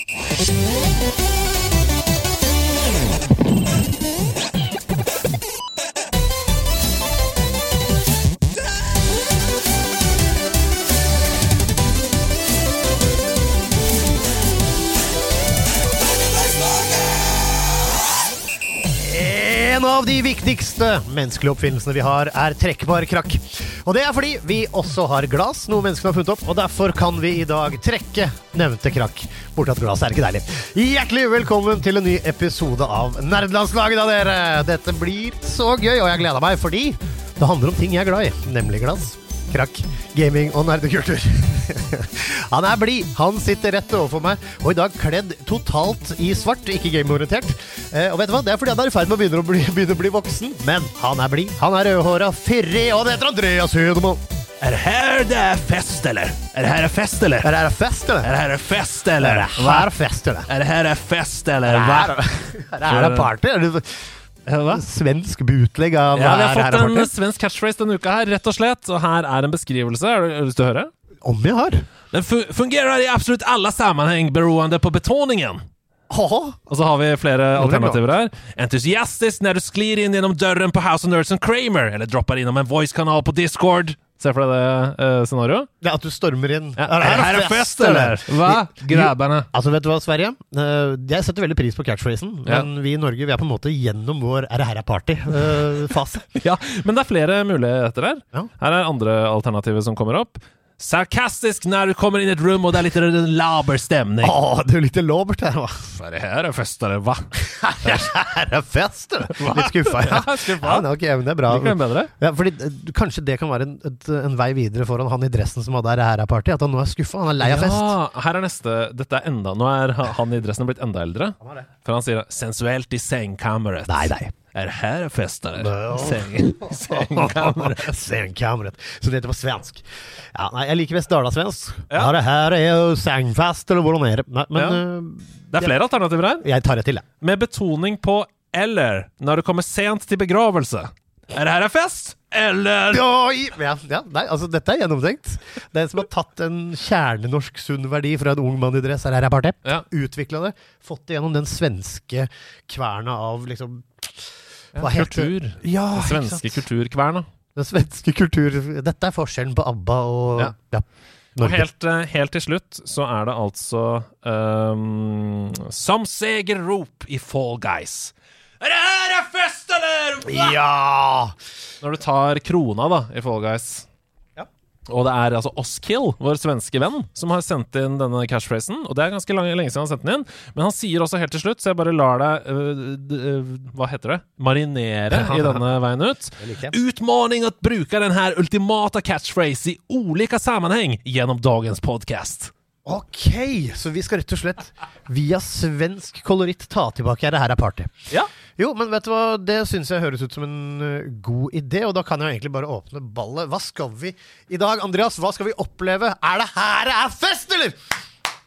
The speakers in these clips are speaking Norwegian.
En av de viktigste menneskelige oppfinnelsene vi har, er trekkbar krakk. Og det er fordi vi også har glass, noe menneskene har funnet opp, og derfor kan vi i dag trekke nevnte krakk. Borti at glass er ikke deilig. Hjertelig velkommen til en ny episode av Nerdelandslaget, da, dere! Dette blir så gøy, og jeg gleder meg fordi det handler om ting jeg er glad i, nemlig glass. Krakk, gaming og nerdekultur. han er blid, han sitter rett overfor meg, og i dag kledd totalt i svart, ikke gameorientert. Eh, og vet du hva, det er fordi han er i ferd med å begynne å bli, begynne å bli voksen, men han er blid. Han er rødhåra, fyrig, og det heter Andreas Hødemann. Er det her det er fest, eller? Er det her er fest, eller? Er det her er fest, eller? Er det her er fest, eller? Er det her fest, eller? Er det her er fest, eller? Er det her- er party, party? Hva? svensk bootleg av Ja, vi har fått en svensk catchphrase denne uka her, rett og slett. Og her er en beskrivelse. Har du lyst til å høre? Om jeg har? Den fungerer i absolutt alle sammenheng beroende på betoningen. Og så har vi flere er alternativer her. Entusiastisk når du sklir inn gjennom døren på House of Nerds and Kramer, eller dropper innom en voice-kanal på Discord. Se for deg det uh, scenarioet. det er at du stormer inn. Ja, er det her er fest, eller? Hva? Grabberne. Altså, vet du hva, Sverige? Uh, jeg setter veldig pris på catchphrasen, Ja. men vi i Norge vi er på en måte gjennom vår er det her er party-fase. Ja, men det er flere muligheter her. Ja. Her er andre alternativer som kommer opp. Sarkastisk når du kommer inn i et rom og det er litt laber stemning. Åh, det er jo litt labert her? Er det her er fest, eller hva? Her er fest, du! Litt skuffa, ja. Skuffa. Ja, okay, det er bra. Det? Ja, fordi eh, Kanskje det kan være en, et, en vei videre foran han i dressen som hadde her er party. At han nå er skuffa. Han er lei av fest. Ja, her er neste Dette er enda Nå er han i dressen blitt enda eldre. For han sier 'sensuelt i sengekammeret'. Nei, nei. Er det her en fest, eller? Nå. Seng, sengkammeret. Sengkammeret. Så det heter på svensk. Ja, nei, jeg liker best dalasvensk. Ja. Ja. det her er sengfest, eller hvordan er det? Nei, men Ja. Det er flere alternativer her. jeg tar det til, jeg. Med betoning på 'eller' når du kommer sent til begravelse. Er det her en fest, eller? Ja, ja, nei, altså dette er gjennomtenkt. Det er som har tatt en kjernenorsk sunn verdi fra en ung mann i dress, her er party, Ja. utvikla det, fått det gjennom den svenske kverna av liksom Ja, kultur. Ja, Den svenske kulturkverna. Den svenske kultur Dette er forskjellen på ABBA og Ja. ja. Og helt, eh, helt til slutt så er det altså um, Som segerrop i Fall Guys. Er det her er fest, eller? Ja! Når du tar krona da i Fall Guys. Og det er altså Oskill, vår svenske venn, som har sendt inn denne catchphrasen. Og det er ganske lenge siden han har sendt den inn. Men han sier også helt til slutt, så jeg bare lar deg uh, øh, Hva heter det? Marinere i denne veien ut. Utfordring å bruke Utmaning ultimate bruka den ultimata catchphrase i ulike sammenheng gjennom dagens podcast. Ok, så vi skal rett og slett via svensk koloritt ta tilbake her. Det her er party. Ja. Jo, men vet du hva, det syns jeg høres ut som en uh, god idé, og da kan jeg egentlig bare åpne ballet. Hva skal vi i dag, Andreas? Hva skal vi oppleve? Er det her det er fest, eller?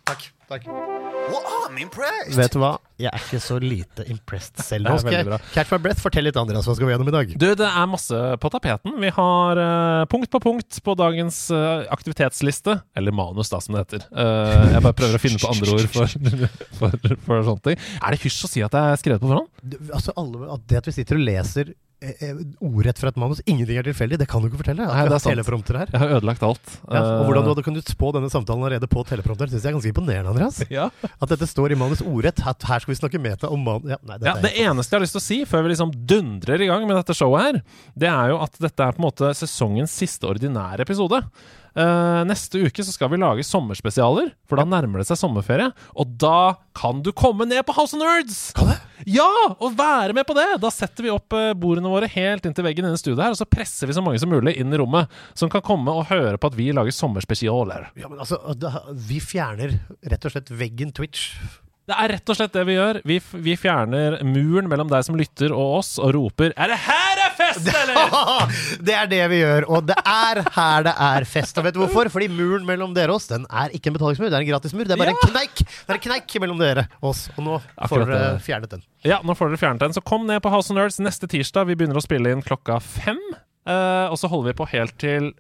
Takk. takk. I'm impressed. Vet du hva, jeg er ikke så lite impressed selv. Det Nå skal jeg catch my breath. Fortell litt, Andreas, hva skal vi gjennom i dag? Du, det er masse på tapeten. Vi har uh, punkt på punkt på dagens uh, aktivitetsliste. Eller manus, da, som det heter. Uh, jeg bare prøver å finne på andre ord for, for, for sånne ting. Er det hysj å si at det er skrevet på forhånd? Du, Altså, alle, at det at vi sitter og leser ordrett fra et manus, ingenting er tilfeldig, det kan du ikke fortelle. Nei, det er sant. Her. Jeg har ødelagt alt. Ja, og hvordan du Eh, hadde kunnet spå denne samtalen allerede på teleprompter, syns jeg er ganske imponerende, Andreas. ja. At dette står i manus ordrett. At her skal vi snakke meta om man... Ja, nei, Ja, Det eneste jeg har lyst til å si før vi liksom dundrer i gang med dette showet her, det er jo at dette er på en måte sesongens siste ordinære episode. Eh, neste uke så skal vi lage sommerspesialer, for da nærmer det seg sommerferie. Og da kan du komme ned på House of Nerds! Kan jeg? Ja! Og være med på det! Da setter vi opp eh, bordene våre helt inntil veggen inne i studioet her, og så presser vi så mange som mulig inn i rommet, som kan komme og høre på at vi lager sommerspesialer. Ja, men altså, vi fjerner rett og slett veggen Twitch. Det er rett og slett det vi gjør. Vi, vi fjerner muren mellom deg som lytter og oss, og roper 'Er det her er fest, eller?' det er det vi gjør, og det er her det er fest. Og vet du hvorfor? Fordi muren mellom dere og oss, den er ikke en betalingsmur, det er en gratismur. Det er bare en kneik Det er en kneik mellom dere og oss. Og nå får dere det. fjernet den. Ja, nå får dere fjernet den. Så kom ned på House of Nerds neste tirsdag. Vi begynner å spille inn klokka fem. Uh, og så holder vi på helt til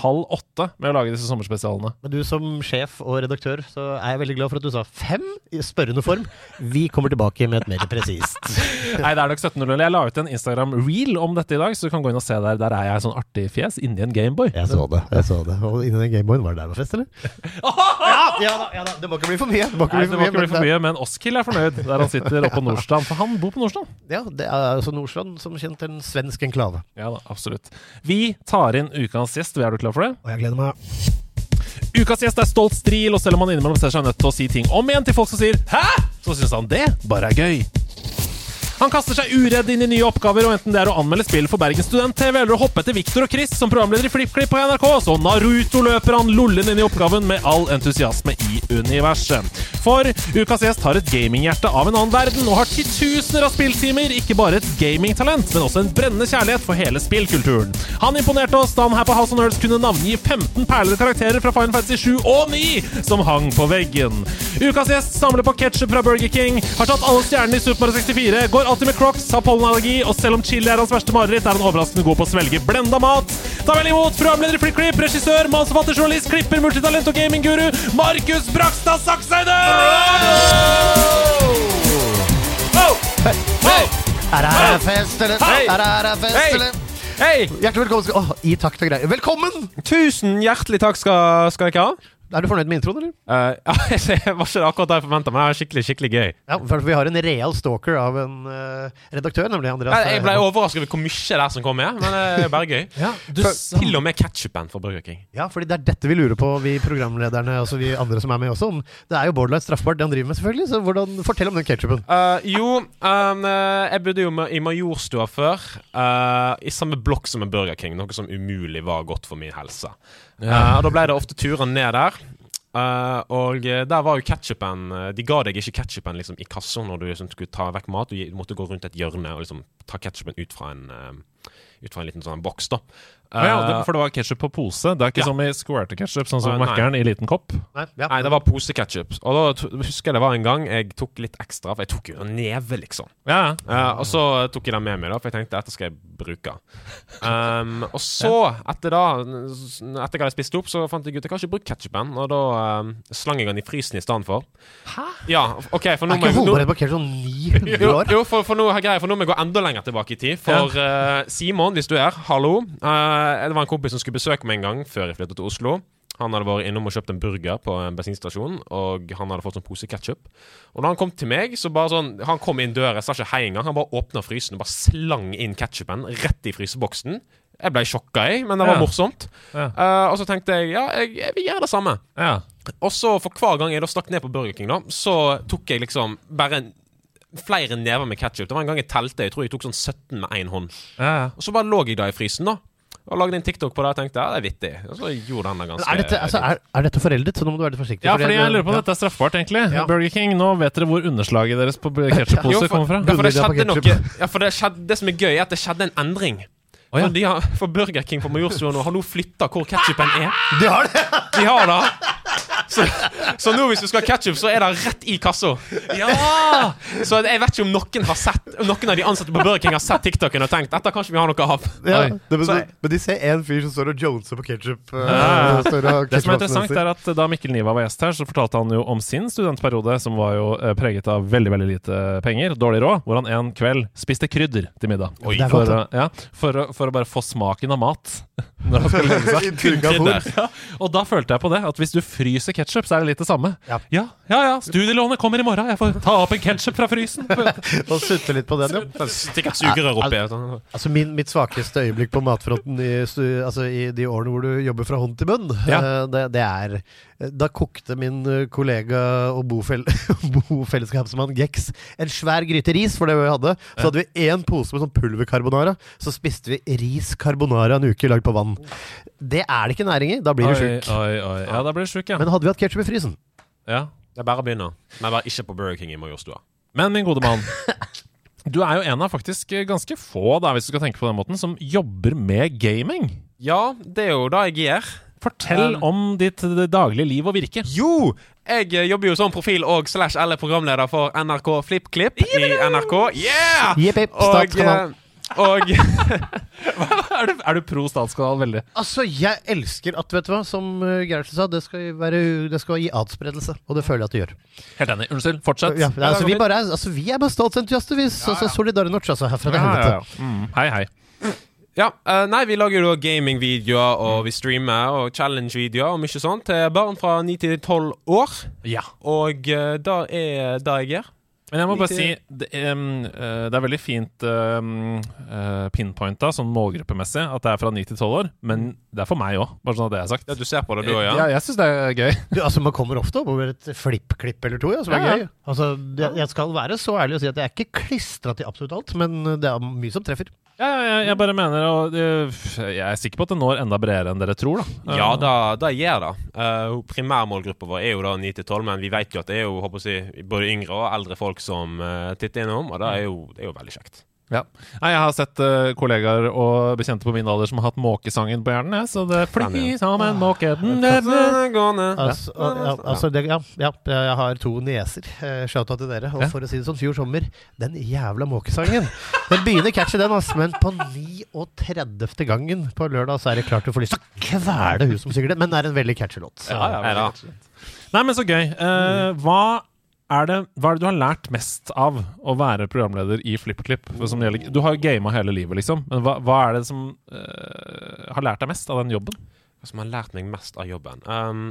halv åtte med å lage disse sommerspesialene. Men du som sjef og redaktør, så er jeg veldig glad for at du sa fem i spørrende form. Vi kommer tilbake med et mer presist. Nei, det er nok 17.00. Jeg la ut en Instagram-reel om dette i dag, så du kan gå inn og se der. Der er jeg sånn artig fjes inni en Gameboy. Jeg så det. jeg så det Og inni den Gameboyen, var det der var fest, eller? Ja, ja da, ja da. Det må ikke bli for mye. Det må ikke Nei, bli for mye, bli men for mye, men Oskil er fornøyd der han sitter oppe på Nordstrand. For han bor på Nordstrand. Ja, det er altså Nordstrand som kjent en svensk enklave. Ja da, absolutt. Vi tar inn ukas gjest. Er du klar for det? Og jeg gleder meg. Ukas gjest er stolt stril, og selv om han innimellom ser seg nødt til å si ting om igjen til folk som sier 'hæ?', så syns han det bare er gøy. Han kaster seg uredd inn i nye oppgaver, og enten det er å anmelde spill for Bergen Student-TV eller å hoppe etter Victor og Chris som programleder i FlippKlipp på NRK, så Naruto løper han lollen inn i oppgaven med all entusiasme i universet. For ukas gjest har et gaminghjerte av en annen verden og har titusener av spilltimer, ikke bare et gamingtalent, men også en brennende kjærlighet for hele spillkulturen. Han imponerte oss da han her på House of Nerds kunne navngi 15 perler karakterer fra Final Fantasy 7 og 9 som hang på veggen. Ukas gjest samler på ketsjup fra Burger King, har tatt alle stjernene i Super Mario 64, går alltid med Crocs, har pollenallergi, og selv om chili er hans verste mareritt, er han overraskende god på å svelge blenda mat. Ta vel imot programleder i FlippKlipp, regissør, mannsforfatter, journalist, klipper, multitalent og gamingguru, Markus Brakstad Sakseide! Er det her fest, eller? Hei! Er det her fest, eller? Hei! Hjertelig velkommen. skal- Åh, I takt og greier. Velkommen! Tusen hjertelig takk skal, skal dere ha. Er du fornøyd med introen, eller? Uh, ja, det var ikke akkurat det jeg forventa, men det var skikkelig skikkelig gøy. Ja, for Vi har en real stalker av en uh, redaktør, nemlig Andreas. Jeg, jeg ble overrasket over hvor mye det er som kom med, men det er bare gøy. ja, Du For, til og med ketsjupen for Burger King. ja, fordi det er dette vi lurer på, vi programlederne og vi andre som er med også. Det er jo borderline straffbart, det han driver med, selvfølgelig. Så hvordan, fortell om den ketsjupen. Uh, jo, um, eh, jeg bodde jo i Majorstua før. eh, I samme blokk som en Burger King, noe som umulig var godt for min helse. Eh, og Da ble det ofte turer ned der. Uh, og eh, der var jo ketchupen De ga deg ikke ketchupen liksom, i kassa når du liksom, skulle ta vekk mat. Du, måtte gå rundt et hjørne og liksom, ta ketchupen ut fra en uh, Ut fra en liten sånn boks. da Å ja, det, Eh, for det var ketsjup på pose. Det er ikke Ja. som i squirter-ketsjup, sånn som ah, nei. Mækkern i liten kopp. Nei, ja. Nei, det var poseketchup. Og da husker jeg det var en gang jeg tok litt ekstra, for jeg tok jo en neve, liksom. Ja. Eh, og så tok jeg den med meg, da, for jeg tenkte dette skal jeg bruke. Um, og så, etter da Etter jeg hadde spist opp, så fant jeg ut at jeg kan ikke bruke ketsjupen. Og da um, slang jeg den i frysen i stedet for. Hæ? Ja, ok, for nå Er ikke holdbarhet på ketsjup sånn 900 år? jo, for, for, nå, greier, for nå må jeg gå enda lenger tilbake i tid. For uh, Simon, hvis du er, hallo. Eh, det var en kompis som skulle besøke meg en gang før jeg flyttet til Oslo. Han hadde vært innom og kjøpt en burger på en bensinstasjon, og han hadde fått sånn pose ketsjup. Og da han kom til meg, så bare sånn Han kom inn døra, jeg sa ikke hei engang. Han bare åpna frysen og bare slang inn ketsjupen rett i fryseboksen. Jeg ble sjokka, jeg, men det var Ja. morsomt. Ja. Uh, og så tenkte jeg ja, jeg, jeg vil gjøre det samme. ja. Og så for hver gang jeg da stakk ned på Burger King, da, så tok jeg liksom bare en, flere never med ketsjup. Det var en gang jeg telte, jeg tror jeg tok sånn 17 med én hånd. ja, ja. Og så bare lå jeg da i frysen, da. Og lagde en TikTok på det og tenkte ja, det er vittig. Og så gjorde han det ganske Er dette, altså, er, er dette foreldet? Så nå må du være litt forsiktig. Ja, fordi fordi jeg lurer på om ja. dette er straffbart, egentlig. Ja. Burger King, nå vet dere hvor underslaget deres på ketsjupposer ketsjuppose kommer fra. ja, for det skjedde noe. Ja, for det, skjedde, det som er gøy, er at det skjedde en endring. Oh, ja. for, de har, for Burger King på Majorstua nå har nå flytta hvor ketsjupen er. De har det! De har det. Så, så nå hvis du skal ha ketsjup, så er det rett i kassa. Ja! Så jeg vet ikke om noen har sett noen av de ansatte på Burger King har sett TikToken og tenkt dette kan ikke vi ha noe av. Ja, det, men, Så- men de ser en fyr som står og joneser på ketsjup. Uh, Ja. Det som er interessant, er at da Mikkel Niva var gjest her, så fortalte han jo om sin studentperiode, som var jo eh, preget av veldig veldig lite penger, dårlig råd, hvor han en kveld spiste krydder til middag. Oi. For, godt, ja, for, for å bare få smaken av mat. Når han skal legge seg. Ja, og da følte jeg på det, at hvis du fryser ketsjup, så er det litt det samme. Ja. ja, ja, ja studielånet kommer i morgen, jeg får ta opp en ketsjup fra frysen. Og sutte litt på den, ja. Stikker et sugerør oppi. sånn. Altså min, Mitt svakeste øyeblikk på matfronten i, altså i de årene hvor du jobber fra hånd til munn, Ja. eh, det, det er Da kokte min eh, kollega og bofell, bofellesskapsmann Gex en svær gryte ris, for det vi hadde. Så hadde vi én pose med sånn pulvercarbonara. Så spiste vi ris carbonara en uke lagd på vann. Det er det ikke næring i. Da blir du sjuk. Ja, da blir du sjuk, ja. Men hadde vi hatt ketsjup i frysen ja. Det er bare å begynne. Men bare ikke på Burger King i Majorstua. Men min gode mann, du er jo en av faktisk ganske få, da, hvis du skal tenke på den måten, som jobber med gaming. Ja, det er jo det jeg gjør. Fortell Um, om ditt eh, daglige liv og virke. Jo! Jeg eh, jobber jo som profil og slash eller programleder for NRK FlippKlipp i NRK. Yeah! Jepp, jepp, Og statskanal. eh, Og Er du, er du pro statskanal veldig? Altså, jeg elsker at, vet du hva, som uh, Gerhardsen sa, det skal, være, det skal gi adspredelse. Og det føler jeg at det gjør. Helt enig. Unnskyld, fortsett. Ja, altså, vi, bare er, altså, vi er bare statsentusiaster, vi. Altså, Solidare Norge, altså. Herfra til Ja, ja, ja. Mm, hei, hei. Ja, eh, nei, vi lager jo gamingvideoer, og vi streamer, og challenge-videoer og mye sånt til barn fra 9 til 12 år. Ja. Og uh, da er det jeg gjør. Men jeg må bare si det, er, eh, det er veldig fint um, pinpointa sånn målgruppemessig at det er fra 9 til 12 år, men det er for meg òg, bare sånn at det er sagt. Ja, du ser på det, du òg, ja? Ja, jeg syns det er gøy. Du, altså, man kommer ofte opp over et flipp-klipp eller to, ja, som er Ja, ja. gøy. Altså, jeg, jeg skal være så ærlig å si at jeg er ikke klistra til absolutt alt, men det er mye som treffer. Ja, ja, jeg bare mener og, eh, Jeg er sikker på at det når enda bredere enn dere tror, da. Ja, det, det gjør det. Uh, Primærmålgruppa vår er jo da 9 til 12, men vi vet jo at det er jo håper jeg, både yngre og eldre folk som uh, titter innom, og det er jo, det er jo veldig kjekt. Ja. Nei, jeg har sett uh, kollegaer og bekjente på min alder som har hatt måkesangen på hjernen, Ja, så det fly sammen, som en måke Altså, al- al- altså det, ja, ja, jeg har to nieser. Uh, Shouta til dere. Og Ja. for å si det sånn, fjor sommer, den jævla måkesangen. Den begynner catchy, den, ass, men på 39. gangen på lørdag så er det klart du får lyst til å kvele hun som synger det. Men det er en veldig catchy låt. Så. Ja, ja, Nei catchy. Nei, men så gøy. Uh, hva, er det, hva er det du har lært mest av å være programleder i FlippKlipp? Du har jo gama hele livet, liksom. Men hva, hva er det som uh, har lært deg mest av den jobben? Hva som har lært meg mest av jobben? Um,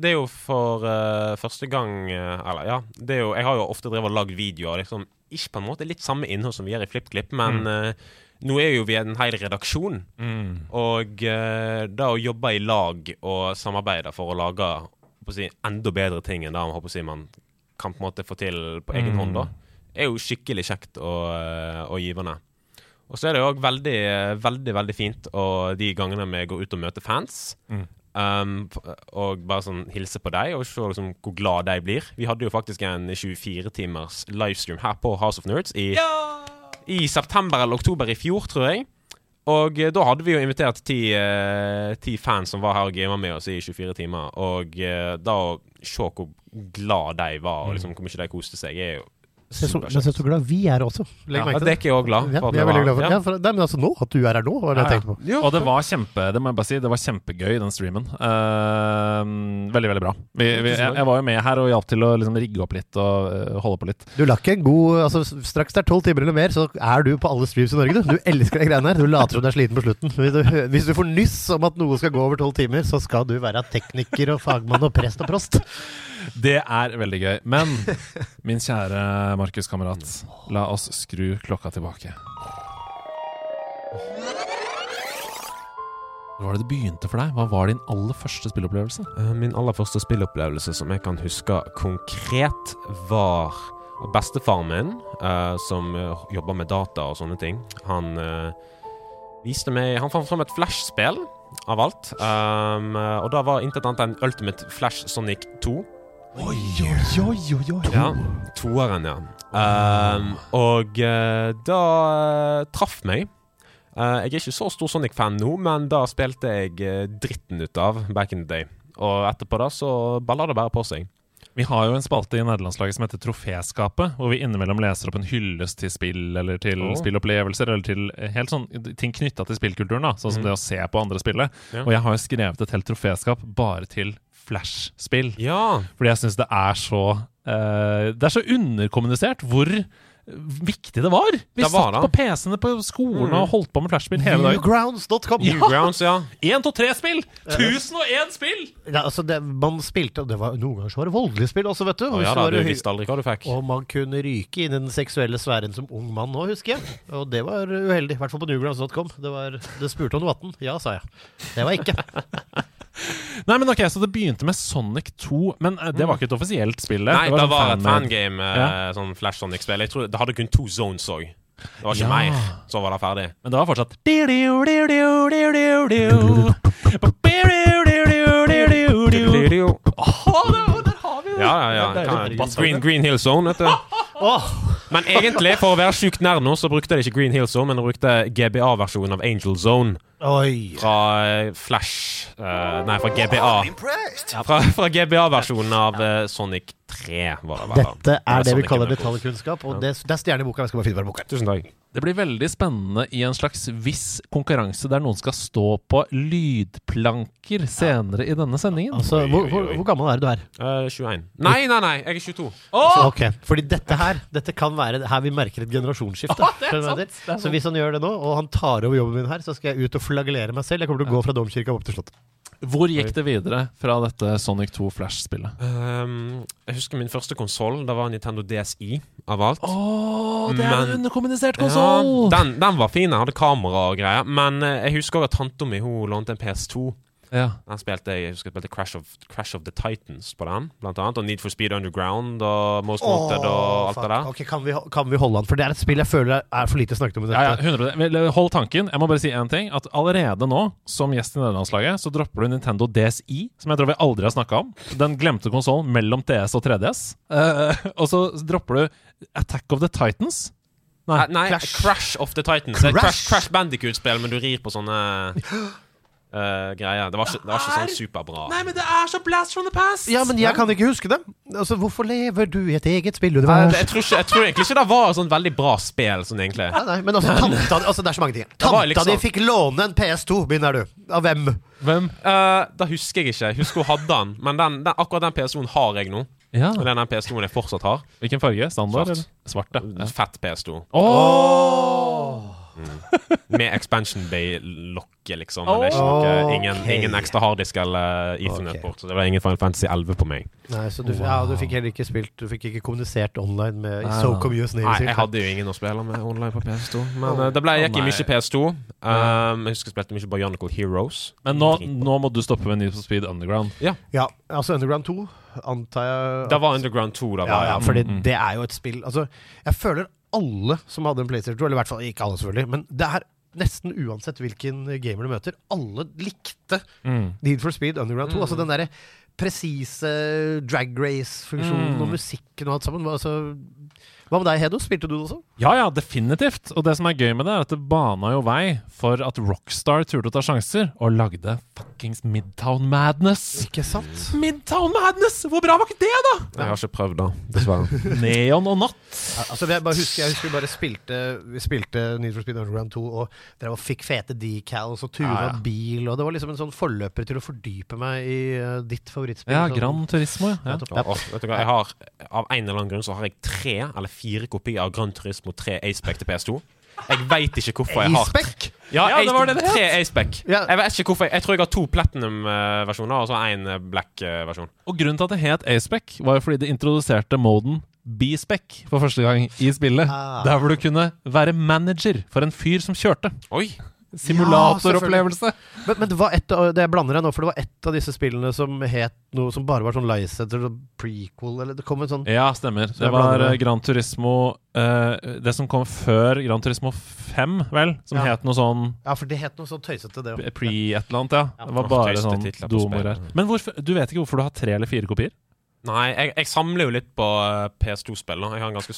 det er jo for uh, første gang uh, Eller ja, det er jo, jeg har jo ofte drevet og lagd videoer. Liksom, ikke på en måte litt samme innhold som vi gjør i FlippKlipp, men eh, nå er jo vi en hel redaksjon. Og da å jobbe i lag og samarbeide for å lage å si, enda bedre ting enn det man, å si, man kan på en måte få til på egen Mm. hånd, da, er jo skikkelig kjekt og, eh, og givende. Og så er det jo òg veldig, eh, veldig veldig fint og de gangene vi går ut og møter fans. Mm. Um, og bare sånn hilse på dem og se liksom hvor glad de blir. Vi hadde jo faktisk en 24 timers livestream her på House of Nerds i, i september eller oktober i fjor, tror jeg. Og eh, da hadde vi jo invitert ti, eh, ti fans som var her og gama med oss i 24 timer. Og eh, da å se hvor glad de var, og liksom hvor mye de koste seg, er jo Se så, men se så glad vi er også. Legg Ja, merke til det er ikke jeg òg glad Ja, for. vi er veldig glad for ja. ja, for, nei, men altså nå, At du er her nå, var det jeg tenkte på. Jo, Og det var kjempe Det må jeg bare si, det var kjempegøy, den streamen. Uh, veldig, veldig bra. Vi, vi, jeg, jeg var jo med her og hjalp til å liksom rigge opp litt og uh, holde på litt. Du la ikke en god altså, Straks det er tolv timer eller mer, så er du på alle streams i Norge. Du, du elsker de greiene her. Du later som du er sliten på slutten. Hvis du, hvis du får nyss om at noe skal gå over tolv timer, så skal du være tekniker og fagmann og prest og prost. Det er veldig gøy. Men min kjære Markus-kamerat, la oss skru klokka tilbake. Hvor var det det begynte for deg? Hva var din aller første spillopplevelse? Eh, Min aller første spillopplevelse som jeg kan huske konkret, var bestefaren min, eh, som jobber med data og sånne ting. Han eh, viste meg Han fant fram et Flash-spill, av alt. Eh, og da var intet annet enn Ultimate Flash Sonic 2. Oi, oi, oi, oi, oi. Ja, toeren, ja. Um, og uh, da eh, traff meg. Uh, jeg er ikke så stor Sonic-fan nå, men da spilte jeg dritten ut av back in the day. Og etterpå da så balla det bare på seg. Vi har jo en spalte i nederlandslaget som heter Troféskapet, hvor vi innimellom leser opp en hyllest til spill, eller til oh. spillopplevelser, eller til helt sånn ting knytta til spillkulturen, da, sånn som mm. det å se på andre spille. Ja. Og jeg har jo skrevet et helt troféskap bare til Flash-spill. Ja. Fordi jeg syns det er så uh, Det er så underkommunisert hvor viktig det var. Vi Det var satt på PC-ene på skolen og holdt på med flashspill hele dagen. Newgrounds.com. Newgrounds, ja. 1, 2, 3-spill! 1001 spill! Ja, altså det, man spilte, og det var, Noen ganger så var det voldelige spill også, vet du. Og ja da, du visste aldri hva du fikk. og man kunne ryke inn i den seksuelle sfæren som ung mann nå, husker jeg. Og det var uheldig. I hvert fall på newgrounds.com. Det, var- det spurte om du var 18. Ja, sa jeg. Det var ikke. Nei, men ok, Så det begynte med Sonic 2, men eh, det var ikke et offisielt spill? det. Nei, det sånn var et fangame, eh, Ja. sånn Flash Sonic-spill. Jeg tror Det hadde kun to zones òg. Det var ikke Ja. mer. Så var det ferdig. Men det var fortsatt ja, ja. det er Kan- litt- Green, Green Hill Zone, vet du. oh. Men egentlig, for å være sjukt nær nå, så brukte de ikke Green Hill Zone, men de brukte GBA-versjonen av Angel Zone Oi. fra eh, Flash uh, Nei, fra GBA. Ja, fra fra GBA-versjonen av uh, Sonic 3, var det var. Dette er det vi kaller detaljkunnskap, og det, det er stjerne i boka. Jeg skal bare finne boka. Tusen takk. Det blir veldig spennende i en slags viss konkurranse der noen skal stå på lydplanker senere i denne sendingen. Altså, Oi, hvor, oi, hvor, hvor gammel er du her? Uh, 21. Nei, nei, nei, jeg er 22. Så, ok, Fordi dette her Dette kan være her vi merker et generasjonsskifte. Oh, det er sant, det er Så hvis han gjør det nå, og han tar over jobben min her, så skal jeg ut og flagellere meg selv. Jeg kommer til å gå fra domkirka opp til Slottet. Hvor gikk det videre fra dette Sonic 2 Flash-spillet? Um, jeg husker min første konsoll. Det var Nintendo DSi av alt. Oh, det er en underkommunisert underkommunisert Ja, den, den var fin. Jeg hadde kamera og greier. Men eh, jeg husker at tanta mi lånte en PS2. Ja. Den spilte jeg, husker jeg spilte Crash of, Crash of the Titans på den, blant annet. Og Need for Speed Underground og Most Wanted og alt fuck. det der. Okay, kan vi, kan vi holde han? For det er et spill jeg føler er for lite snakket om Dette. Ja, ja, 100%. Hold tanken. Jeg må bare si én ting. At Allerede nå, som gjest i nederlandslaget, så dropper du Nintendo DSi, som jeg tror vi aldri har snakka om. Den glemte konsollen mellom DS og 3DS. Uh, og så dropper du Attack of the Titans. Nei. uh, Nei, Crash. Crash. of the Titans. Crash? Crash, Crash Bandicoot-spill, men du rir på sånne eh, greier. Det var ikke, det var ikke sånn superbra. Nei, men det er så blast from the past! Ja, men jeg kan ikke huske det. Altså, Hvorfor lever du i et eget Nei, spillunivers? det- jeg, tror ikke, jeg tror egentlig ikke det var et sånn veldig bra spill, sånn egentlig. Nei, nei, men altså, tanta, altså, det er så mange ting. Tanta liksom- di fikk låne en PS2, begynner du. Av hvem? Hvem? Uh, da husker jeg ikke. Jeg husker hun hadde den, men den, den, akkurat den PS2-en har jeg nå. Ja. Og det er den PS2-en jeg fortsatt har. Hvilken farge? Standard? Svart. Svarte. Ja. Fett PS2. Åh! Med Expansion Bay-lokket, liksom. Men det er ikke noe, ingen, okay. ingen ekstra harddisk eller Ethernet-port. Så det var ingen Final Fantasy 11 på meg. Nei, så du, ja, du fikk heller ikke spilt Du fikk ikke kommunisert online med ah. SoCom US Navy Nei, jeg hadde jo ingen å spille med online på PS2. Men oh. det ble, jeg gikk i mye PS2. Um, jeg husker jeg spilte mye Bionicle Heroes. Men nå, nå må du stoppe med Need for Speed Underground. Ja, altså Underground 2 antar jeg Det var Underground 2. Da Ja, var ja, fordi Mm, mm. det er jo et spill Altså, jeg føler alle som hadde en PlayStation 2, eller i hvert fall ikke alle, selvfølgelig, men det er nesten uansett hvilken gamer du møter, alle likte Mm. Need for Speed Underground 2. Mm. Altså den derre presise drag race-funksjonen Mm. og musikken og alt sammen. Altså, hva med deg, Hedo? Spilte du det også? Ja, ja, definitivt. Og det som er gøy med det, er at det bana jo vei for at Rockstar turte å ta sjanser, og lagde fuckings Midtown Madness. Ikke sant? Midtown Madness! Hvor bra var ikke det, da?! Jeg har ikke prøvd, da. Dessverre. Neon og natt. Altså, jeg, bare husker, jeg husker vi bare spilte Vi spilte Need for Speed Underground 2 og dere fikk fete decals og tura Ja, ja. bil, og det var liksom en sånn forløper til å fordype meg i uh, ditt favorittspill. Ja, sånn- Gran Turismo, ja. ja. Ja, og, vet du hva, jeg har, Av en eller annen grunn så har jeg tre eller fire kopier av Gran Turismo 3 Aspect til PS2. Jeg veit ikke hvorfor jeg har A-spec? Ja, Ja, det var det det het. tre Aspec. Ja. Jeg vet ikke hvorfor Jeg, jeg tror jeg har to platinum-versjoner og så én black-versjon. Og grunnen til at det het A-spec, var jo fordi det introduserte moden B-spec for første gang i spillet. Ah. Der hvor du kunne være manager for en fyr som kjørte. Oi! Simulatoropplevelse. Men, men det var et av, det jeg blander jeg nå, for det var et av disse spillene som het noe som bare var sånn License eller prequel, eller det kom en sånn Ja, stemmer. Så Det var det. eh, Gran Turismo uh, Det som kom før Gran Turismo 5, vel? Som Ja. het noe sånn Ja, for det het noe sånn tøysete, det òg. pre et eller annet, ja. Ja. Det var bare sånn Domer domoer her. Men hvorfor, du vet ikke hvorfor du har tre eller fire kopier? Nei, jeg, jeg samler jo litt på eh, PS2-spill. nå. Jeg har en ganske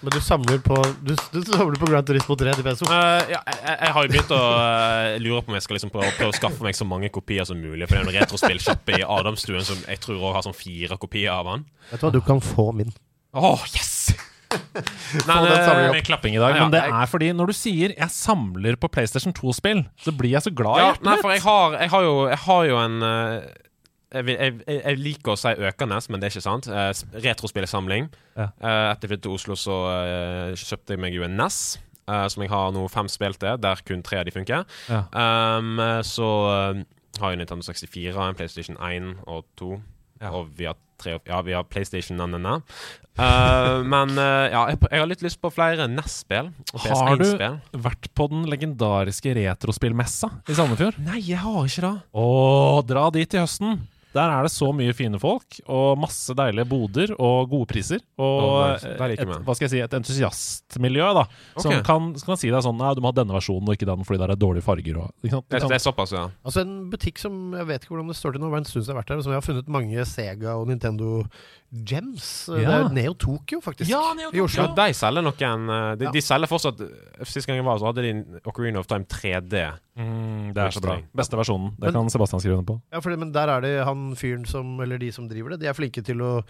Men du samler på Du, du samler på Grand Turismo 3 til PS2? Eh, ja, jeg, jeg har jo begynt å uh, lure på om jeg skal liksom prøve, prøve å skaffe meg så mange kopier som mulig. For det er en retrospillsjappe i Adamstuen som jeg tror også har sånn fire kopier av han. Vet du hva, du kan få min. Åh, yes! Nei, det-. Med klapping i dag. Ja, men det er fordi når du sier 'jeg samler på PlayStation 2-spill', så blir jeg så glad i Ja, hjertet nei, mitt. for jeg har, jeg har, jo, jeg har jo en eh, jeg, jeg, jeg, liker å si økende, men det er ikke sant. Uh, Retrospillsamling. Ja. Uh, etter jeg flyttet til Oslo, så uh, kjøpte jeg meg jo en NES. eh, som jeg har nå fem spill til, der kun tre av de funker. Ja. Um, så eh, har jeg Nintendo 64, en PlayStation 1 og 2. Ja. Og vi har, tre, ja, vi har PlayStation NNN. Eh, men eh, ja, jeg, jeg har litt lyst på flere NES-spill. Har du- Vært på den legendariske retrospillmessa i Sandefjord? Nei, jeg har ikke det. Å, dra dit i høsten! Der er det så mye fine folk, og masse deilige boder og gode priser. Og oh, nice. Et, hva skal jeg si, et entusiastmiljø da som okay. kan, kan si deg sånn Nei, du må ha denne versjonen og ikke den fordi der er dårlige farger. Og, ikke sant? Det, det er såpass, ja. Altså En butikk som jeg vet ikke hvordan det står til nå, det var en stund siden jeg har vært der, som jeg har funnet mange Sega og Nintendo gems. Det Ja. er Neo Tokyo, faktisk. Ja, Neo I Oslo. Ja, de selger noen eh, De, Ja. de selger fortsatt Sist gang jeg var, så hadde de Ocarina of Time 3D. Mm, det er så bra. Beste versjonen. Det Men- kan Sebastian skrive under på. Ja, for det, men der er det han fyren som, eller de som driver det, de er flinke til å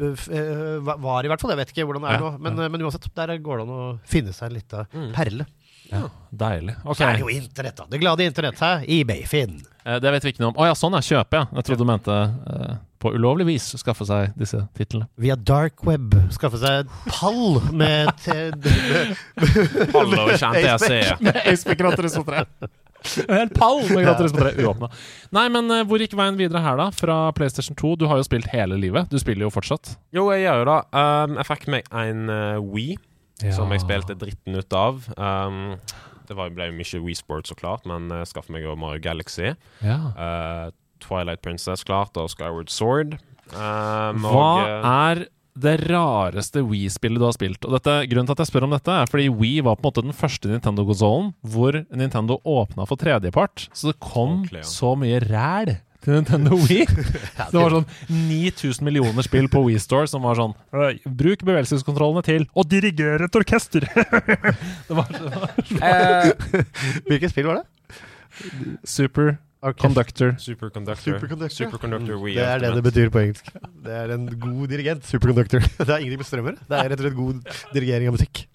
eh, eh, var i hvert fall. Jeg vet ikke hvordan det er Ja, nå. Men, eh, men uansett, der går det an å finne seg en lita perle. Ja, Deilig. Okay. Så er det jo internett, da. Det glade internett her. eBay, Finn. eh, Det vet vi ikke noe om. Å ja, sånn er Kjøpe, ja. Jeg trodde du mente eh, på ulovlig vis skaffe seg disse titlene. Via dark web. Skaffe seg pall med, Pall med Pall og ikke NTSC. Ace Gran Turismo 3. En pall med Gran på 3 uåpna. Nei, men eh, hvor gikk veien videre her, da? Fra PlayStation 2? Du har jo spilt hele livet. Du spiller jo fortsatt. Jo, jeg gjør jo det. Um, jeg fikk meg en uh, Wii, som jeg spilte dritten ut av. Um, det var, ble jo mye Wii Sports, så klart, men jeg skaffet meg jo Mario Galaxy. Ja. Uh, Twilight Princess, klart, og Skyward Sword. Um, Hva og, uh, er det rareste Wii-spillet du har spilt? Og dette, Grunnen til at jeg spør om dette, er fordi Wii var på en måte den første Nintendo-konsollen hvor Nintendo åpna for tredjepart. Så det kom Ordentlig, ja. så mye ræl til Nintendo Wii. Det var sånn 9000 millioner spill på Wii Store som var sånn «Øh, Bruk bevegelseskontrollene til å dirigere et orkester! det var, det var eh, Hvilket spill var det? Super Conductor. Superconductor. Superconductor. Superconductor Wii Det er det det betyr på engelsk. Det er en god dirigent. Superconductor. Det er ingenting med strømmer. Det er rett og slett god dirigering av musikk.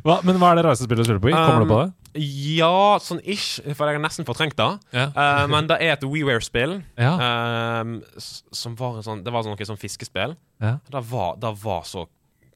Hva, men hva er det rareste spillet du spiller på i? Kommer du på det? Ja, sånn ish, for jeg har nesten fortrengt det. Ja. Uh, men det er et WeWare-spill Ja. ehm, som var en sånn Det var sånn, noe sånn fiskespill. Ja. Det var, det var så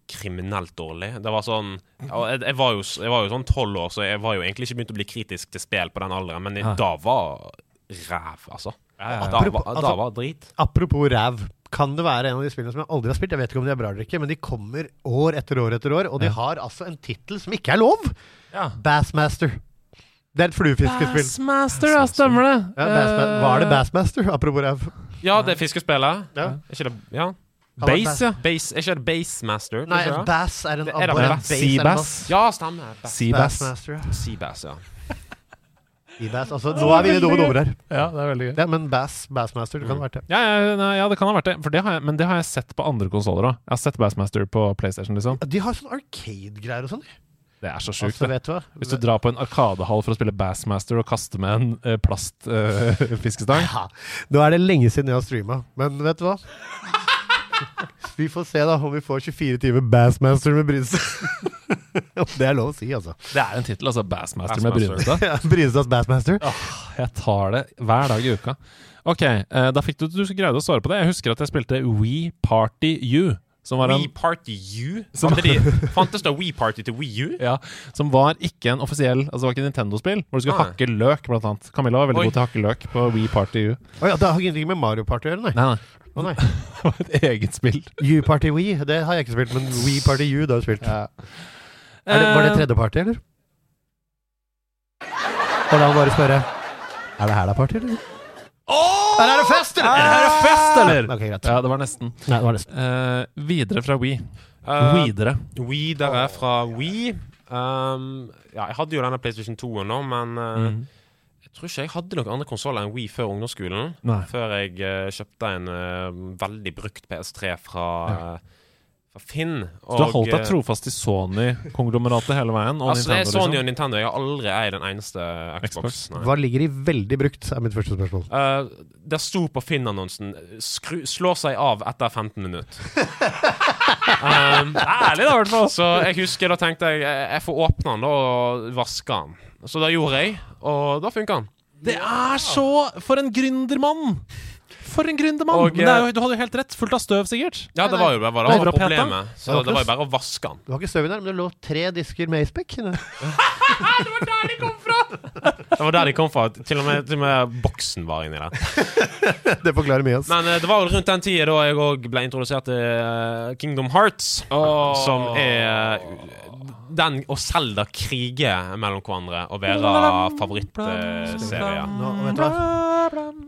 kriminelt dårlig. Det var sånn jeg, jeg, var jo, jeg var jo sånn tolv år, så jeg var jo egentlig ikke begynt å bli kritisk til spill på den alderen, men Ja. da var ræv, altså. Ja, ja, ja. Da Apropos- var, altså- da var drit. Apropos ræv. Kan det være en av de spillene som jeg aldri har spilt? Jeg vet ikke om de er bra eller ikke, men de kommer år etter år etter år, og de har altså en tittel som ikke er lov! Ja. Bassmaster. Det er et fluefiskespill. Bassmaster, ja, stemmer det. Ja, Bassma- var det Eh, Bassmaster? Apropos ræv. Ja, det er fiskespillet. Ja. Er ikke det Ja. Base, ja. Bass, er ikke det Bassmaster? Nei, bass er en er bass. bass er en Seabass. Ja, stemmer. Ba- Seabass. Seabass, ja. Seabass. Altså, nå er vi inne i dumme dommer her. Ja, det er veldig gøy. Ja, men Bass, Bassmaster, det kan ha vært det. Ja, ja, nei, ja, det kan ha vært det. For det har jeg, men det har jeg sett på andre konsoller òg. Jeg har sett Bassmaster på PlayStation, liksom. De har sånn arcade-greier og sånn. Det er så sjukt. Altså, vet du hva? Hvis du drar på en arkadehall for å spille Bassmaster og kaste med en eh, plastfiskestang Ja, nå er det lenge siden jeg har streama, men vet du hva? Vi får se da om vi får 24 timer Bassmaster med Brynestad. det er lov å si, altså. Det er en tittel, altså. Bassmaster, med Bassmaster. Brynestad. Ja, Brynestads Bassmaster. Jeg tar det hver dag i uka. Ok, eh, da fikk du Du greide å svare på det. Jeg husker at jeg spilte We Party U. Som var en We Party U? De, fantes det We Party til Wii U? Ja, som var ikke en offisiell Altså det var ikke Nintendo-spill, hvor du skulle ah. hakke løk, blant annet. Camilla var veldig Oi. god til å hakke løk på We Party U. Oh, ja, det har ingenting med Mario Party å gjøre, nei. Nei, nei. Å nei. Det var et eget spill. You Party Wii, det har jeg ikke spilt, men We Party You, det har du spilt. Er det, var det Eh, tredje party, eller? Og da må bare spørre Er det her det er party, eller? Oh! er det fest, eller? Er det her fest, eller? Ok, greit. Ja, det var nesten. Nei, det var nesten. Eh, videre fra We. Uh, Videre. Videre fra Wii. Um, ja, jeg hadde jo denne PlayStation 2-en nå, men uh, Mm. Tror ikke jeg hadde noen andre konsoller enn Wii før ungdomsskolen. Nei. Før jeg uh, kjøpte en uh, veldig brukt PS3 fra, uh, fra Finn. Så du har holdt deg uh, trofast til Sony-konglomeratet hele veien? Og Altså, det er Sony Sony og liksom? Nintendo. Jeg har aldri eid den eneste Xbox. Xbox. Hva ligger i veldig brukt, er mitt første spørsmål. Uh, det sto på Finn-annonsen Slå 'slår seg av etter 15 minutter'. um, Ærlig, da, i hvert fall. så jeg husker da tenkte jeg jeg jeg får åpne den da og vaske den. Så det gjorde jeg, og da funka han. Det er så For en gründermann! For en gründermann! Og, Men det er jo, du hadde jo helt rett. Fullt av støv, sikkert. Ja, det var jo det bare det var problemet. Så Det var jo bare å vaske den. Du har ikke støv i der, men det lå tre disker med Aceback. inne. Det var der de kom fra. Det var der Til og med, til og med boksen var inni der. Det forklarer mye. ass. Men eh, det var vel rundt den tida da jeg òg ble introdusert til eh, Kingdom Hearts. Som er eh, den og Selda krige mellom hverandre og være favorittserie.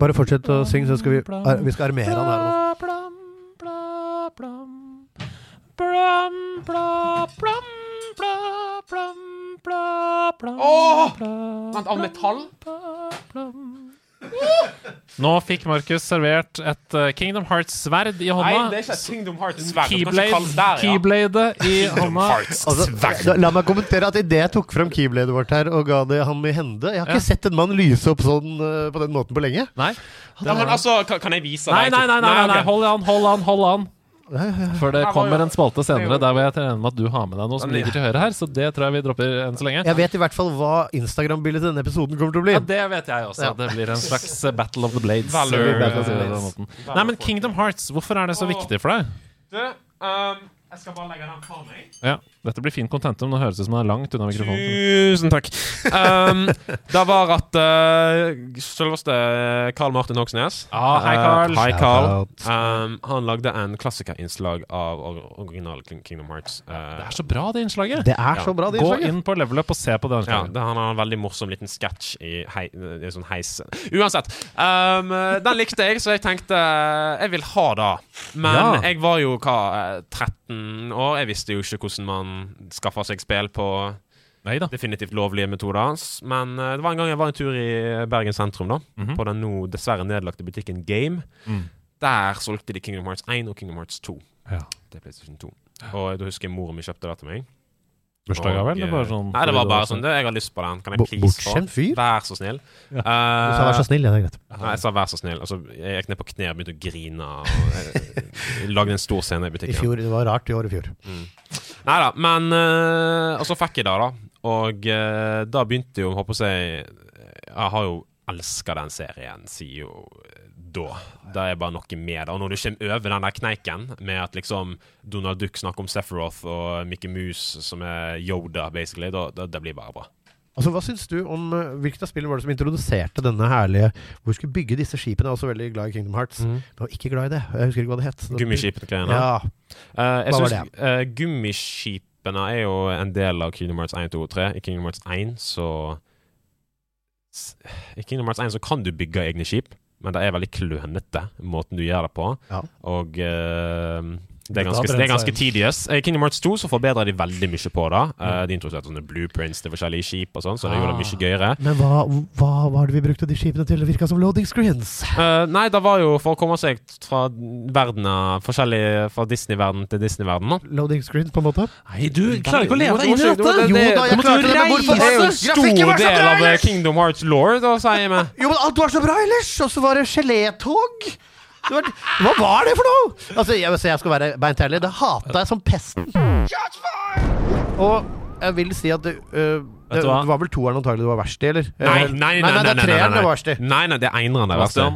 Bare fortsett å synge, så skal vi, ar- vi skal armere han her nå. Åh! Vent, av metall? Nå fikk Markus servert et eh, Kingdom Hearts-sverd i Nei, hånda. det er ikke et Kingdom Hearts-sverd. Keyblade, Keyblade i hånda. Altså, la meg kommentere at idet jeg tok fram keybladet vårt her og ga det ham i hende Jeg har ikke Ja. sett en mann lyse opp sånn eh, på den måten på lenge. Nei. Ja, men altså, kan, kan jeg vise Nei, deg? nei, nei, nei, nei, nei. ok. hold an, hold an, hold an. For det kommer en spalte er senere der hvor jeg regner med at du har med deg noe som ligger til høyre her, så det tror jeg vi dropper enn så lenge. Jeg vet i hvert fall hva Instagram-bildet til denne episoden kommer til å bli. Ja, det vet jeg også. Ja. Det blir en slags eh, Battle of the Blades. Valor, eh, Battle måten. Nei, men Kingdom Hearts, hvorfor er det så viktig for deg? Du, um, jeg skal bare legge den for meg. Ja, Dette blir fint om det høres ut som det er langt unna mikrofonen. Tusen takk. Um, det var at uh, selveste Carl Martin Hoksnes Ah, hei, Carl. Uh, hei, Carl. Um, han lagde en klassikerinnslag av or- original Kingdom Hearts. Uh, Det er så bra, det innslaget. Det er så bra, det Gå inn på Level Up og se på det ja, det, han har en veldig morsom liten sketsj i, hei, i sånn heis Uansett. Um, den likte jeg, så jeg tenkte jeg vil ha det. Men Ja. jeg var jo hva, uh, 13 år. Jeg visste jo ikke hvordan man skaffa seg spill på Neida. definitivt lovlige metoder. hans. Men uh, det var en gang jeg var en tur i Bergen sentrum, da. Mhm. På den nå dessverre nedlagte butikken Game. Mm. Der solgte de Kingdom Hearts 1 og Kingdom Hearts 2. Ja. Det er PlayStation 2. Og da husker jeg moren mi kjøpte det til meg. Bursdagsgave, eller eh, bare sånn Nei, det var bare sånn Jeg har lyst på den. Kan jeg please få? Bortskjemt fyr. Vær så snill. Ja. Du sa vær så snill, ja, det er greit. Nei, jeg sa vær så snill. Altså, jeg gikk ned på kne og begynte å grine. Og jeg, jeg lagde en stor scene i butikken. I fjor, Det var rart i år i fjor. Nei da, men eh, Og så fikk jeg det, da. Og eh, da begynte jo, håper jeg Jeg har jo elska den serien siden jo eh, da. Det er bare noe med det. Og når du kommer over den der kneiken med at liksom Donald Duck snakker om Sephiroth og Mickey Mouse som er Yoda, basically, da, det, det blir bare bra. Altså, Hva syns du om uh, Hvilket av spillene var det som introduserte denne herlige Hvor du skulle bygge disse skipene? Jeg er også veldig glad i Kingdom Hearts. Mm. Jeg var ikke glad i det. Jeg husker ikke hva det het. Gummiskipene. Ja. Uh, Hva var det? Uh, Gummiskipene er jo en del av Kingdom Hearts 1, 2 og 3. I Kingdom Hearts 1 så I Kingdom Hearts 1 så kan du bygge egne skip, men det er veldig klønete måten du gjør det på. Ja. Og eh, det, er ganske, det er ganske tedious. I Kingdom Hearts 2 så forbedrer de veldig mye på det. Eh, de introduserte sånne blueprints til forskjellige skip og sånn, så det gjorde det mye gøyere. Men hva, hva var det vi brukte de skipene til? Det virka som loading screens. Uh, nei, det var jo for å komme seg fra verdena, forskjellig Fra Disney-verden til Disney-verden. Loading screens, på en måte. Nei, du klarer ikke å leve deg inn i dette! det- Jo da, jeg klarte det, men hvorfor Det er jo en stor del av eh! Kingdom Hearts law, da, sier meg. Jo, men alt var så bra ellers! Og så var det gelétog! Var, hva var det for noe?! Altså, jeg, så jeg skal være beint ærlig, det hata jeg som pesten. Og jeg vil si at det, øh, det, du det var vel toeren antagelig det var verst i, eller? Nei, nei, nei. nei, det er nei, nei, treeren nei. det var verst i. Nei, nei, det er eineren det er verst i.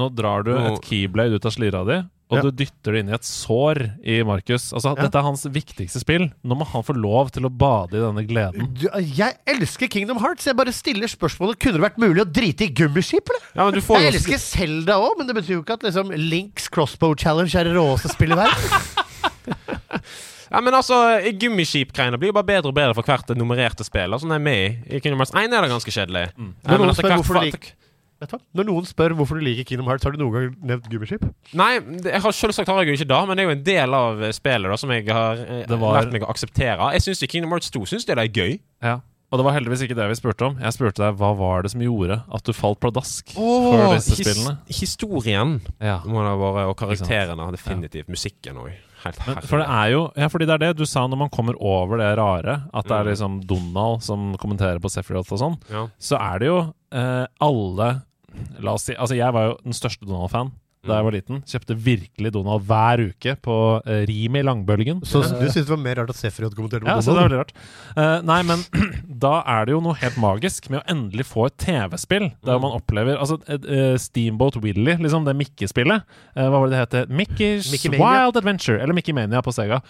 nå drar du et keyblade ut av slira di, og Ja. du dytter det inn i et sår i Markus. Altså, Ja. Dette er hans viktigste spill. Nå må han få lov til å bade i denne gleden. Du, jeg elsker Kingdom Hearts. Jeg bare stiller spørsmålet Kunne det vært mulig å drite i gummiskip, eller? Ja, men du får Jeg også... elsker Selda òg, men det betyr jo ikke at liksom, Links Crossbow Challenge er det råeste spillet i verden. Ja, men altså, Gummiskip-greiene blir jo bare bedre og bedre for hvert nummererte spill. Altså, er med i- I Kingdom Hearts 1 er det ganske kjedelig. Mm. Ja, men etter spør hvert Vet du hva? Når noen spør hvorfor du liker Kingdom Hearts, har du noen gang nevnt gummiskip? Nei, det- jeg har selvsagt har jeg jo ikke det, men det er jo en del av eh, spillet da, som jeg har eh, var- lært meg å akseptere. Jeg syns Kingdom Hearts 2 synes det er gøy. Ja. Og det var heldigvis ikke det vi spurte om. Jeg spurte deg hva var det som gjorde at du falt pladask Åh, for disse his spillene. historien Ja. må det være, og karakterene. Definitivt. Musikken òg. Helt herlig. for det er jo Ja, fordi det er det du sa når man kommer over det rare, at det er Mm. liksom Donald som kommenterer på Sephiroth og sånn, ja. så er det jo eh, alle La oss si Altså, jeg var jo den største Donald-fan da jeg var liten. Kjøpte virkelig Donald hver uke på uh, Rimi Langbølgen. Så du syns det var mer rart at Sefriot kommenterte på Ja, så det er veldig rart. Uh, nei, men da er det jo noe helt magisk med å endelig få et TV-spill der Mm. man opplever Altså, eh, Steamboat Willy, liksom det Mickey-spillet. Uh, hva var det det het? Mickey's Mickey Wild Adventure, eller Mickey Mania på Sega.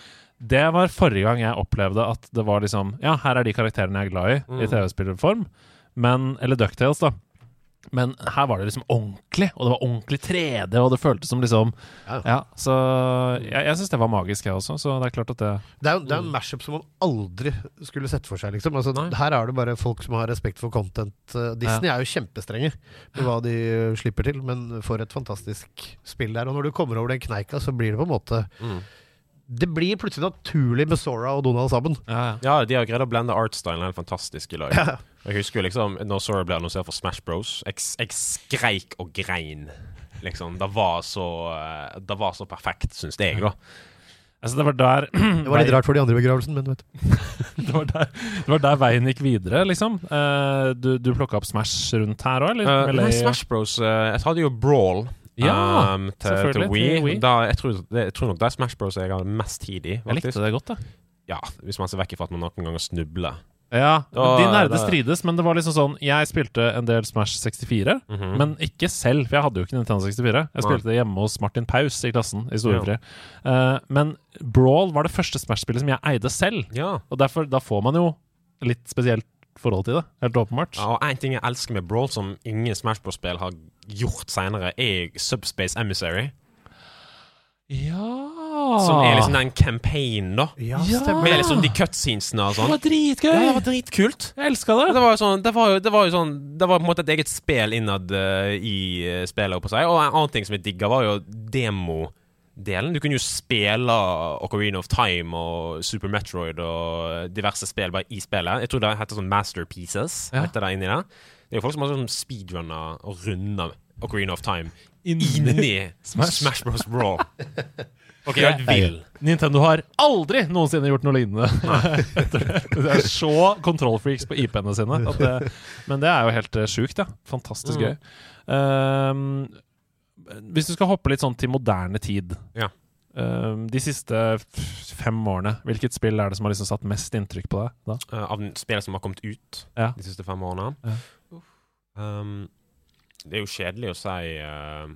Det var forrige gang jeg opplevde at det var liksom Ja, her er de karakterene jeg er glad i, i Mm. TV-spillerform. Men Eller Ducktales, da. Men her var det liksom ordentlig, og det var ordentlig 3D, og det føltes som liksom Ja. Ja, så jeg, jeg syns det var magisk, jeg også. Så det er klart at det Det er jo det er en mashup som man aldri skulle sett for seg. Liksom. Altså, her er det bare folk som har respekt for content. Uh, Disney er jo kjempestrenge med hva de uh, slipper til, men for et fantastisk spill der. Og når du kommer over den kneika, så blir det på en måte Mm. Det blir plutselig naturlig med Sora og Donald sammen. Ja, ja. ja, de har greid å blende artstylen helt fantastisk i lag. Jeg husker jo liksom når Sora ble annonsert for Smash Bros. Jeg, jeg skreik og grein. Liksom. Det var så, eh, det var så perfekt, syns jeg, da. Altså, det var der Det var litt rart for de andre i begravelsen, men vet du. det, var der, det var der veien gikk videre, liksom. Uh, du du plukka opp Smash rundt her òg, eller? Uh, Eller- nei, Smash Bros. Uh, jeg hadde jo Brawl. Ja, um, til, til Wii. til Wii. Da, jeg, tror, det, jeg tror nok det er Smash Bros. jeg har mest tid i. Jeg likte det godt, da. Ja, Hvis man ser vekk fra at man noen ganger snubler. Ja, De nerde strides, men det var liksom sånn Jeg spilte en del Smash 64, Mhm. men ikke selv, for jeg hadde jo ikke Nintendo 64. Jeg spilte det hjemme hos Martin Paus i klassen, i Storefri. uh, men Brawl var det første Smash-spillet som jeg eide selv, Ja. og derfor da får man jo litt spesielt forhold til det. Helt åpenbart. ja. Og en ting jeg elsker med Brawl, som ingen Smash Bros.-spill har gjort seinere, er Subspace Emissary. Ja Som er liksom den campaignen, da. Ja. Med liksom de cutscenesene og Det sånn. var dritgøy! Ja, det var dritkult. Jeg elska det. Det var sånn Det var jo, det var jo sånn Det var på en måte et eget spel innad uh, i uh, spillet, på seg. Og en annen ting som jeg digga, var jo demo. Delen. Du kunne jo spille Ocarina of Time og Super Metroid og diverse spill bare i spillet. Jeg tror det heter sånn Masterpieces. Ja. Heter det inni det. Det er jo folk som har sånn speedrunner og runda Ocarina of Time Inni- inni Smash. Smash Bros. Brawl. Ok, jeg vil. Nintendo har aldri noensinne gjort noe lignende. det. det er så kontrollfreaks på IP-ene sine. At det, men det er jo helt uh, sjukt, ja. Fantastisk Mm. gøy. Um, hvis du skal hoppe litt sånn til moderne tid Ja. um, De siste fem årene, hvilket spill er det som har liksom satt mest inntrykk på deg da? Eh, av spillet som har kommet ut Ja. de siste fem årene. Ja. Um, det er jo kjedelig å si eh,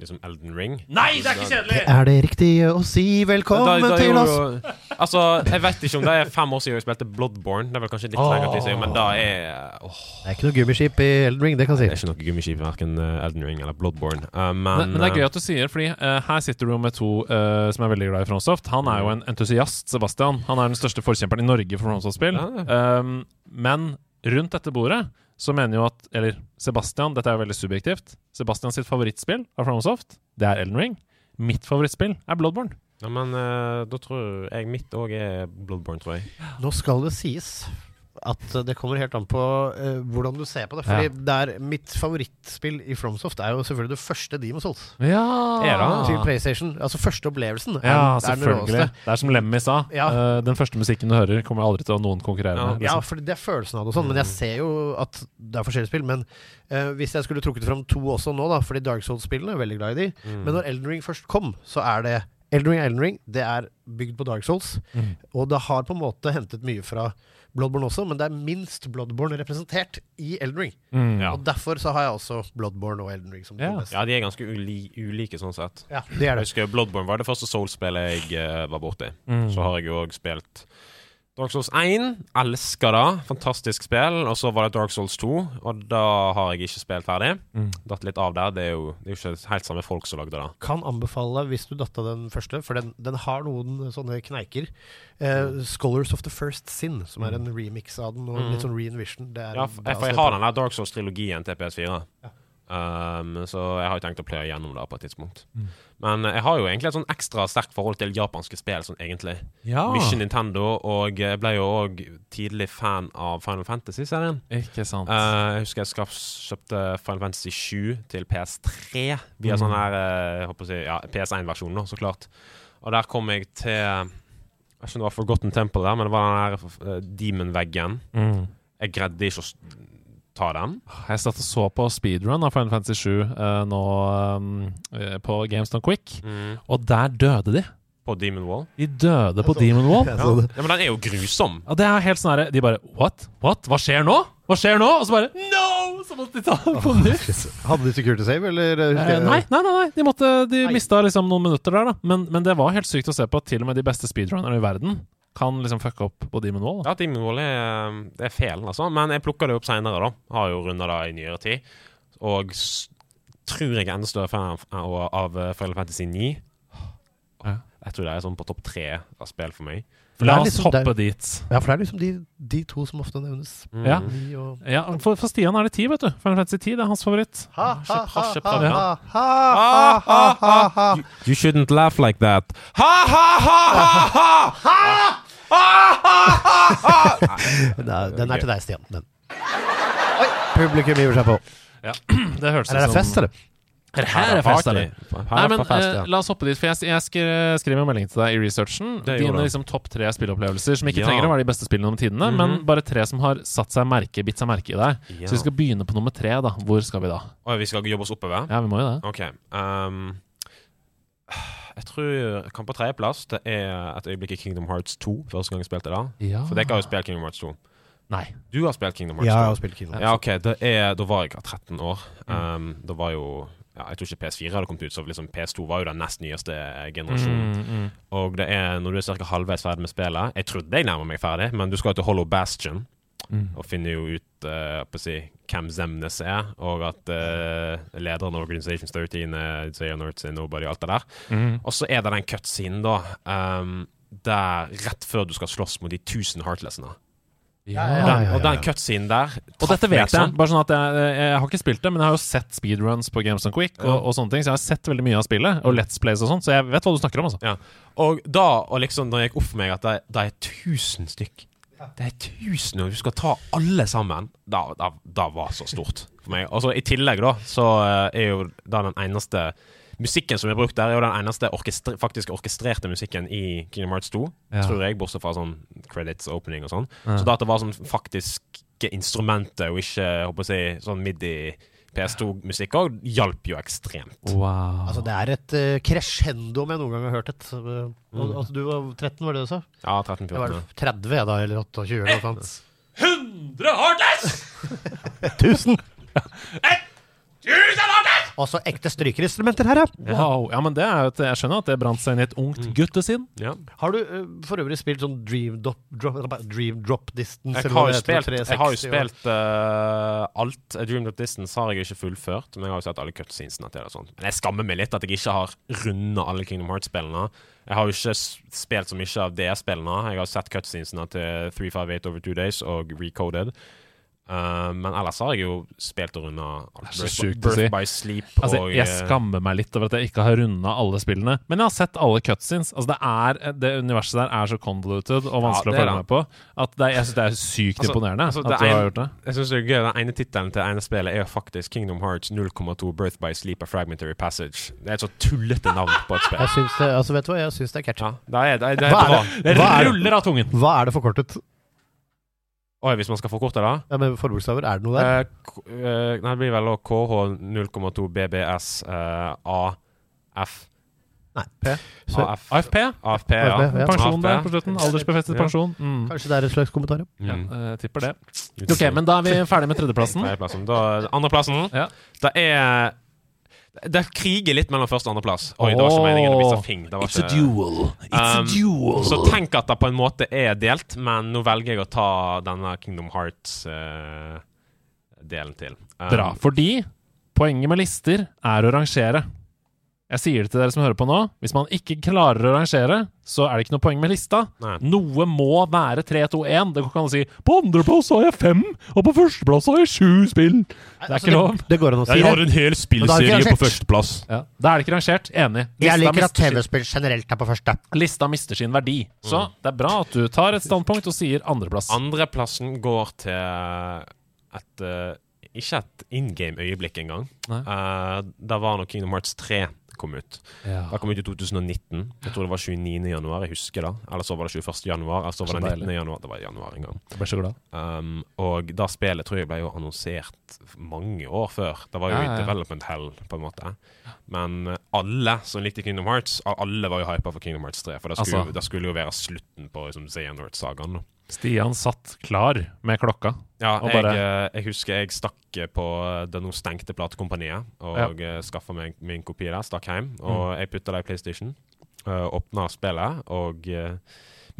liksom Elden Ring. Nei, det er ikke kjedelig! Er det riktig å si velkommen Da- da til til jo- oss? Altså, Jeg vet ikke om det er fem år siden jeg spilte Bloodborne. Det er vel kanskje litt oh. lenger siden, men da er åh, Det er ikke noe gummiskip i Elden Ring, det kan jeg si. Det er ikke noe gummiskip i verken Elden Ring eller Bloodborne. Uh, men, Men, men det er gøy at du sier, fordi uh, her sitter du med to uh, som er veldig glad i Fronsoft. Han er jo en entusiast, Sebastian. Han er den største forkjemperen i Norge for Fronsoft-spill. Ja, Um, men rundt dette bordet så mener jo at Eller Sebastian, dette er jo veldig subjektivt. Sebastian sitt favorittspill av FromSoft det er Elden Ring. Mitt favorittspill er Bloodborne. Ja, men uh, da tror jeg mitt òg er Bloodborne, tror jeg. Nå skal det sies at det kommer helt an på uh, hvordan du ser på det. Fordi Ja. det er mitt favorittspill i Fromsoft er jo selvfølgelig det første Demon's Souls. Ja! Er? Til PlayStation. Altså første opplevelsen er, Ja, er den selvfølgelig. råeste. Det er som Lemmy sa. Ja. Uh, den første musikken du hører, kommer aldri til å ha noen konkurrere Ja. med. Ja, Liksom. for det er følelsen av det og sånn, men jeg ser jo at det er forskjellige spill. Men uh, hvis jeg skulle trukket fram to også nå, da, fordi Dark Souls-spillene er veldig glad i de. Mm. Men når Elden Ring først kom, så er det Elden Ring Elden Ring. Det er bygd på Dark Souls. Mm. Og det har på en måte hentet mye fra Bloodborne også, men det er minst Bloodborne representert i Elden Ring. Mm. Ja. Og derfor så har jeg også Bloodborne og Elden Ring som Ja. Ja, de er ganske uli ulike sånn sett. Ja, det er Jeg husker Bloodborne var det første Souls-spillet jeg uh, var borti. Mm. Så har jeg jo òg spilt Dark Souls 1. Elsker det. Fantastisk spill. Og så var det Dark Souls 2, og da har jeg ikke spilt ferdig. Mm. Datt litt av der. Det er jo, det er jo ikke helt samme folk som lagde det. Kan anbefale hvis du datta den første, for den, den har noen sånne kneiker. Eh, Scholars of the First Sin, som er en remix av den, og Mm. litt sånn re-envision. Det er Ja, for jeg har den der Dark Souls-trilogien til PS4. Ja. Um, så jeg har jo tenkt å pløye gjennom det på et tidspunkt. Mm. Men jeg har jo egentlig et sånn ekstra sterkt forhold til japanske spill, sånn egentlig. Ja. Mye Nintendo, og jeg ble jo òg tidlig fan av Final Fantasy-serien. Ikke sant. uh, jeg husker jeg skaff, kjøpte Final Fantasy 7 til PS3 via Mm. sånn her uh, si, ja, PS1-versjon, da, så klart. Og der kom jeg til Jeg skjønner det var Forgotten Temple der, men det var den her uh, Demon-veggen. Mm. Jeg greide ikke å ta den. Jeg satt og så på speedrun av Final Fantasy 7 uh, nå um, på GameStone Quick, og der døde de. På Demon Wall. De døde på Demon Wall. Ja. Ja, men den er jo grusom. Ja, det er helt sånn herre De bare What? What? Hva skjer nå? Hva skjer nå? Og så bare No! Så måtte de ta den på nytt. Hadde de security save, eller? eh, Eh, nei, nei, nei. De, måtte, de mista liksom noen minutter der, da. Men, men det var helt sykt å se på at til og med de beste speedrunnerne i verden kan liksom fucke opp på Demon Wall. Ja, Demon Wall er, eh, er felen, altså. Men jeg plukka det opp seinere, da. Har jo runda det i nyere tid. Og tror jeg er enda større fan av, av eh, Final Fantasy 9. Jeg tror det er sånn på topp tre av spill for meg. For La oss liksom, hoppe er, dit. Ja, for det er liksom de, de to som ofte nevnes. Mm. Ja. Ja for, for, Stian er det ti, vet du. Final Fantasy 10 det er hans favoritt. Ha, ha, ha, ha, ha, ha, You shouldn't laugh like that. Ha, ha, ha, ha, ha! Nei, Den er til deg, Stian. Den. publikum hiver seg på. Det hørtes Eller er det fest, eller? Her er fest, eller? Her Nei, er men fest, eh, ja. La oss hoppe dit. For jeg, jeg skrev, en melding til deg i researchen. Dine liksom, topp tre spilleopplevelser som ikke Ja. trenger å være de beste spillene om tidene, Mhm. men bare tre som har satt seg merke, bitt seg merke i deg. Ja. Så vi skal begynne på nummer tre. da Hvor skal vi da? Oi, vi skal jobbe oss oppover? Ja, vi må jo det. OK. ehm, jeg tror jeg kan på tredjeplass. Det er et øyeblikk i Kingdom Hearts 2. Første gang jeg spilte det. Ja. For dere har jo spilt Kingdom Hearts 2. Nei. Du har spilt Kingdom Hearts Ja, 2. jeg har spilt Kingdom. Hearts. Ja, ok, det er, Da var jeg 13 år. Um, da var jo ja, Jeg tror ikke PS4 hadde kommet ut, så liksom PS2 var jo den nest nyeste generasjonen. Mm, mm. Og det er når du er ca. halvveis ferdig med spillet Jeg trodde jeg nærmer meg ferdig, men du skal til Hollow Bastion Mm. og finner jo ut uh, på å si, hvem Zemnes er, og at uh, lederen av Organization 13 er Nerds in Nobody alt det der. Mm. Og så er det den cutscenen, da, um, der rett før du skal slåss mot de 1000 Heartlessene. Ja, Ja, Den, ja, og den cutscenen der Og dette vet jeg. sånn. Bare sånn at jeg, jeg har ikke spilt det, men jeg har jo sett speedruns på Games on Quick og, Ja. og sånne ting, så jeg har sett veldig mye av spillet, og Let's Plays og sånt, så jeg vet hva du snakker om, altså. Og da, og liksom, da gikk opp for meg at det, det er 1000 stykk Det er 1000, og du skal ta alle sammen. Da, da, da var så stort for meg. Og så I tillegg da, så eh, er jo da den eneste Musikken som er brukt der, er jo den eneste orkestre, faktisk orkestrerte musikken i Kingdom Hearts 2. Ja. Tror jeg, bortsett fra sånn credits opening og sånn. Ja. Så da at det var sånn faktiske instrumenter, og ikke håper si, sånn midi PS2-musikk òg, hjalp jo ekstremt. Wow. Altså, det er et uh, crescendo om jeg noen gang har hørt et. Uh, Mm. altså, du var 13, var det du sa? Ja, Jeg var 13-14. 30 jeg da, eller 28 eller noe sånt. 100 Heartless! 1000! Også ekte strykerinstrumenter her, ja. Wow. Ja, men det er jo et, Jeg skjønner at det brant seg inn i et ungt Mm. guttesinn. Ja. Har du eh, for øvrig spilt sånn Dream Drop, drop, dream drop Distance? Jeg har jo spilt, jeg har jo spilt uh, alt. Dream drop Distance har jeg ikke fullført, men jeg har jo sett alle cutscenesene til det. og sånt. Men jeg skammer meg litt at jeg ikke har runda alle Kingdom Hearts-spillene. Jeg har jo ikke spilt så mye av DS-spillene. Jeg har sett cutscenesene til 358 Over Two Days og Recoded. Eh, men ellers har jeg jo spilt og runda Birth, sjukt Birth si. by Sleep Altså, og Jeg eh, skammer meg litt over at jeg ikke har runda alle spillene. Men jeg har sett alle cutscenes. Altså, det, er, det universet der er så convoluted og vanskelig er å følge med på at det jeg syns det er sykt Altså- imponerende altså, at du en, har gjort det. Jeg synes det er gøy Den ene tittelen til ene spillet er faktisk Kingdom Hearts 0,2 Birth by Sleep A Fragmentary Passage. Det er et så tullete navn på et spill. Jeg syns det, altså, vet du hva, jeg syns det er catchy. Ja, det er, det er, det er det? Det det? ruller av tungen! Hva er det forkortet? Oi, hvis man skal forkorte det? Ja, med forbokstaver, er det noe der? Eh, k- eh, nei, det blir vel KH 0,2 BBS eh, AF Nei, P. Så, AF AFP? AFP, ja. AFP, ja. Pensjon der på slutten. Aldersbefestet Ja. pensjon. Mm. kanskje det er et slags kommentar? ja. Ja, Mm. eh, tipper det. Ok, men da er vi ferdig med tredjeplassen. Tredjeplassen. Da, andreplassen Ja. Det er Det kriger litt mellom første og andreplass. Oi, det var ikke meningen å så fing. Det var ikke, duel. Um, duel. Så tenk at det på en måte er delt, men nå velger jeg å ta denne Kingdom Hearts-delen til. Um, Bra. Fordi poenget med lister er å rangere. Jeg sier det til dere som hører på nå. Hvis man ikke klarer å rangere, så er det ikke noe poeng med lista. Nei. Noe må være 3, 2, 1. Det går ikke an å si 'på andreplass har jeg fem', og på førsteplass har jeg sju spill'. Det er ikke lov. Altså, Det, det går an å si Jeg har en hel er spillserie på førsteplass. Ja. Da er det ikke rangert. Enig. Jeg liker at TV-spill generelt er på første. Lista mister sin verdi. Så det er bra at du tar et standpunkt og sier andreplass. Andreplassen går til et uh, Ikke et in game-øyeblikk engang. Uh, det var nok Kingdom Hearts 3 kom ut. Ja. Det kom ut i 2019. Jeg tror det var 29. januar. Jeg husker det. Eller så var det 21. januar. Eller så var Så det deilig. 19. januar. Det var i januar en gang. Jeg ble så glad. Um, og da spillet tror jeg ble jo annonsert mange år før. Det var jo Ja, i development hell, på en måte. Men eh, alle som likte Kingdom Hearts, alle var jo hypa for Kingdom Hearts 3. For det skulle, Altså- det skulle jo være slutten på liksom, Xehanort-sagaen. Stian satt klar med klokka. Ja, Og jeg, bare- eh, jeg husker jeg stakk på det nå stengte platekompaniet og ja. skaffa meg min kopi der. Stakk hjem. Mm. Og jeg putta det i PlayStation. Uh, Åpna spillet, og eh,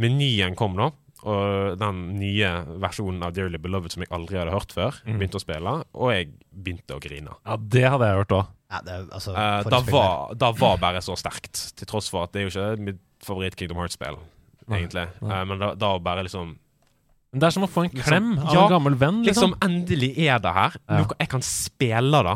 menyen kom nå. Og den nye versjonen av Dearly Beloved som jeg aldri hadde hørt før, Mm. begynte å spille, og jeg begynte å grine. Ja, det hadde jeg hørt òg. Ja, det, altså, Uh, det, var, det var bare så sterkt, til tross for at det er jo ikke mitt favoritt Kingdom Hearts-spill, egentlig. nei. Uh, men da, da bare liksom det er som å få en Liksom, av ja, en gammel venn. Liksom, Liksom. endelig er det her. Ja. Noe jeg kan spille da.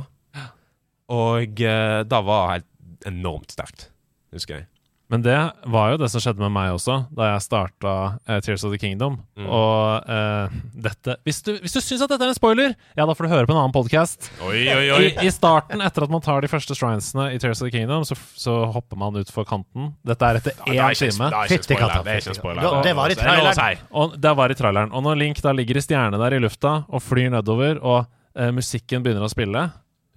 Og uh, det var helt enormt sterkt, husker jeg. Men det var jo det som skjedde med meg også, da jeg starta uh, Tears of the Kingdom. Mm. Og uh, dette hvis du, hvis du syns at dette er en spoiler, ja, da får du høre på en annen podkast. I, I starten, etter at man tar de første shrinesene i Tears of the Kingdom, så, så hopper man utfor kanten. Dette er etter Ja, det er én time. Det er ikke en Fytti spoiler. katta, Det er ikke en spoiler. katta. Det var i er si. Og det var i traileren. Og når Link da ligger i stjerne der i lufta og flyr nedover, og uh, musikken begynner å spille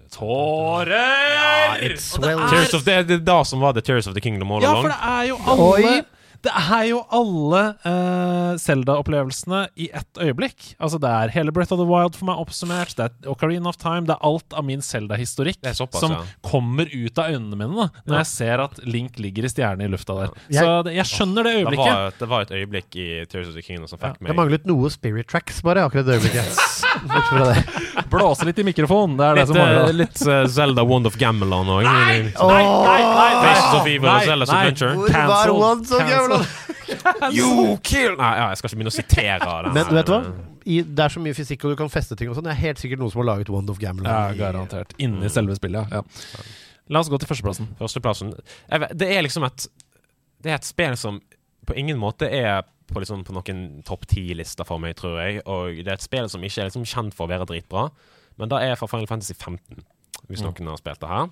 Tårer! It's det well- er- Tears of, det det er da som var The Tears of the Kingdom all Ja, along. for det er jo alle Oi. Det er jo alle eh, Zelda-opplevelsene i ett øyeblikk. Altså Det er hele Breath of the Wild for meg oppsummert. Det er Ocarina of Time. Det er alt av min Zelda-historikk Det såpass, som ja. kommer ut av øynene mine da når Ja. jeg ser at Link ligger i stjerne i lufta der. Jeg- Så det, jeg skjønner det Det øyeblikket. var, det var et øyeblikk i Tears of the Kingdom som fikk Det meg manglet noe Spirit Tracks, bare, akkurat det øyeblikket. Bort fra det. Blåse litt i mikrofonen. Det er det som eh, mangler. litt uh, Zelda Wand of Gamelan òg. Nei, nei, nei, nei, Faces of Evil og nei, Zelda's nei. Adventure. Hvor var Cancel, of. Gamelan? You kill Nei, ja, jeg skal ikke begynne å sitere den. Men her, vet du hva? eh, I, det er så mye fysikk, og du kan feste ting og sånn. Det er helt sikkert noen som har laget Wand of Gamelan. Ja, garantert. Inni selve spillet, ja. ja. La oss gå til førsteplassen. Førsteplassen vet, Det er liksom et Det er et spill som på ingen måte er på, liksom, på noen topp ti-lister for meg, tror jeg. Og det er et spill som ikke er liksom kjent for å være dritbra. Men da er fra Final Fantasy 15, hvis Mm. noen har spilt det her.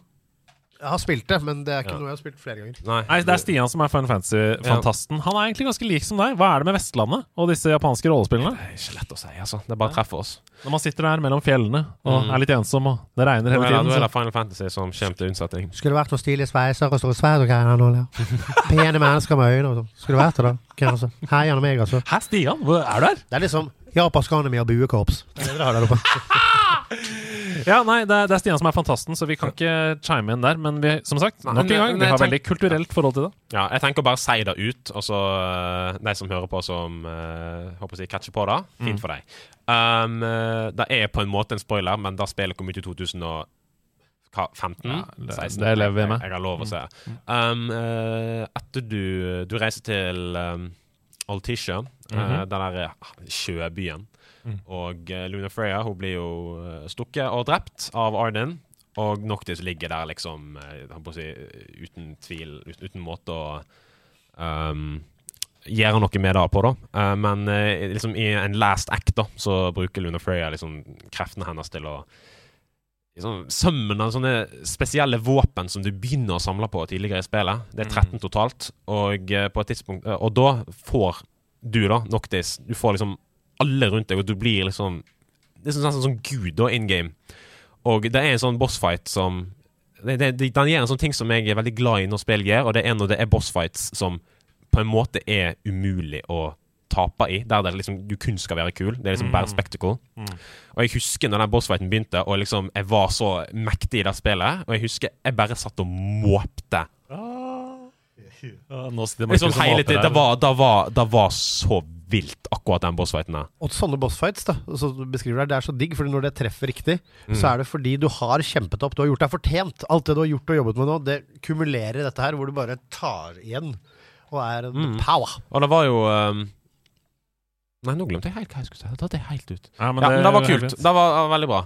Jeg har spilt det, men det er ikke Ja. noe jeg har spilt flere ganger. Nei, Nei, det er Stian som er Final Fantasy-fantasten. Han er egentlig ganske lik som deg. Hva er det med Vestlandet og disse japanske rollespillene? Det er ikke lett å si, altså. Det er bare å treffe oss. Når man sitter der mellom fjellene og Mm. er litt ensom, og det regner hele er det, tiden. nå er Så. Final Fantasy som kommer til unnsetning. Skulle vært noen stilige sveiser og store sverd og greier nå, eller? Pene mennesker med øyne og sånn. Skulle vært det, da. Altså. Hei, Janne meg, altså. Hæ, Stian? Hvor er du her? Det er liksom japansk anime og buekorps. Det er det dere har der oppe. Ja, nei, det er, det er Stian som er fantasten, så vi kan ikke chime inn der. Men vi, som sagt, nok en gang, vi har veldig kulturelt forhold til det. Ja, jeg tenker å bare si det ut, og så eh, de som hører på, som uh, håper å si catcher på det, fint Mm. for deg. Um, eh, det er på en måte en spoiler, men da spillet kom ut i 2015? Ja, det- 16? det lever vi med. Jeg har lov å se. Um, eh, etter du, du reiser til um, Altisha, eh, Mhm. den der eh, sjøbyen, Mm. og uh, Luna Freya hun blir jo eh, stukket og drept av Arden. Og Noctis ligger der liksom eh, si, uten tvil, uten, uten måte å um, gjøre noe med det på, da. Uh, men uh, liksom i en last act da så bruker Luna Freya liksom kreftene hennes til å liksom, Sømmen av sånne spesielle våpen som du begynner å samle på tidligere i spillet. Det er 13 totalt. Og eh, på et tidspunkt eh, Og da får du, da, Noctis Du får liksom alle rundt deg, og du blir liksom Det er sånn, sånn, sånn gud da, in game. Og det er en sånn bossfight som det, det, det, Den gjør en sånn ting som jeg er veldig glad i når spill gjør, og det er når det er bossfights som på en måte er umulig å tape i. Der det liksom, du kun skal være kul. Det er liksom bare spectacle. Mm. Og jeg husker når den bossfighten begynte, og liksom jeg var så mektig i det spillet. Og jeg husker jeg bare satt og måpte. Nå sitter Liksom Markus og hele tiden, det, var, det, var, det var så vilt, akkurat den bossfighten der. Og sånne bossfights, da, så du beskriver det, det er så digg, fordi når det treffer riktig, Mm. så er det fordi du har kjempet opp, du har gjort deg fortjent. Alt det du har gjort og jobbet med nå, det kumulerer dette her, hvor du bare tar igjen og er en Mm. power. Og det var jo um... Nei, nå glemte jeg helt hva jeg skulle si. Det datt jeg helt ut. Ja, men ja, men det var kult. Det var, det var veldig bra.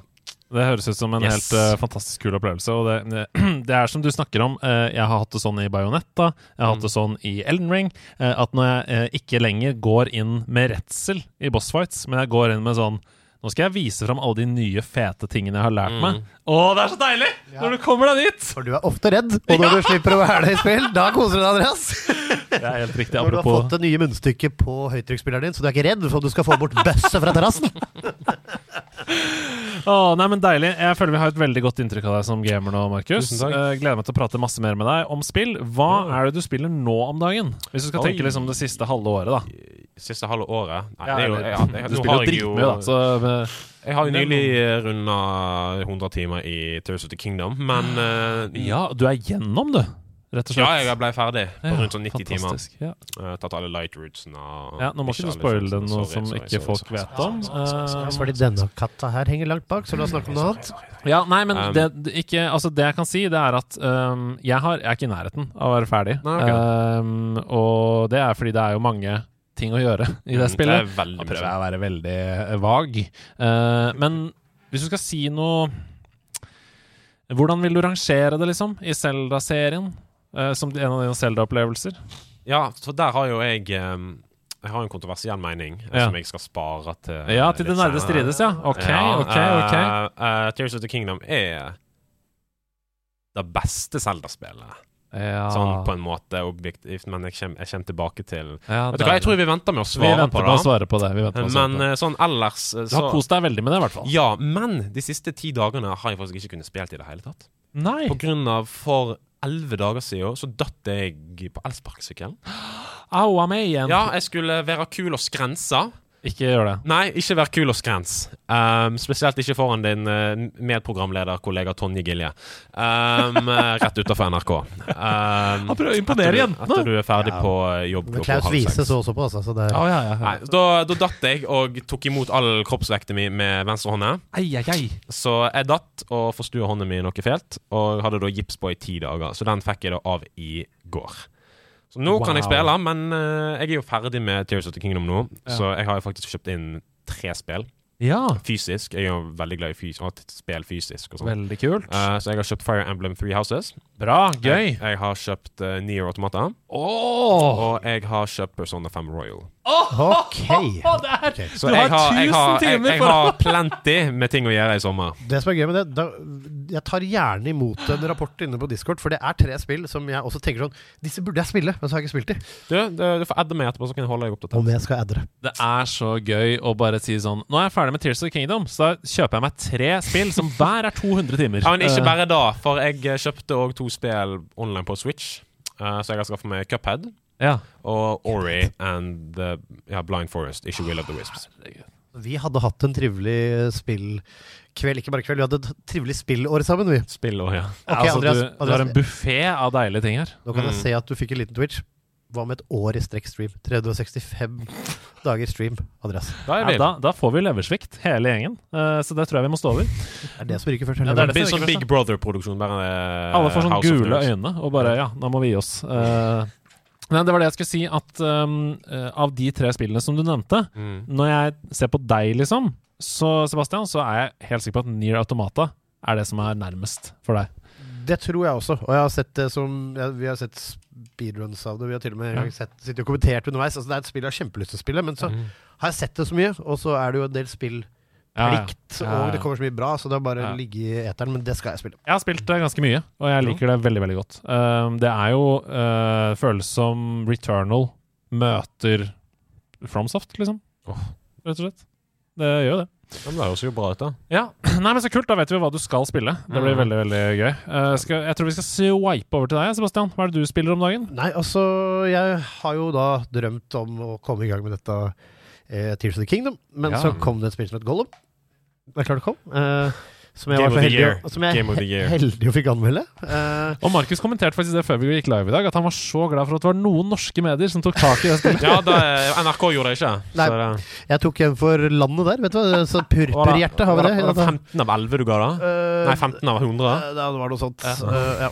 Det høres ut som en Yes. helt uh, fantastisk kul opplevelse. Og det, det er som du snakker om. uh, jeg har hatt det sånn i Bajonetta, jeg har hatt Mm. det sånn i Elden Ring. uh, at når jeg ikke lenger går inn med redsel i bossfights, men jeg går inn med sånn Nå skal jeg vise fram alle de nye, fete tingene jeg har lært Mm. meg. Å, det er så deilig! Når du kommer deg dit! For du er ofte redd, og når du slipper å være det i spill, da koser du deg, Andreas. Det er helt riktig. Når du har fått det nye munnstykket på høytrykksspilleren din, så du er ikke redd for at du skal få bort bøsset fra terrassen. Oh, nei, men Deilig. Jeg føler vi har et veldig godt inntrykk av deg som gamer nå, Markus. Eh, gleder meg til å prate masse mer med deg om spill. Hva er det du spiller nå om dagen? Hvis du skal Oi. tenke liksom det siste halve året, da. Siste halve året Nei, Ja, det er jo, ja, det, du spiller jo dritmye, da. Så Jeg har jo nylig runda 100 timer i Tears of the Kingdom, men eh, ja, du er gjennom, du. Rett og slett. Ja, jeg ble ferdig på rundt sånn 90 timer. fantastisk. Ja. Uh, tatt alle light rootsene. og Ja, nå må ikke du spoile det noe sorry, som sorry, ikke sorry, folk sorry, vet om. Eh, sorry. Fordi denne katta her henger langt bak, så la oss snakke om noe annet. Ja, nei, men Um, det, det, ikke, altså det jeg kan si, det er at um, jeg, har, jeg er ikke i nærheten av å være ferdig. Nei, okay. um, og det er fordi det er jo mange ting å gjøre i det Mm, spillet. Det veldig Nå prøver jeg å være veldig eh, vag. Uh, men hvis du skal si noe Hvordan vil du rangere det, liksom, i Zelda-serien? Uh, som en av dine Zelda-opplevelser? Ja, så der har jo jeg um Jeg har en kontroversiell mening Ja. som jeg skal spare til Ja, til det nærmeste strides, ja. Ok, Ja, ok, ok. Uh, uh, Tears of the Kingdom er det beste Zelda-spillet. Ja. Sånn på en måte objektivt, men jeg kommer, kommer tilbake til ja, Vet du hva, jeg tror vi venter med å svare på på å det. svare på det. På Men på det. eh, sånn ellers så, Du har kost deg veldig med det, i hvert fall. Ja, men de siste ti dagene har jeg faktisk ikke kunnet spille i det hele tatt. Nei. På grunn av for elleve dager siden så datt jeg på elsparkesykkelen. Au a meg igjen. Ja, jeg skulle være kul og skrense. Ikke gjør det. Nei, ikke vær kul og skrens. Um, spesielt ikke foran din uh, medprogramleder-kollega Tonje Gilje. Um, rett utafor NRK. Um, Han prøver å imponere etter jentene. Etter du er ferdig Ja. på uh, jobb Men Klaus viser Wiese så også på, altså. Det, oh, ja, ja, ja. Nei, da, da datt jeg og tok imot all kroppsvekten min med venstre hånda. Så jeg datt og forstua hånda mi noe fælt, og hadde da gips på i ti dager. Så den fikk jeg da av i går. Så nå kan jeg spille, men eh, jeg er jo ferdig med Tears of the Kingdom nå, Ja. så jeg har jo faktisk kjøpt inn tre spill. Ja, Fysisk. Jeg er jo veldig glad i fys spill fysisk. og sånt. veldig kult. Uh, så jeg har kjøpt Fire Emblem Three Houses. Bra, gøy. Jeg, jeg har kjøpt uh, Near Automata. Oh. Og jeg har kjøpt Persona 5 Royal. Ok. Å, det er, Så du har jeg timer jeg, har, jeg, timer jeg for har plenty med ting å gjøre i sommer. Det som er gøy med det, da, jeg tar gjerne imot en rapport inne på Discord, for det er tre spill som jeg også tenker sånn Disse burde jeg spille, men så har jeg ikke spilt de. Du, du, du får adde meg etterpå, så kan jeg holde deg oppdatert. Om jeg skal adde det. Det er så gøy å bare si sånn Nå er jeg ferdig med Tears of the Kingdom, så da kjøper jeg meg tre spill som hver er 200 timer. Ja, men ikke Eh, bare da, for jeg eh, kjøpte òg to spill online på Switch. Eh, så jeg har skaffet meg Cuphead ja. og Ori and the, ja, Blind Forest, ikke Will of the Wisps. Vi hadde hatt en trivelig spillkveld, ikke bare kveld, vi hadde et trivelig spillår sammen, vi. Spillår, ja. Okay, altså, Andreas, du, du har en buffé av deilige ting her. Nå kan jeg Mm. se at du fikk en liten twitch. Hva med et år i strekk stream? 365 dager stream, Andreas. Da er Ja, da, da får vi leversvikt, hele gjengen. Uh, så det tror jeg vi må stå over. Det er det som ryker først. Ja, det er det Big, som sånn Big Brother-produksjon. Eh, Alle får sånn House gule øyne og bare Ja, nå må vi gi oss. Eh, Nei, det var det jeg skulle si, at um, eh, av de tre spillene som du nevnte Mm. Når jeg ser på deg, liksom, så Sebastian, så er jeg helt sikker på at Near Automata er det som er nærmest for deg. Det tror jeg også. Og jeg har sett det som ja, Vi har sett speedruns av det. Vi har til og med Ja. sett, sittet og kommentert underveis. Altså, det er et spill jeg har kjempelyst til å spille, men så Mm. har jeg sett det så mye, og så er det jo en del spill. Plikt, Ja, ja. og det kommer så mye bra, så det er bare Ja. ligge i eteren. Men det skal jeg spille. Jeg har spilt det ganske mye, og jeg liker det veldig veldig godt. Um, det er jo uh, føles som Returnal møter Fromsoft, liksom. Oh. Rett og slett. Det gjør det. Ja, men det høres jo bra ut, da. Ja, Nei, men Så kult. Da vet vi hva du skal spille. Det blir mm. veldig veldig gøy. Uh, skal, jeg tror vi skal swipe over til deg, Sebastian. Hva er det du spiller om dagen? Nei, altså Jeg har jo da drømt om å komme i gang med dette Tears of the Kingdom, men Ja. så kom det et spill som het Gollum. Det er klart det kom. Eh, som jeg Game var så heldig, som jeg heldig og fikk anmelde. Uh, Og Markus kommenterte faktisk det før vi gikk live i dag, at han var så glad for at det var noen norske medier som tok tak i det spillet. Ja, da, eh, NRK gjorde det ikke. Nei. Så det, jeg tok en for landet der, vet du hva. Så purpurhjerte har vi det. Var det 15 av 11 du ga, da? Uh, Nei, 15 av 100? eh, Ja, det var noe sånt. Ja. Ja.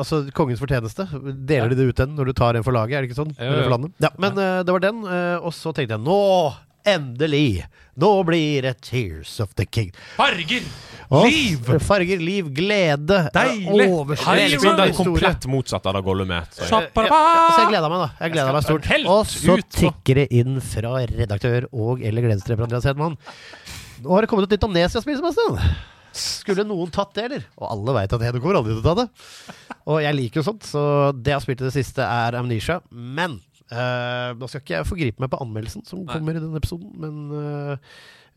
Altså Kongens fortjeneste. Deler de det ut den når du tar en for laget, er det ikke sånn? Jo, jo. for. Ja, men det var den, og så tenkte jeg nå, endelig! Nå blir det Tears of the King. Farger! Og Liv! Farger, liv, glede. Deilig! eh, Det er liksom komplett motsatte av det Gollum er. så- Eh, ja, så jeg gleda meg, da. Jeg gleda meg stort. Helt Og så ut tikker det inn fra redaktør og eller gledesdreper Andreas Hedman. Nå har det kommet et nytt Amnesia-spill, Sebastian. Skulle noen tatt det, eller? Og alle veit at kommer aldri til å ta det. Og jeg liker jo sånt, så det jeg har spilt i det siste, er Amnesia. Men eh, nå skal ikke jeg forgripe meg på anmeldelsen som Nei. kommer i denne episoden, men uh,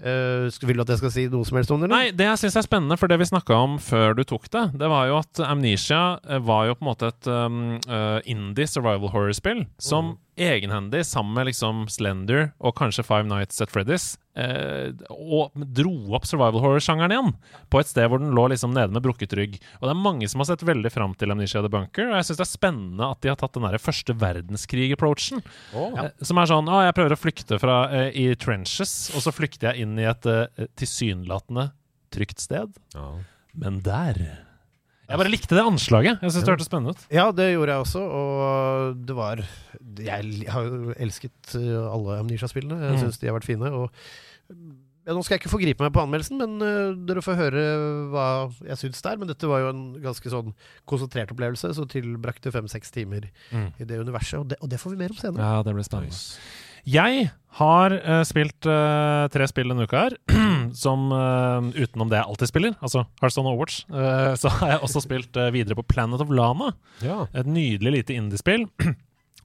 uh, Vil du at jeg skal si noe som helst om det, eller? Nei, det jeg syns er spennende, for det vi snakka om før du tok det, det var jo at Amnesia var jo på en måte et um, indie survival horror-spill som egenhendig, sammen med liksom Slender og kanskje Five Nights at Freddy's, eh, og dro opp survival horror-sjangeren igjen. På et sted hvor den lå liksom nede med brukket rygg. Og det er mange som har sett veldig fram til Amnesia The Bunker, og jeg syns det er spennende at de har tatt den der første verdenskrig-approachen. Oh. Eh, Som er sånn Å, jeg prøver å flykte fra eh, i trenches, og så flykter jeg inn i et eh, tilsynelatende trygt sted. Oh. Men der Jeg bare likte det anslaget. Jeg syns det hørtes spennende ut. Ja, det gjorde jeg også, og det var Jeg har jo elsket uh, alle Amnesia-spillene. Jeg Mm. syns de har vært fine. Og ja, Nå skal jeg ikke forgripe meg på anmeldelsen, men uh, dere får høre hva jeg syns der. Men dette var jo en ganske sånn konsentrert opplevelse, så tilbrakte fem-seks timer Mm. i det universet. Og det, og det får vi mer om senere. Ja, det blir spennende. Jeg har uh, spilt uh, tre spill denne uka her, som eh, utenom det jeg alltid spiller, altså Hearthstone Overwatch, eh, så har jeg også spilt eh, videre på Planet of Lana. Ja. Et nydelig lite indiespill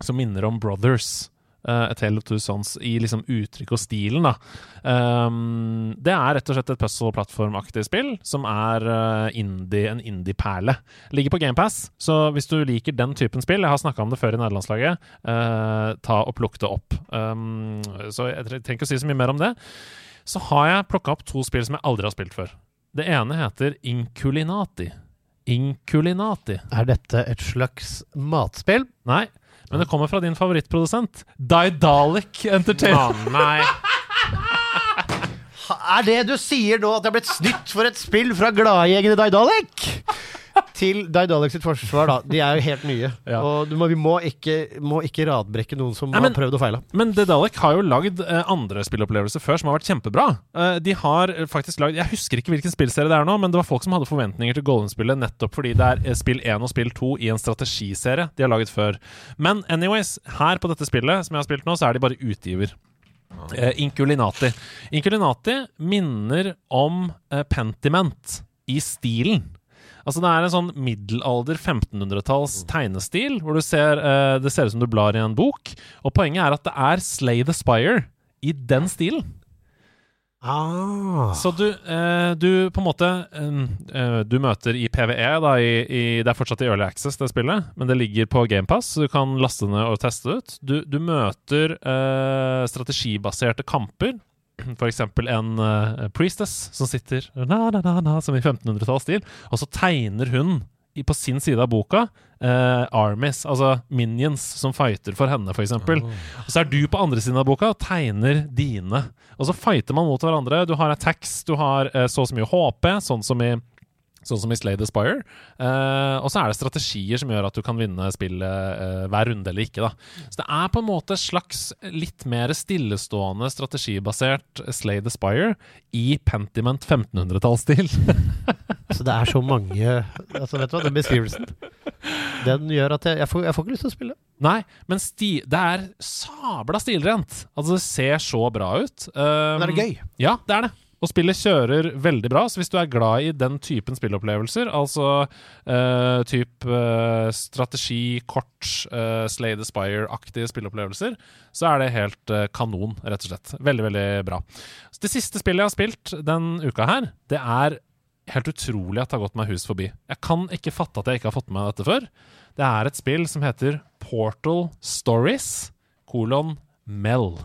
som minner om Brothers. Uh, et Tale of Two Sons i liksom uttrykk og stilen, da. Um, det er rett og slett et puzzle-plattformaktig spill som er uh, indie, en indie-perle. Ligger på GamePass, så hvis du liker den typen spill Jeg har snakka om det før i nederlandslaget. Uh, ta og plukk det opp. Um, så jeg tre- trenger ikke å si så mye mer om det. Så har jeg plukka opp to spill som jeg aldri har spilt før. Det ene heter Inculinati. Inculinati. Er dette et slags matspill? Nei, men det kommer fra din favorittprodusent, Didalic Entertainment. Nei. Er det du sier nå, at jeg er blitt snytt for et spill fra gladgjengene Daidalek? Til Daidalek sitt forsvar, da. De er jo helt nye. Ja. Og du må, vi må ikke, må ikke radbrekke noen som Nei, men- har prøvd og feila. Men Daidalek har jo lagd eh, andre spillopplevelser før som har vært kjempebra. Eh, de har eh, faktisk lagd Jeg husker ikke hvilken spillserie det er nå, men det var folk som hadde forventninger til Golden-spillet nettopp fordi det er eh, spill 1 og spill 2 i en strategiserie de har laget før. Men anyways, her på dette spillet som jeg har spilt nå, så er de bare utgiver. Eh, Inkulinati. Inkulinati minner om eh, Pentiment i stilen. Altså Det er en sånn middelalder 1500-talls tegnestil, hvor du ser, uh, det ser ut som du blar i en bok. Og poenget er at det er Slay the Spire i den stilen. Ah. Så du, eh, du på en måte eh, Du møter i PVE, da, i, i, det er fortsatt i Early Access, det spillet, men det ligger på GamePass, så du kan laste ned og teste det ut. Du, du møter eh, strategibaserte kamper. Eksempel en uh, priestess som sitter na, na, na, na, som i 1500-tallsstil, og så tegner hun i, på sin side av boka uh, armies, altså minions, som fighter for henne, f.eks. eksempel Og så er du på andre siden av boka og tegner dine. Og så fighter man mot hverandre. Du har attacks, du har uh, så og så mye HP, sånn som i Sånn som i Slay the Spire. Eh, og så er det strategier som gjør at du kan vinne spillet eh, hver runde eller ikke. da. Så det er på en måte slags litt mer stillestående, strategibasert Slay the Spire i Pentiment 1500-tallsstil. Så det er så mange altså Vet du hva, den beskrivelsen Den gjør at jeg, jeg, får, jeg får ikke lyst til å spille. Nei, men sti det er sabla stilrent. Altså, det ser så bra ut. Um, Men er det gøy? Ja, det er det. Og spillet kjører veldig bra, så hvis du er glad i den typen spillopplevelser, altså uh, type uh, strategi, kort, uh, Slay the Spire-aktige spillopplevelser, så er det helt eh, kanon, rett og slett. Veldig, veldig bra. Så det siste spillet jeg har spilt den uka her, det er helt utrolig at det har gått meg hus forbi. Jeg kan ikke fatte at jeg ikke har fått med meg dette før. Det er et spill som heter Portal Stories, kolon Mel.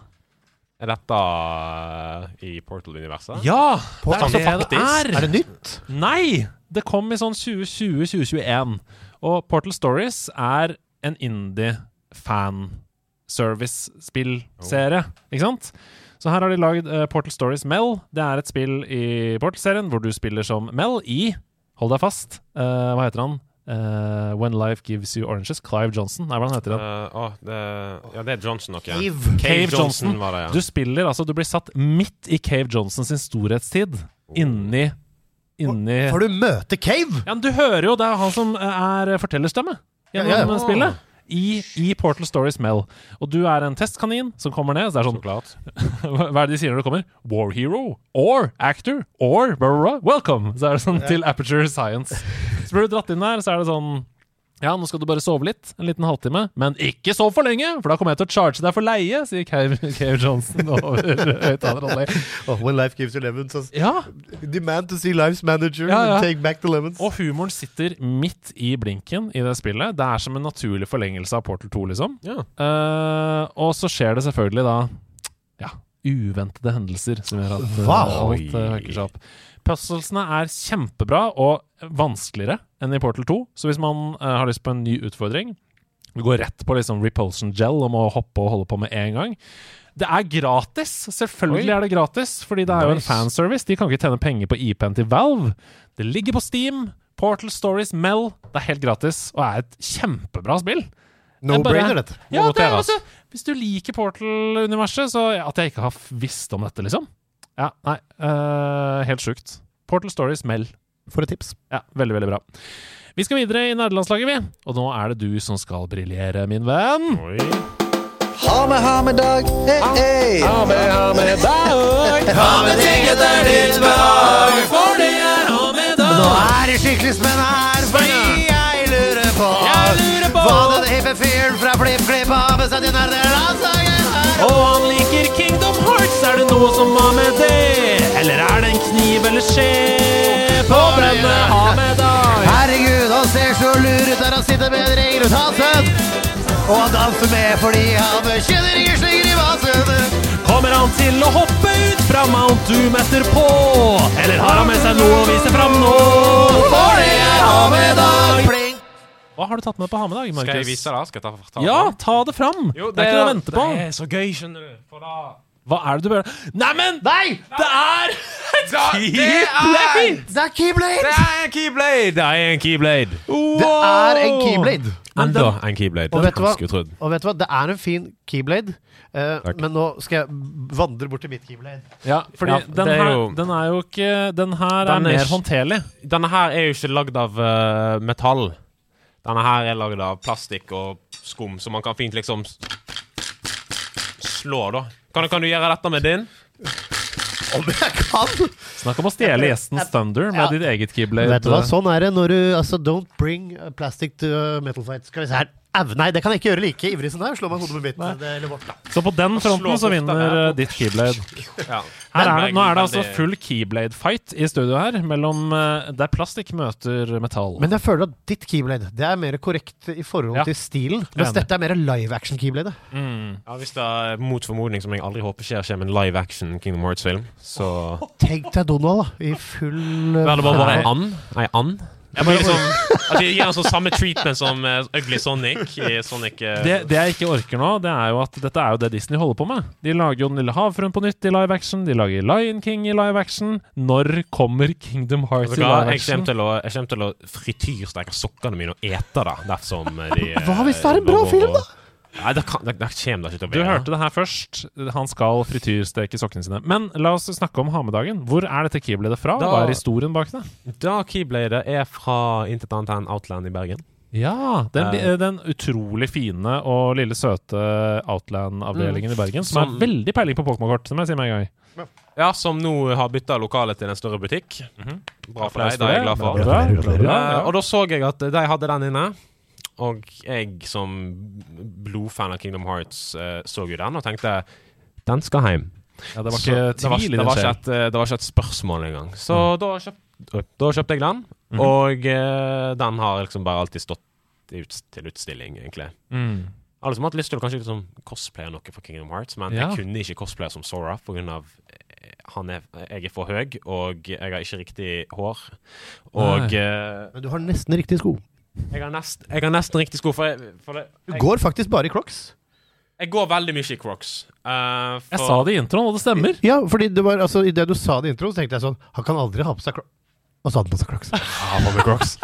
Er dette uh, i Portal-universet? Ja! Portal, det er altså, er! Er det nytt? Nei! Det kom i sånn 2020-2021. Og Portal Stories er en indie fanservice-spillserie, ikke sant? Så her har de lagd uh, Portal Stories Mel. Det er et spill i Portal-serien hvor du spiller som Mel i Hold deg fast. Uh, hva heter han? Eh, When Life Gives You Oranges. Clive Johnson. Nei, hvordan heter han? Uh, oh, det, ja, det er Johnson nok, ja. Cave. Cave Johnson. var det, ja. Du spiller, altså Du blir satt midt i Cave Johnson sin storhetstid. Inni Inni Får du møte Cave? Ja, men Du hører jo, det er han som eh, er fortellerstemme gjennom Ja, ja. spillet. I, I Portal Stories Mel. Og du er en testkanin som kommer ned. Så det er Så sånn klart. Hva er det de sier når du kommer? War hero. Or actor. Or blah, blah, blah. welcome. Så er det sånn til Aperture Science. Så blir du dratt inn der, så er det sånn ja, nå skal du bare sove litt, en liten halvtime, men ikke sov for lenge, for da kommer jeg til å charge deg for leie, sier Cave Johnson over høyttaleranlegg. Oh, when life gives you lemons. altså. Ja, Demand to see life's manager Ja, ja. and take back the lemons. Og humoren sitter midt i blinken i det spillet. Det er som en naturlig forlengelse av Portal 2, liksom. Ja. Uh, og så skjer det selvfølgelig da ja, uventede hendelser som gjør at Wow. alt uh, seg opp. Puzzlesene er kjempebra og vanskeligere enn i Portal 2, så hvis man uh, har lyst på en ny utfordring Vi går rett på liksom repulsion gel og må hoppe og holde på med en gang. Det er gratis! Selvfølgelig Oi. er det gratis, fordi det er jo en fanservice. De kan ikke tjene penger på IP-en til Valve. Det ligger på Steam. Portal Stories Mel. Det er helt gratis og er et kjempebra spill. No bare, brainer, dette. Ja, det er altså, hvis du liker Portal-universet, så at jeg ikke har visst om dette, liksom. Ja, nei. Uh, helt sjukt. Portal Stories meld, For et tips. Ja, veldig, veldig bra. Vi skal videre i nerdelandslaget, vi. Og nå er det du som skal briljere, min venn. Ha med, ha med dag. Hey, hey. Ha med, ha med dag. Ha med ting etter ditt behag. For det er ha med dag. Nå er det skikkelig spennende her, fordi jeg lurer på Jeg lurer på- hva den hippe fyren fra FlippKlipp har med seg til nerdelandslaget. Og han liker Kingdom Hearts. Er det noe som har med det? Eller er det en kniv eller skje på denne ha med deg? Herregud, han ser så lur ut der han sitter med en ring rundt halsen. Og han danser med fordi han kjenner ingen slenger i vasen. Kommer han til å hoppe ut fra Mount Doom etterpå? Eller har han med seg noe å vise fram nå? For det er ha med dag. Pling. Hva har du tatt med på Hamedag, med dag, Markus? Skal jeg vise da? Skal jeg ta, ta Ja, ta det fram. Jo, det er ikke noe å vente på. Det er så gøy, skjønner du. For da Hva er det du bør Neimen! Nei! Det er Keyblade! Det er Keyblade! Det er en keyblade! Det er en keyblade. Det er en Keyblade. Enda en keyblade. Og vet du hva? Og vet du hva? Det er en fin Keyblade, uh, men nå skal jeg vandre bort til mitt Keyblade. Ja, fordi Ja, den, er her, jo- den er jo ikke Den her Den er er mer håndterlig. Denne her er jo ikke lagd av uh, metall. Denne her er lagd av plastikk og skum, så man kan fint liksom slå, da. Kan, kan du gjøre dette med din? Om jeg kan! Snakk om å stjele gjestens thunder med Ja. ditt eget keyblade. Vet du hva, sånn er det når du Altså, don't bring plastic to uh, metal fight. Skal vi se her. Au, nei, det kan jeg ikke gjøre like ivrig som deg. Slå meg hodet med biten. Eller vårt, da. Så på den fronten så vinner eh, ditt keyblade. Ja. Her er det, nå er det altså full keyblade-fight i studio her, mellom eh, der plastikk møter metall. Men jeg føler at ditt Keyblade Det er mer korrekt i forhold Ja. til stilen. Mens Enig. dette er mer live action Keyblade. mm. ja, Hvis det er mot formodning, som jeg aldri håper skjer, skjer med en live action Kingdom Hearts-film, så Tenk deg Donald, da. I full uh, er det bare en and. Ei and. Jeg bare liksom, at de gir sånn samme treatment som uh, Ugly Sonic i Sonic uh, det, det jeg ikke orker nå, det er jo at dette er jo det Disney holder på med. De lager jo Den lille havfruen på nytt i live action. De lager Lion King i live action. Når kommer Kingdom Hearts i live Jeg action? kommer til å, jeg kommer til å frityrsteke sokkene mine og ete det dersom de eh, Hva hvis det er en bra film, da? Nei, det, kan, det, det kommer det ikke til å Du hørte det her først. Han skal frityrsteke sokkene sine. Men la oss snakke om ha-med-dagen. Hvor er dette keybladet fra? Da- Hva er historien bak det? Da Keybladet er fra Intet annet enn Outland i Bergen. Ja, den, uh, den utrolig fine og lille søte Outland-avdelingen i Bergen, som, Som- har veldig peiling på Pokémon-kort. som jeg sier med en gang. Ja, som nå har bytta lokale til en større butikk. Bra for deg, det er jeg glad Bra, for. bra, bra, bra, Eh, ja. og da så jeg at de hadde den inne. Og jeg som blodfan av Kingdom Hearts eh, så jo den og tenkte den skal hjem. Ja, det var Så ikke det var, tvil i det, var ikke et, eh, det var ikke et spørsmål engang. Så da, kjøpt, da kjøpte jeg den, Mhm. og uh, den har liksom bare alltid stått ut, til utstilling, egentlig. Mm. som har liksom hatt lyst til å kanskje liksom cosplaye noe for Kingdom Hearts, men Ja. jeg kunne ikke cosplaye som Sora pga. Han er, jeg er for høy, og jeg har ikke riktig hår. Og eh, Men du har nesten riktig sko. Jeg, har nest, jeg har nesten riktig sko, for, jeg, for det, Du går faktisk bare i crocs. jeg går veldig mye i crocs. eh, Jeg sa det i introen, og det stemmer. Ja, fordi det var, altså, Idet du sa det i introen, så tenkte jeg sånn Han kan aldri ha på seg crocs. Og så hadde han på seg crocs. Ja, på med crocs.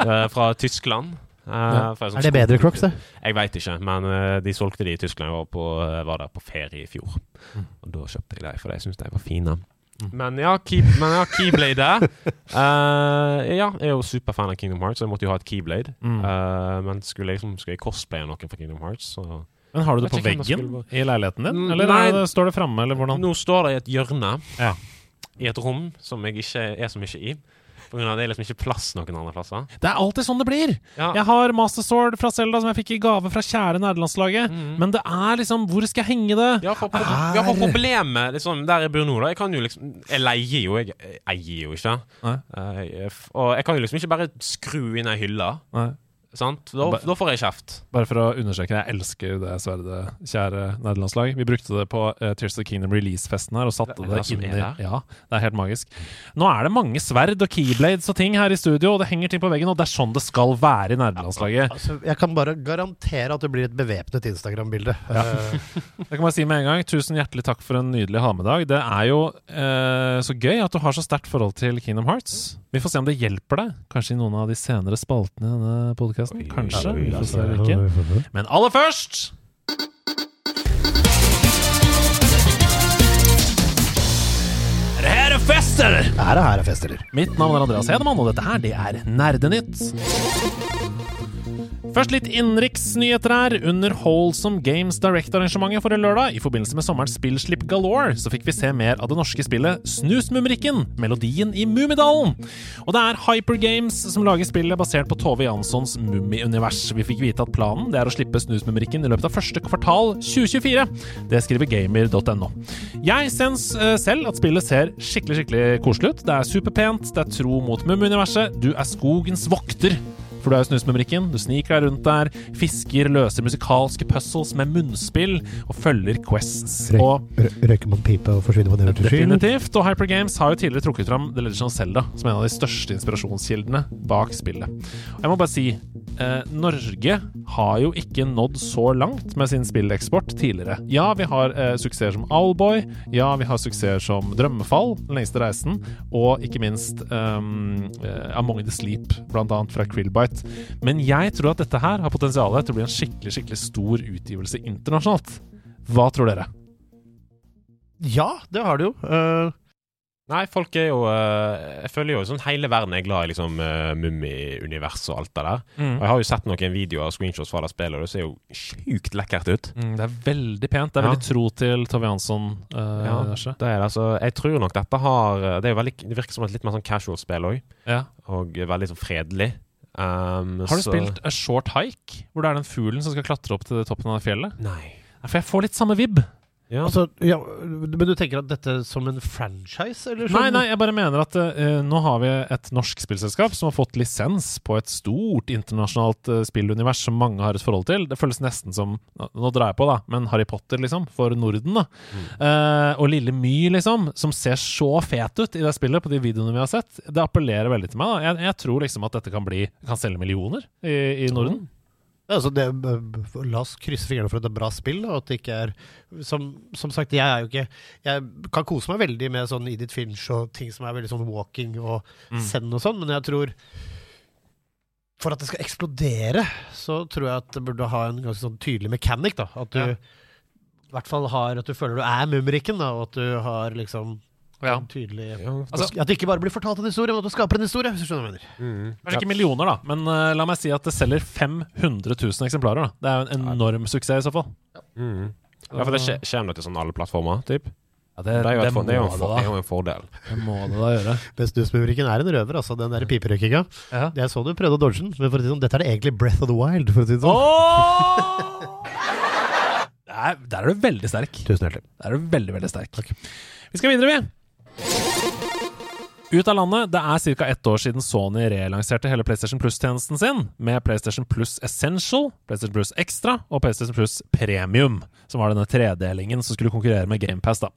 uh, fra Tyskland. Uh, Ja. sånn Er det bedre crocs, det? Jeg veit ikke, men de solgte de i Tyskland. Jeg var, på, var der på ferie i fjor. Mm. Og da kjøpte jeg de, for jeg syntes de var fine. Men ja, key, men ja, Keyblade uh, Ja, jeg er jo superfan av Kingdom Hearts, så jeg måtte jo ha et Keyblade. Mm. Uh, men skulle jeg, liksom, skulle jeg cosplaye noen fra Kingdom Hearts, så Men har du det på ikke veggen i leiligheten din? Mm, Eller nei. det, står det framme, eller hvordan? Nå står det i et hjørne Ja. i et rom som jeg ikke er så mye i. På grunn av det er liksom ikke plass noen andre plasser. Det er alltid sånn det blir! Ja. Jeg har Master Sword fra Selda som jeg fikk i gave fra kjære nederlandslaget, mm. Men det er liksom Hvor skal jeg henge det? Ja, for, pro ja, for problemet liksom, der jeg bor nå, da Jeg kan jo liksom Jeg leier jo, jeg, eier jo ikke. Nei. Eh, og jeg kan jo liksom ikke bare skru inn ei hylle. Nei. Sant? Da, da får jeg kjeft. Bare for å understreke, jeg elsker det sverdet, kjære nederlandslag. Vi brukte det på uh, Tears of the Kingdom release-festen her, og satte Det det, det inn i? Ja, det er helt magisk. Nå er det mange sverd og keyblades og ting her i studio, og det henger ting på veggen, og det er sånn det skal være i nerdelandslaget. Altså, jeg kan bare garantere at det blir et bevæpnet Instagram-bilde. Ja. Det kan man si med en gang. Tusen hjertelig takk for en nydelig ha-med-dag. Det er jo uh, så gøy at du har så sterkt forhold til Kingdom Hearts. Vi får se om det hjelper deg. Kanskje i noen av de senere spaltene i denne podkasten. Kanskje. Vi får se eller ikke. Men aller først fest, eller? Er det her er fest, eller? Mitt navn er Andreas Hedemann, og dette her, det er Nerdenytt. Først litt innenriksnyheter her. Under Wholesome Games Direct-arrangementet forrige lørdag, i forbindelse med sommerens spillslipp Galore, så fikk vi se mer av det norske spillet Snusmumrikken, melodien i Mummidalen. Og det er Hypergames som lager spillet basert på Tove Janssons Mummi-univers. Vi fikk vite at planen det er å slippe Snusmumrikken i løpet av første kvartal 2024. Det skriver gamer.no. Jeg syns eh, selv at spillet ser skikkelig, skikkelig koselig ut. Det er superpent, det er tro mot Mummi-universet, du er skogens vokter. For du er jo snusmumrikken, du sniker deg rundt der, fisker, løser musikalske puzzles med munnspill og følger quests. Og røyker man pipe og forsvinner på nedover til skyen? Definitivt. Og Hyper Games har jo tidligere trukket fram The Legend of Zelda som en av de største inspirasjonskildene bak spillet. Og jeg må bare si eh, Norge har jo ikke nådd så langt med sin spilleksport tidligere. Ja, vi har eh, suksesser som Owlboy, ja, vi har suksesser som Drømmefall, Den lengste reisen, og ikke minst um, Among the Sleep, blant annet fra Krillbite. Men jeg tror at dette her har potensial til å bli en skikkelig, skikkelig stor utgivelse internasjonalt. Hva tror dere? Ja, det har det jo. Uh... Nei, folk er jo uh, Jeg føler jo sånn hele verden er glad i liksom uh, Mummi-universet og alt det der. Mm. Og jeg har jo sett noen videoer og screenshots fra det spillet, og det ser jo sjukt lekkert ut. Mm, det er veldig pent. Det er Ja. veldig tro til Tove Jansson. Uh, Ja. Det er det, altså, jeg tror nok dette har Det, er jo veldig, det virker som et litt mer sånn casual spill òg, ja. og veldig sånn fredelig. Um, Har du så- spilt A Short Hike, hvor det er den fuglen som skal klatre opp til toppen av fjellet? Nei. For jeg får litt samme vibb. Ja. altså, ja, men du tenker at dette som en franchise, eller? Nei, som- nei, jeg bare mener at uh, nå har vi et norsk spillselskap som har fått lisens på et stort internasjonalt uh, spillunivers som mange har et forhold til. Det føles nesten som Nå drar jeg på, da, men Harry Potter, liksom, for Norden, da. Eh, og Lille My, liksom, som ser så fet ut i det spillet på de videoene vi har sett. Det appellerer veldig til meg. da Jeg, jeg tror liksom at dette kan bli Kan selge millioner i, i Norden. Ja, Altså det, la oss krysse fingrene for at det er bra spill. Og at det ikke er som, som sagt, jeg er jo ikke Jeg kan kose meg veldig med sånn Edith Finch og ting som er veldig sånn walking og Mm. send og sånn, men jeg tror For at det skal eksplodere, så tror jeg at det burde ha en ganske sånn tydelig mechanic. da At du Ja. i hvert fall har At du føler du er mumrikken, da, og at du har liksom Ja. tydelig Ja. Altså- At det ikke bare blir fortalt en historie, men at du skaper en historie. Hvis du skjønner hva jeg mener Mm. Kanskje ikke millioner, da, men uh, la meg si at det selger 500 000 eksemplarer. da Det er jo en enorm suksess i så fall. Mm. Ja, for det kommer til sånn alle plattformer, typ? Ja, Det er jo, det er jo en, det det er jo en fordel. Det må det da gjøre. Snusmumrikken er en røver, altså. Den der piperøykinga. Ja. Jeg så du prøvde å dodge den, men for å si sånn, dette er det egentlig Breath of the Wild. For å si det sånn. Der, der er du veldig sterk. Tusen hjertelig. Der er du veldig, veldig sterk. Vi skal videre, vi. Ut av landet. Det er ca. ett år siden Sony relanserte hele PlayStation Plus-tjenesten sin, med PlayStation Plus Essential, PlayStation Plus Extra og PlayStation Plus Premium, som var denne tredelingen som skulle konkurrere med GamePass. da.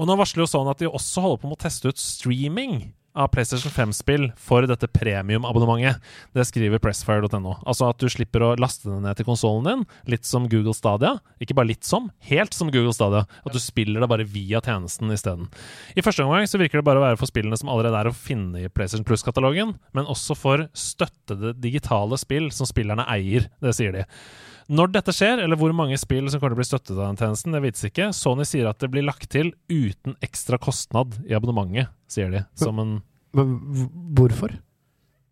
Og nå varsler jo Sony at de også holder på med å teste ut streaming av PlayStation 5-spill for dette premiumabonnementet. Det skriver pressfire.no. Altså at du slipper å laste det ned til konsollen din, litt som Google Stadia. Ikke bare litt som, helt som Google Stadia. At du spiller det bare via tjenesten isteden. I første omgang så virker det bare å være for spillene som allerede er å finne i PlayStation Plus-katalogen, men også for støttede digitale spill som spillerne eier. Det sier de. Når dette skjer, eller hvor mange spill som kommer til å bli støttet av den tjenesten, det vites ikke. Sony sier at det blir lagt til uten ekstra kostnad i abonnementet, sier de. Som en Men hvorfor?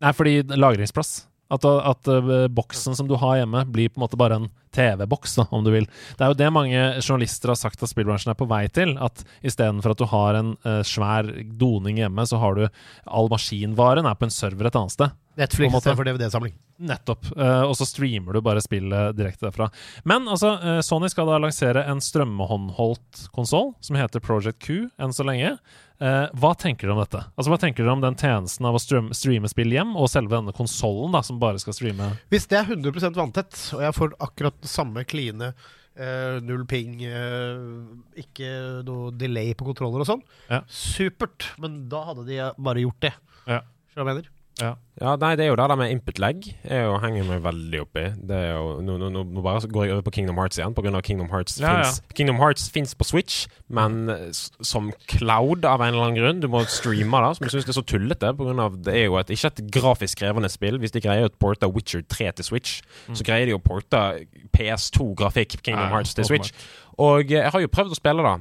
Nei, fordi lagringsplass. At, at uh, boksen som du har hjemme, blir på en måte bare en TV-boks, om du vil. Det er jo det mange journalister har sagt at spillbransjen er på vei til. At istedenfor at du har en uh, svær doning hjemme, så har du all maskinvaren er på en server et annet sted. Netflix istedenfor DVD-samling. Nettopp. Uh, og så streamer du bare spillet direkte derfra. Men altså, uh, Sony skal da lansere en strømmehåndholdt konsoll som heter Project Q enn så lenge. Uh, hva tenker dere om dette? Altså, Hva tenker dere om den tjenesten av å strøm, streame spill hjem, og selve denne konsollen som bare skal streame Hvis det er 100% vanntett, og jeg får akkurat det samme kline Uh, null ping, uh, ikke noe delay på kontroller og sånn, Ja. supert. Men da hadde de bare gjort det. Ja. Skjønner du hva jeg mener? Ja, nei, det er jo det der med input-lag. Jeg er jo- henger meg veldig opp i. Det nå, nå, nå, bare går jeg over på Kingdom Hearts igjen, av Kingdom Hearts Ja, ja. finnes Kingdom Hearts fins på Switch, men eh, som cloud av en eller annen grunn. Du må streame det, som jeg syns er så tullete. På grunn av, det er jo et, ikke et grafisk krevende spill. Hvis de greier å porte Witcher 3 til Switch, så greier de å porte PS2-grafikk Kingdom Ja, Hearts til. Switch. Og eh, jeg har jo prøvd å spille det.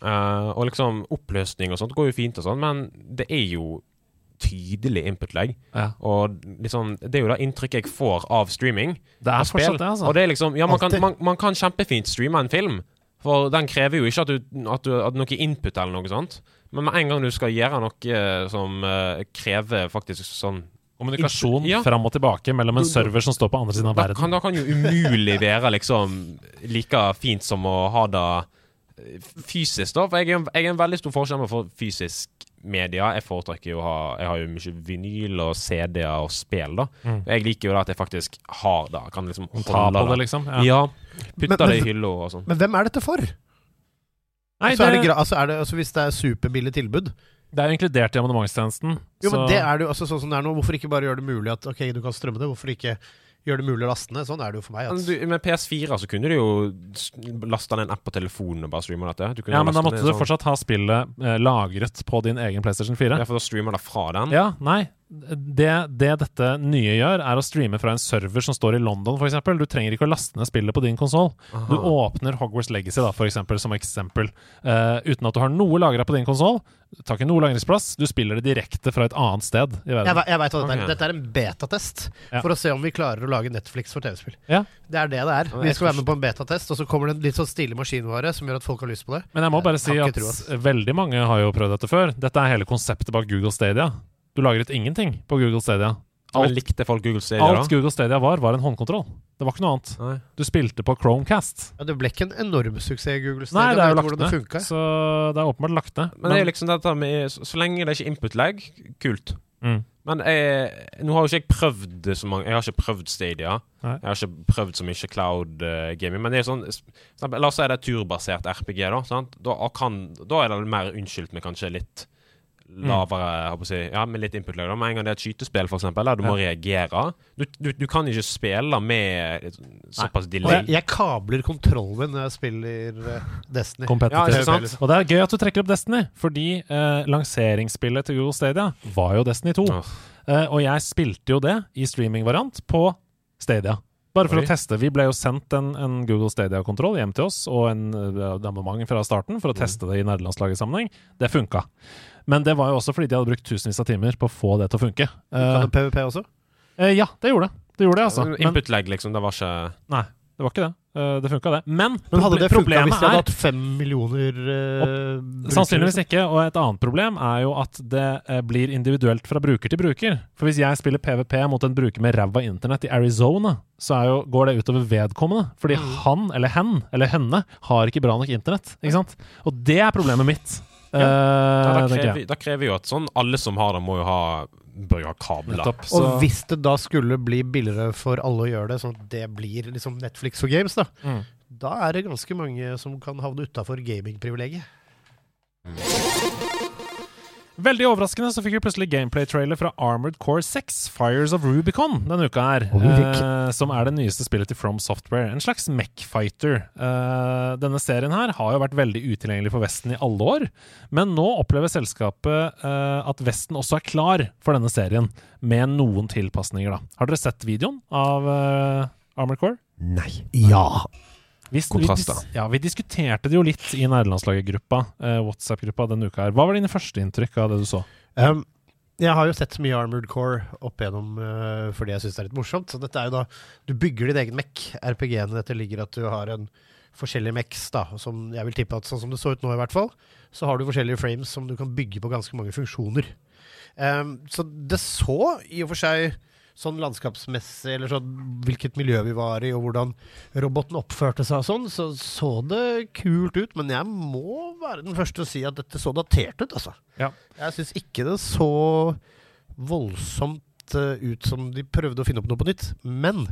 Uh, og liksom oppløsning og sånt går jo fint, og sånn, men det er jo tydelig input-lag. Ja. Og liksom, det er jo det inntrykket jeg får av streaming. Det er fortsatt det, altså. Og det er liksom, ja, man kan, man, man kan kjempefint streame en film, for den krever jo ikke at du, at du at noe input eller noe sånt. Men med en gang du skal gjøre noe som uh, krever faktisk sånn Kommunikasjon Ja. fram og tilbake mellom en server som står på andre siden av da verden. kan, da kan jo umulig være liksom like fint som å ha det eh, fysisk, da. For jeg er, en- jeg er en veldig stor forskjell for fysisk media. Jeg foretrekker jo å ha Jeg har jo mye vinyl og CD-er og spill, da. Mm. Jeg liker jo da at jeg faktisk har det. Kan liksom Ta holde på det, liksom. Ja. Ja. Putte det i hylla og sånn. Men hvem er dette for? Nei, så er det, det, altså, det, altså, hvis det er superbillig tilbud det er jo inkludert i abonnementstjenesten. Jo, men det er det jo altså, sånn som det er nå. Hvorfor ikke bare gjøre det mulig at ok, du kan strømme det? Hvorfor ikke gjøre det mulig å laste ned? Sånn er det jo for meg. Men du, med PS4 så kunne du jo lasta ned en app på telefonen og bare streama dette. Du kunne ja, men da måtte du sånn- fortsatt ha spillet eh, lagret på din egen PlayStation 4. Ja, for da streamer det fra den. Ja, nei. Det, det dette nye gjør, er å streame fra en server som står i London, f.eks. Du trenger ikke å laste ned spillet på din konsoll. Du åpner Hogwarts Legacy da, for eksempel, som eksempel, uh, uten at du har noe lagra på din konsoll. Tar ikke noe lagringsplass, du spiller det direkte fra et annet sted i jeg, verden. Jeg, jeg vet hva dette er. Dette er en betatest Ja. for å se om vi klarer å lage Netflix for TV-spill. Ja. Det er det det er. Vi skal være med på en betatest, og så kommer det en litt sånn stilig maskinvare som gjør at folk har lyst på det. Men jeg må bare si at veldig mange har jo prøvd dette før. Dette er hele konseptet bak Google Stadia. Du lagret ingenting på Google Stadia. Alt, likte folk Google Stadia, alt? Google Stadia var, var en håndkontroll. Det var ikke noe annet. Nei. Du spilte på Chromecast. Ja, det ble ikke en enorm suksess, i Google Nei, Stadia. det er jo lagt det ned. Så det er åpenbart lagt ned. Men det er liksom dette med Så, lenge det ikke er input-lag, kult. mm. Men jeg, nå har jo ikke jeg prøvd så mange Jeg har ikke prøvd Stadia. Nei. Jeg har ikke prøvd så mye cloud uh, gaming. Men det er sånn La oss si det er turbasert RPG, da. Sant? Da, kan, da er det mer unnskyldt med kanskje litt lavere jeg håper å si, Ja, med litt input-lag. Med en gang det er et skytespill, eksempel, der du må reagere Du, du, du kan ikke spille med såpass Nei. delay. jeg, jeg kabler kontrollen når jeg spiller eh, Destiny. Ja, det sant? Og det er gøy at du trekker opp Destiny, fordi eh, lanseringsspillet til Google Stadia var jo Destiny 2. Oh. Eh, og jeg spilte jo det i streamingvariant på Stadia. Bare for Oi. å teste. Vi ble jo sendt en, en Google Stadia-kontroll hjem til oss, og en uh, abonnement fra starten for å Mm. teste det i nederlandslaget-sammenheng. Det funka. Men det var jo også fordi de hadde brukt tusenvis av timer på å få det til å funke. Kan Eh, det PVP også? eh, ja, det gjorde det. Det gjorde det, altså. Men, Input-lag, liksom. Det var ikke nei, det var ikke det. Eh, det funka, det. Men, Men hadde det funka hvis de hadde hatt fem millioner uh? Sannsynligvis ikke. Og et annet problem er jo at det uh, blir individuelt fra bruker til bruker. For hvis jeg spiller PVP mot en bruker med ræva internett i Arizona, så er jo, går det utover vedkommende. Fordi Mm. han eller hen eller henne har ikke bra nok internett. Ikke sant? Og det er problemet mitt. Eh, ja, da, krever, da krever jo at sånn alle som har det, må jo ha Bør jo ha kabler. Nettopp. Så, Og hvis det da skulle bli billigere for alle å gjøre det, sånn at det blir liksom Netflix og games, da, mm. da er det ganske mange som kan havne utafor gamingprivilegiet. Veldig overraskende så fikk vi plutselig gameplay-trailer fra Armored Core 6, Fires of Rubicon, denne uka her. Og eh, som er det nyeste spillet til From Software. En slags mech-fighter. Eh, denne serien her har jo vært veldig utilgjengelig for Vesten i alle år, men nå opplever selskapet eh, at Vesten også er klar for denne serien, med noen tilpasninger, da. Har dere sett videoen av eh, Armored Core? Nei. Ja. Vi, Kontraster. Vi, ja, vi diskuterte det jo litt i nederlandslaget-gruppa, eh, WhatsApp-gruppa, denne uka her. Hva var dine første inntrykk av det du så? Um, jeg har jo sett så mye Armored Core opp igjennom uh, fordi jeg syns det er litt morsomt. Så dette er jo da Du bygger din egen mech. RPG-en i dette ligger at du har en forskjellige mechs, da, som jeg vil tippe at sånn som det så ut nå, i hvert fall, så har du forskjellige frames som du kan bygge på ganske mange funksjoner. Um, så det så i og for seg sånn landskapsmessig, eller sånn hvilket miljø vi var i, og hvordan roboten oppførte seg og sånn, så så det kult ut. Men jeg må være den første til å si at dette så datert ut, altså. Ja. Jeg syns ikke det så voldsomt eh, ut som de prøvde å finne opp noe på nytt. Men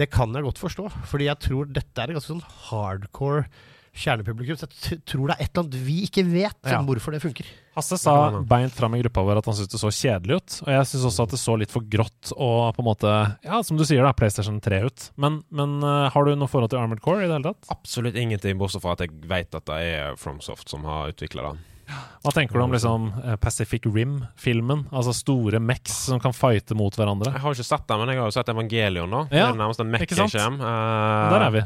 det kan jeg godt forstå, fordi jeg tror dette er en ganske sånn hardcore kjernepublikum. Så jeg t- tror det er et eller annet vi ikke vet Ja. om hvorfor det funker. Hasse sa beint fram i gruppa vår at han syntes det så kjedelig ut. Og jeg syns også at det så litt for grått og på en måte Ja, som du sier, da, PlayStation 3 ut. Men, men eh, har du noe forhold til Armored Core i det hele tatt? Absolutt ingenting, bortsett fra at jeg vet at det er FromSoft som har utvikla den. Hva tenker du om liksom eh, Pacific Rim-filmen? Altså store mex som kan fighte mot hverandre. Jeg har ikke sett den, men jeg har jo sett Evangelion, nå. Ja, det er nærmest en Mex jeg kommer. Eh, Der er vi.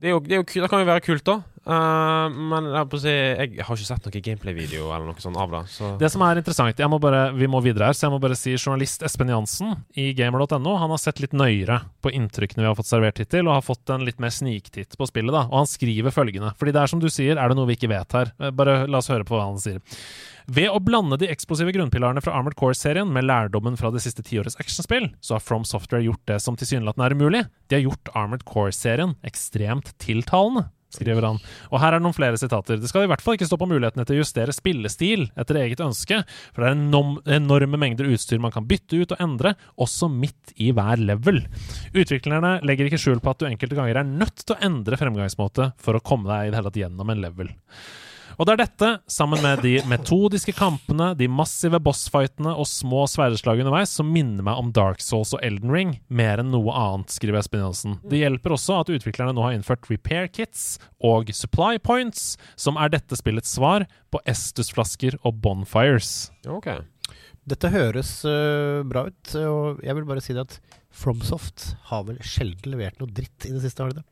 Det, jo, det, jo, det kan jo være kult, da. Uh, men jeg, si, jeg har ikke sett noen gameplay-video eller noe sånt av det. Så. Det som er interessant, må bare, vi må videre her, så jeg må bare si journalist Espen Jansen i gamer.no han har sett litt nøyere på inntrykkene vi har fått servert hittil, og har fått en litt mer sniktitt på spillet. da, Og han skriver følgende, fordi det er som du sier, er det noe vi ikke vet her. Eh, Bare la oss høre på hva han sier. Ved å blande de eksplosive grunnpilarene fra Armored Core-serien med lærdommen fra det siste tiårets actionspill, så har From Software gjort det som tilsynelatende er umulig. De har gjort Armored Core-serien ekstremt tiltalende. Skriver han. Og her er noen flere sitater. Det skal i hvert fall ikke stå på mulighetene til å justere spillestil etter eget ønske, for det er enorme mengder utstyr man kan bytte ut og endre, også midt i hver level. Utviklerne legger ikke skjul på at du enkelte ganger er nødt til å endre fremgangsmåte for å komme deg i det hele tatt gjennom en level. Og det er dette, sammen med de metodiske kampene, de massive bossfightene og små sverdeslag underveis, som minner meg om Dark Souls og Elden Ring mer enn noe annet, skriver Espen Johnsen. Det hjelper også at utviklerne nå har innført repair kits og supply points, som er dette spillets svar på Estus-flasker og bonfires. Ok. Dette høres uh, bra ut, og jeg vil bare si det at FromSoft har vel sjelden levert noe dritt i det siste, har de det?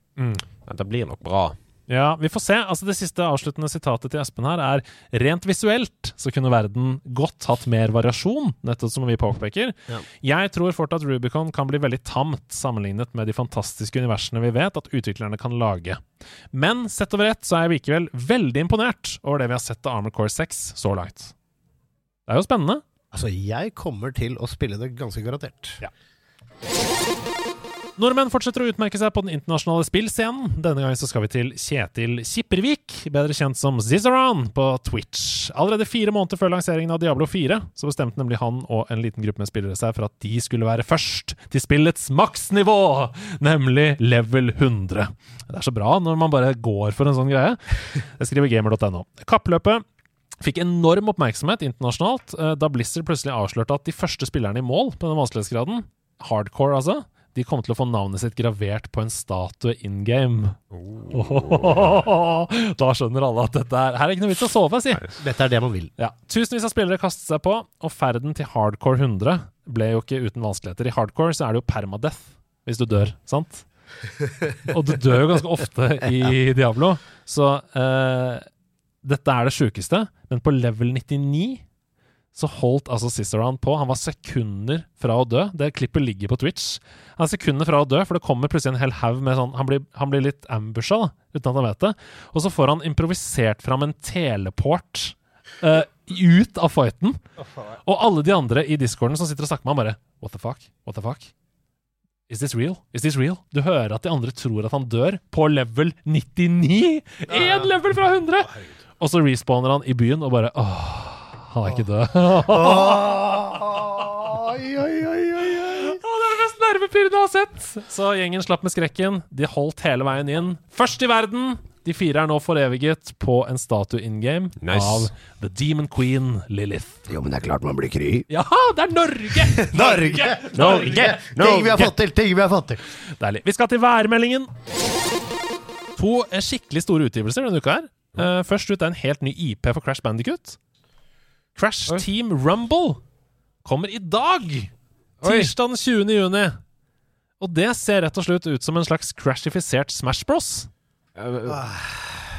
Dette blir nok bra. Ja, vi får se. Altså Det siste avsluttende sitatet til Espen her er rent visuelt så kunne verden godt hatt mer variasjon, nettopp som vi påpeker. Ja. Jeg tror fort at Rubicon kan bli veldig tamt sammenlignet med de fantastiske universene vi vet at utviklerne kan lage. Men sett over ett så er jeg likevel veldig imponert over det vi har sett av Armor Core 6 så langt. Det er jo spennende. Altså, jeg kommer til å spille det ganske garantert. Ja. Nordmenn fortsetter å utmerke seg på den internasjonale spillscenen. Denne gangen så skal vi til Kjetil Kippervik, bedre kjent som Zizaran på Twitch. Allerede fire måneder før lanseringen av Diablo 4 så bestemte nemlig han og en liten gruppe med spillere seg for at de skulle være først til spillets maksnivå, nemlig level 100. Det er så bra når man bare går for en sånn greie. Det skriver gamer.no. Kappløpet fikk enorm oppmerksomhet internasjonalt eh, da Blizzard plutselig avslørte at de første spillerne i mål på den vanskelighetsgraden, hardcore altså, de kom til å få navnet sitt gravert på en statue in game. Da skjønner alle at dette er Her er ikke noe vits å sove, si. Dette er det man vil. Ja. Tusenvis av spillere kastet seg på, og ferden til hardcore 100 ble jo ikke uten vanskeligheter. I hardcore så er det jo permadeath hvis du dør, sant? Og du dør jo ganske ofte i Diablo, så uh, dette er det sjukeste. Men på level 99 så holdt altså Cicerone på. Han var sekunder fra å dø. Det klippet ligger på Twitch. Han er sekunder fra å dø, for det kommer plutselig en hel haug med sånn Han blir, han blir litt ambusha, da, uten at han vet det. Og så får han improvisert fram en teleport uh, ut av fighten. Og alle de andre i discorden som sitter og snakker med ham, bare What the fuck? What the fuck? Is this real? Is this real? Du hører at de andre tror at han dør på level 99! Én level fra 100! Og så respawner han i byen og bare Åh, han er ikke død. Oi, oi, oi, oi, oi. Det er det mest nervepirrende jeg har sett! Så gjengen slapp med skrekken. De holdt hele veien inn. Først i verden! De fire er nå foreviget på en statue in game Nice. av The Demon Queen Lilith. Jo, men det er klart man blir kry. Ja, det er Norge! Norge! Norge! Ting vi har fått til! Ting vi har fått til! Deilig. Vi skal til værmeldingen. To eh, skikkelig store utgivelser denne uka her. Eh, først ut er en helt ny IP for Crash Bandicut. Crash Oi. Team Rumble kommer i dag! Tirsdag den 20. juni. Og det ser rett og slett ut som en slags crashifisert Smash Bros. Uh,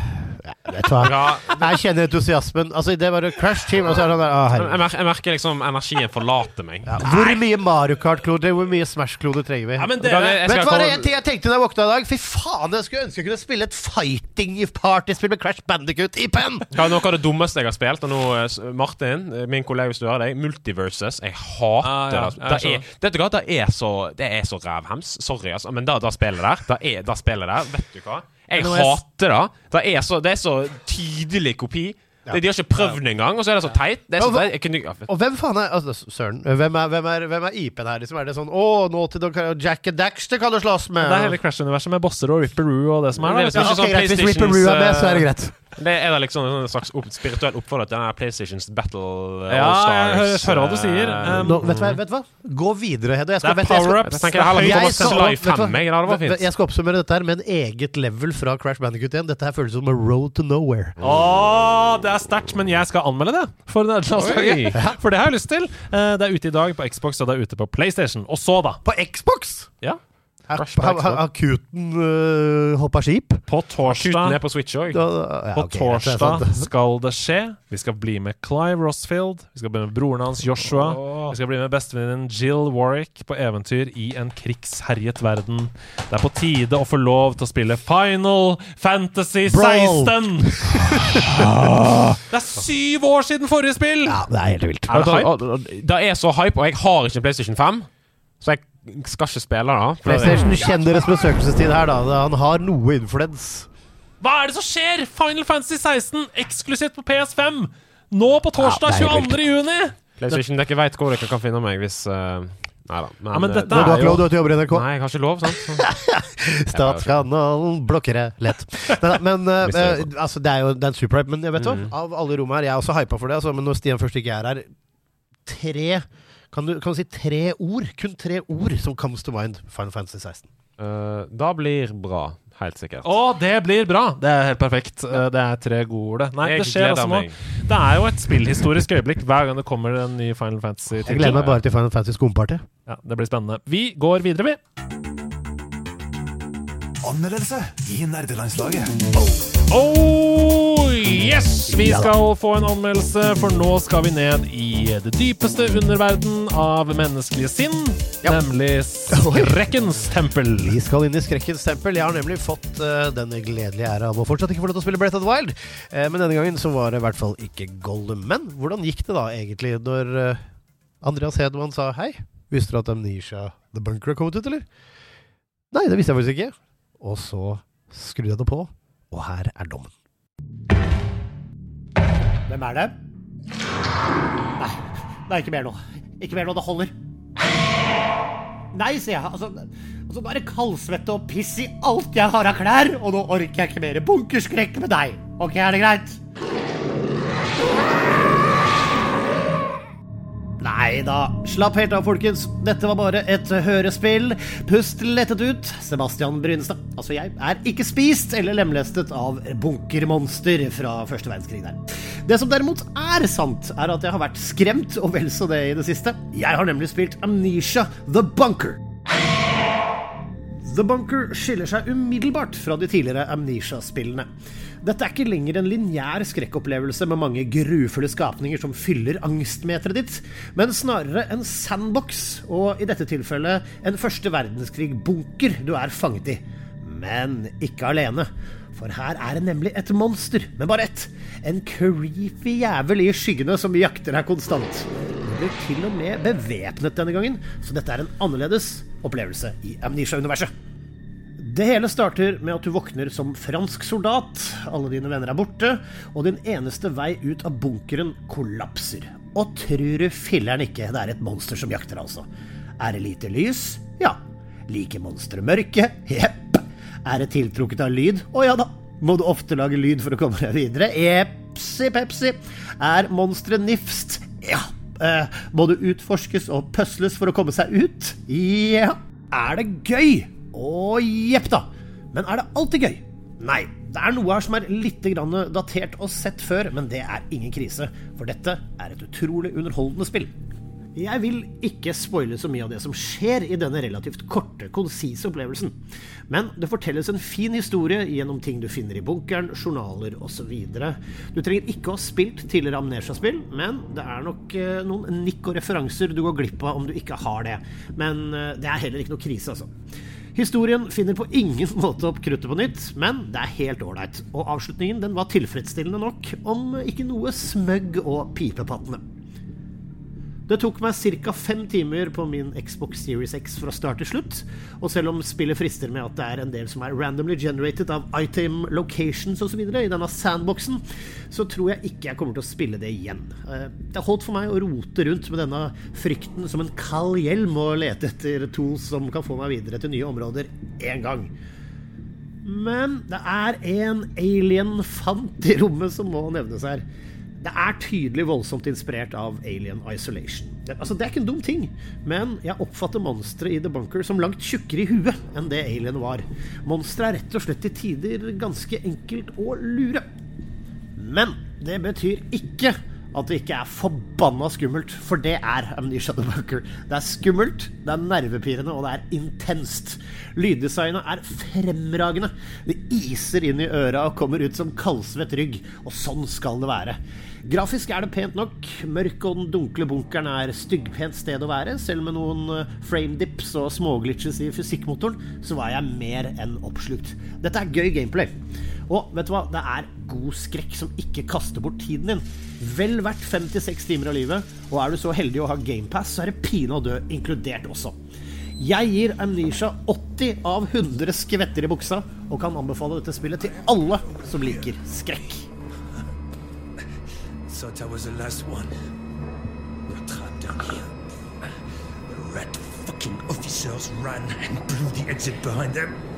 hva? Ja, Jeg kjenner entusiasmen. Altså, det var Crash Team, og så er det sånn der Å, jeg, mer jeg merker liksom energien forlater meg. Ja, hvor mye Mario Kart-kloder, hvor mye Smash-kloder trenger vi? Ja, men det- jeg Vet du hva det er en ting jeg tenkte da jeg våkna i dag? Fy faen, jeg skulle ønske jeg kunne spille et fighting-partyspill med Crash Bandicut i penn! Er noe av det dummeste jeg har spilt? Og nå, eh, Martin, eh, min kollega hvis du hører deg, Multiverses. Jeg hater Ah, ja. det. Ja, Det er, vet du hva, det er så, det er så rævhems. Sorry, altså. Men det, det spillet der, det er, det spillet der, vet du hva? Jeg er hater det. Det er så, det er så tydelig kopi. De, de har ikke prøvd det engang, og så er det så teit. Det er så, Ja, hva- kunne, ja, Og hvem faen er altså, Søren, hvem er, hvem er, hvem er IP-en her? Liksom, er det sånn Å, nå til dere- Jack and Daxter kan du slåss med! det er hele Crash-universet med bosser og Ripperoo og det som er Det er liksom ja, okay, sånn greit, Hvis Ripper Ripperoo er med, så er det greit. Det er da liksom en slags opp, spirituell oppfordring til denne PlayStations Battle eh, Ja, All jeg hører- Stars. hører hva du sier. eh, Um, Nå, vet, du hva, vet du hva? Gå videre, Hedda. Jeg skal, Det er du, jeg skal, power-ups. Jeg jeg jeg skal, Sly vet du hva? 5, jeg. Skal oppsummere dette her med en eget level fra Crash Bandicut igjen. Dette her føles som a road to nowhere. Oh, det er sterkt, men jeg skal anmelde det for. For det har jeg lyst til. Eh, Det er ute i dag på Xbox, og det er ute på PlayStation. Og så, da På Xbox! Ja. Akuten uh, hoppa skip? På torsdag er på Switch òg. Da, ja, På okay, torsdag skal det skje. Vi skal bli med Clive Rossfield. Vi skal bli med broren hans Joshua. Oh. Vi skal bli med bestevenninnen Jill Warwick på eventyr i en krigsherjet verden. Det er på tide å få lov til å spille Final Fantasy Brawl. 16! Det er syv år siden forrige spill! Ja, det er helt vilt. Er det, hype? det er så hype, og jeg har ikke en PlayStation 5, så jeg skal ikke spille da. PlayStation kjenner deres besøkelsestid her, da. Han har noe influens. Hva er det som skjer? Final Fantasy 16 eksklusivt på PS5! Nå på torsdag Ja, det er 22. juni! PlayStation dere veit hvor dere kan finne meg hvis uh, Nei da. Ja, men eh, dette Men du har ikke lov, du jobber i NRK. Nei, jeg har ikke lov, sant? Statskanalen blokker det lett. Nei, men uh, eh, altså, det er jo det er en superhype. Men jeg vet hva, Mm. av alle rom her Jeg er også hypa for det, altså, men når Stian først ikke er her Tre kan du, kan du si tre ord? Kun tre ord som comes to mind. Final Fantasy 16. Uh, da blir bra. Helt sikkert. Å, det blir bra! Det er helt perfekt. Uh, Det er tre gode ord, det. Nei, jeg det skjer også altså nå. Det er jo et spillhistorisk øyeblikk hver gang det kommer en ny Final Jeg Fantasy-tittel. gleder meg bare til Final Fantasy skumparty. Ja, det blir spennende. Vi går videre, vi. Anmeldelse i nerdelandslaget. Oh, yes! Vi skal få en anmeldelse, for nå skal vi ned i det dypeste underverden av menneskelige sinn, Ja. nemlig skrekkens tempel. Vi skal inn i skrekkens tempel. Jeg har nemlig fått uh, den gledelige æra av å fortsatt ikke få lov til å spille Breath of the Wild. Uh, men denne gangen så var det i hvert fall ikke Gollum. Men hvordan gikk det da egentlig når uh, Andreas Hedman sa hei? Visste du at Amnesia The Bunker har kommet ut, eller? Nei, det visste jeg faktisk ikke. Og så skrudde jeg det på, og her er dommen. Hvem er det? Nei, det er ikke mer nå. Ikke mer nå, det holder. Nei, sier jeg. Altså, altså Nå er det kaldsvette og piss i alt jeg har av klær, og nå orker jeg ikke mer bunkerskrekk med deg. Ok, er det greit? Nei da. Slapp helt av, folkens. Dette var bare et hørespill. Pust lettet ut. Sebastian Brynestad. Altså, jeg er ikke spist eller lemlestet av bunkermonster fra første verdenskrig der. Det som derimot er sant, er at jeg har vært skremt, og vel så det i det siste. Jeg har nemlig spilt Amnesia The Bunker. The Bunker skiller seg umiddelbart fra de tidligere Amnesia-spillene. Dette er ikke lenger en lineær skrekkopplevelse med mange grufulle skapninger som fyller angstmeteret ditt, men snarere en sandbox, og i dette tilfellet en første verdenskrig-bunker du er fanget i. Men ikke alene. For her er det nemlig et monster, men bare ett. En creepy jævel i skyggene som jakter deg konstant. Du til og med bevæpnet denne gangen, så dette er en annerledes opplevelse i Amnesia-universet. Det hele starter med at du våkner som fransk soldat, alle dine venner er borte, og din eneste vei ut av bunkeren kollapser. Og tror du filler'n ikke det er et monster som jakter, altså. Er det lite lys? Ja. Liker monsteret mørke? Jepp. Er det tiltrukket av lyd? Å ja da. Må du ofte lage lyd for å komme deg videre? Epsi pepsi. Er monsteret nifst? Ja. Eh, må det utforskes og pøsles for å komme seg ut? Ja. Er det gøy? Å jepp da. Men er det alltid gøy? Nei. Det er noe her som er litt grann datert og sett før, men det er ingen krise. For dette er et utrolig underholdende spill. Jeg vil ikke spoile så mye av det som skjer i denne relativt korte, konsise opplevelsen. Men det fortelles en fin historie gjennom ting du finner i bunkeren, journaler osv. Du trenger ikke å ha spilt tidligere Amnesia-spill, men det er nok eh, noen nikk og referanser du går glipp av om du ikke har det. Men eh, det er heller ikke noe krise, altså. Historien finner på ingen måte opp kruttet på nytt, men det er helt ålreit. Og avslutningen den var tilfredsstillende nok, om ikke noe smøgg og pipepattende. Det tok meg ca. fem timer på min Xbox Series X fra start til slutt. Og selv om spillet frister med at det er en del som er randomly generated av item locations osv. i denne sandboxen, så tror jeg ikke jeg kommer til å spille det igjen. Det Det holdt for meg å rote rundt med denne frykten som en kald hjelm og lete etter tools som kan få meg videre til nye områder én gang. Men det er en alien-fant i rommet som må nevnes her. Det er tydelig voldsomt inspirert av Alien Isolation. Det, altså, det er ikke en dum ting, men jeg oppfatter monsteret i The Bunker som langt tjukkere i huet enn det Alien var. Monsteret er rett og slett til tider ganske enkelt å lure. Men det betyr ikke at det ikke er forbanna skummelt. For det er Amnesia the Bunker. Det er skummelt, det er nervepirrende, og det er intenst. Lyddesignet er fremragende. Det iser inn i øra og kommer ut som kaldsvett rygg. Og sånn skal det være. Grafisk er det pent nok. Mørk og den dunkle bunkeren er styggpent sted å være. Selv med noen eh, frame dips og småglitches i fysikkmotoren, så var jeg mer enn oppslukt. Dette er gøy gameplay. Og vet du hva? Det er god skrekk som ikke kaster bort tiden din. Vel verdt 56 timer av livet, og er du så heldig å ha GamePass, så er det pine å dø inkludert også. Jeg gir Amnesia 80 av 100 skvetter i buksa, og kan anbefale dette spillet til alle som liker skrekk. Thought I was the last one. You're trapped down here. The rat fucking officers ran and blew the exit behind them.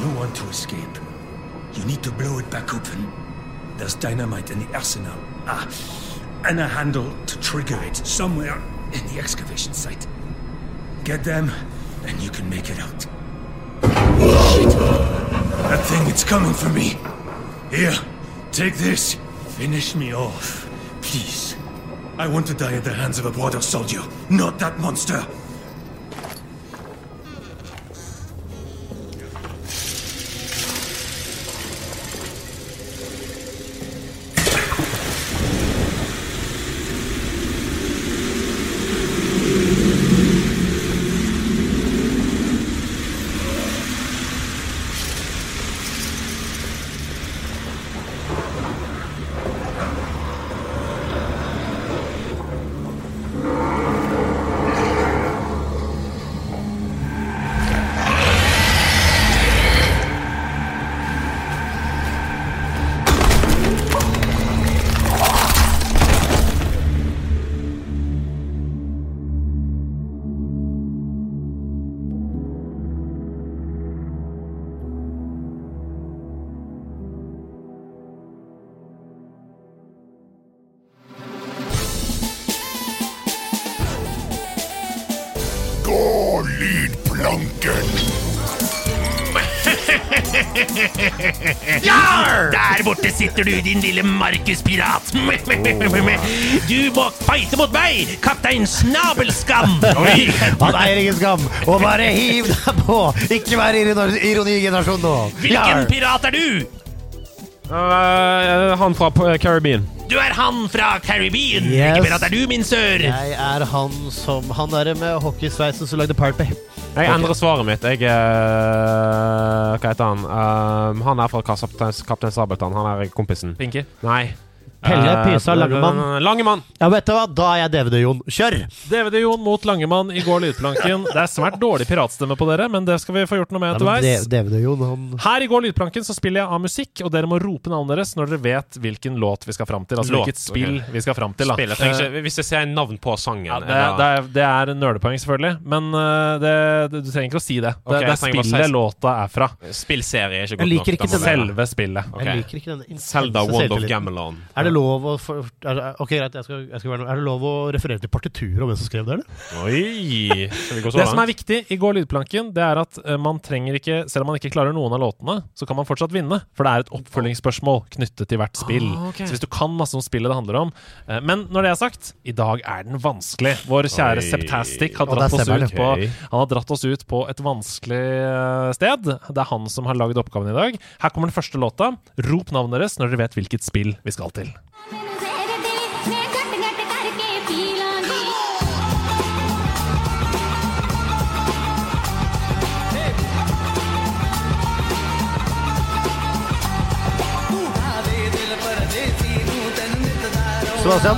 No want to escape. You need to blow it back open. There's dynamite in the arsenal. Ah, and a handle to trigger it somewhere in the excavation site. Get them, and you can make it out. Shit. That thing, it's coming for me. Here, take this. Finish me off. Please. I want to die at the hands of a border soldier, not that monster. Sitter du, din lille markuspirat. Du må fighte mot meg, kaptein Snabelskam. Han eier ingen skam, og bare hiv deg på! Ikke vær ironi- ironigenerasjon nå. Hvilken pirat er du? Uh, han fra Caribbean. Du er han fra Caribbean. Yes. Hvilken pirat er du, min sør? Jeg er han som Han derre med hockeysveisen som lagde Pirate Jeg endrer svaret mitt. Jeg uh, Hva heter han? Uh, han er fra Kaptein Sabeltann. Han er kompisen. Pinky. Nei. Pelle Eh, Pysa Langemann. Langemann. Ja, vet du hva? Da er jeg DVD-Jon. Kjør! DVD-Jon mot Langemann i går lydplanken. Det er svært dårlig piratstemme på dere, men det skal vi få gjort noe med etterveis. DVD-Jon, han Her i Går lydplanken så spiller jeg av musikk, og dere må rope navnet deres når dere vet hvilken låt vi skal fram til. Altså Låt, hvilket spill okay. vi skal fram til. Da. Spill. Ikke, hvis jeg ser navn på sangen Ja, det, det, er, det er nerdepoeng, selvfølgelig, men uh, det, du trenger ikke å si det. Det, okay, det er spillet si- låta er fra. Spillserie er ikke Jeg godt liker nok. Selve spillet. Okay. Jeg liker ikke denne Selda Zelda Wand of. Gamelon. Er det lov å for, er det, Ok, greit, jeg skal, jeg skal være noe. Er det lov å referere til partituret om hvem som skrev det, eller? Oi! Det som er viktig i Går lydplanken, det er at eh, man trenger ikke Selv om man ikke klarer noen av låtene, så kan man fortsatt vinne. For det er et oppfølgingsspørsmål knyttet til hvert spill. Ah, okay. Så hvis du kan masse om spillet det handler om eh, Men når det er sagt, i dag er den vanskelig. Vår kjære Oi. Septastic har dratt oss ut på Han har dratt oss ut på et vanskelig eh, sted. Det er han som har lagd oppgaven i dag. Her kommer den første låta. Rop navnet deres når dere vet hvilket spill vi skal til. Sebastian?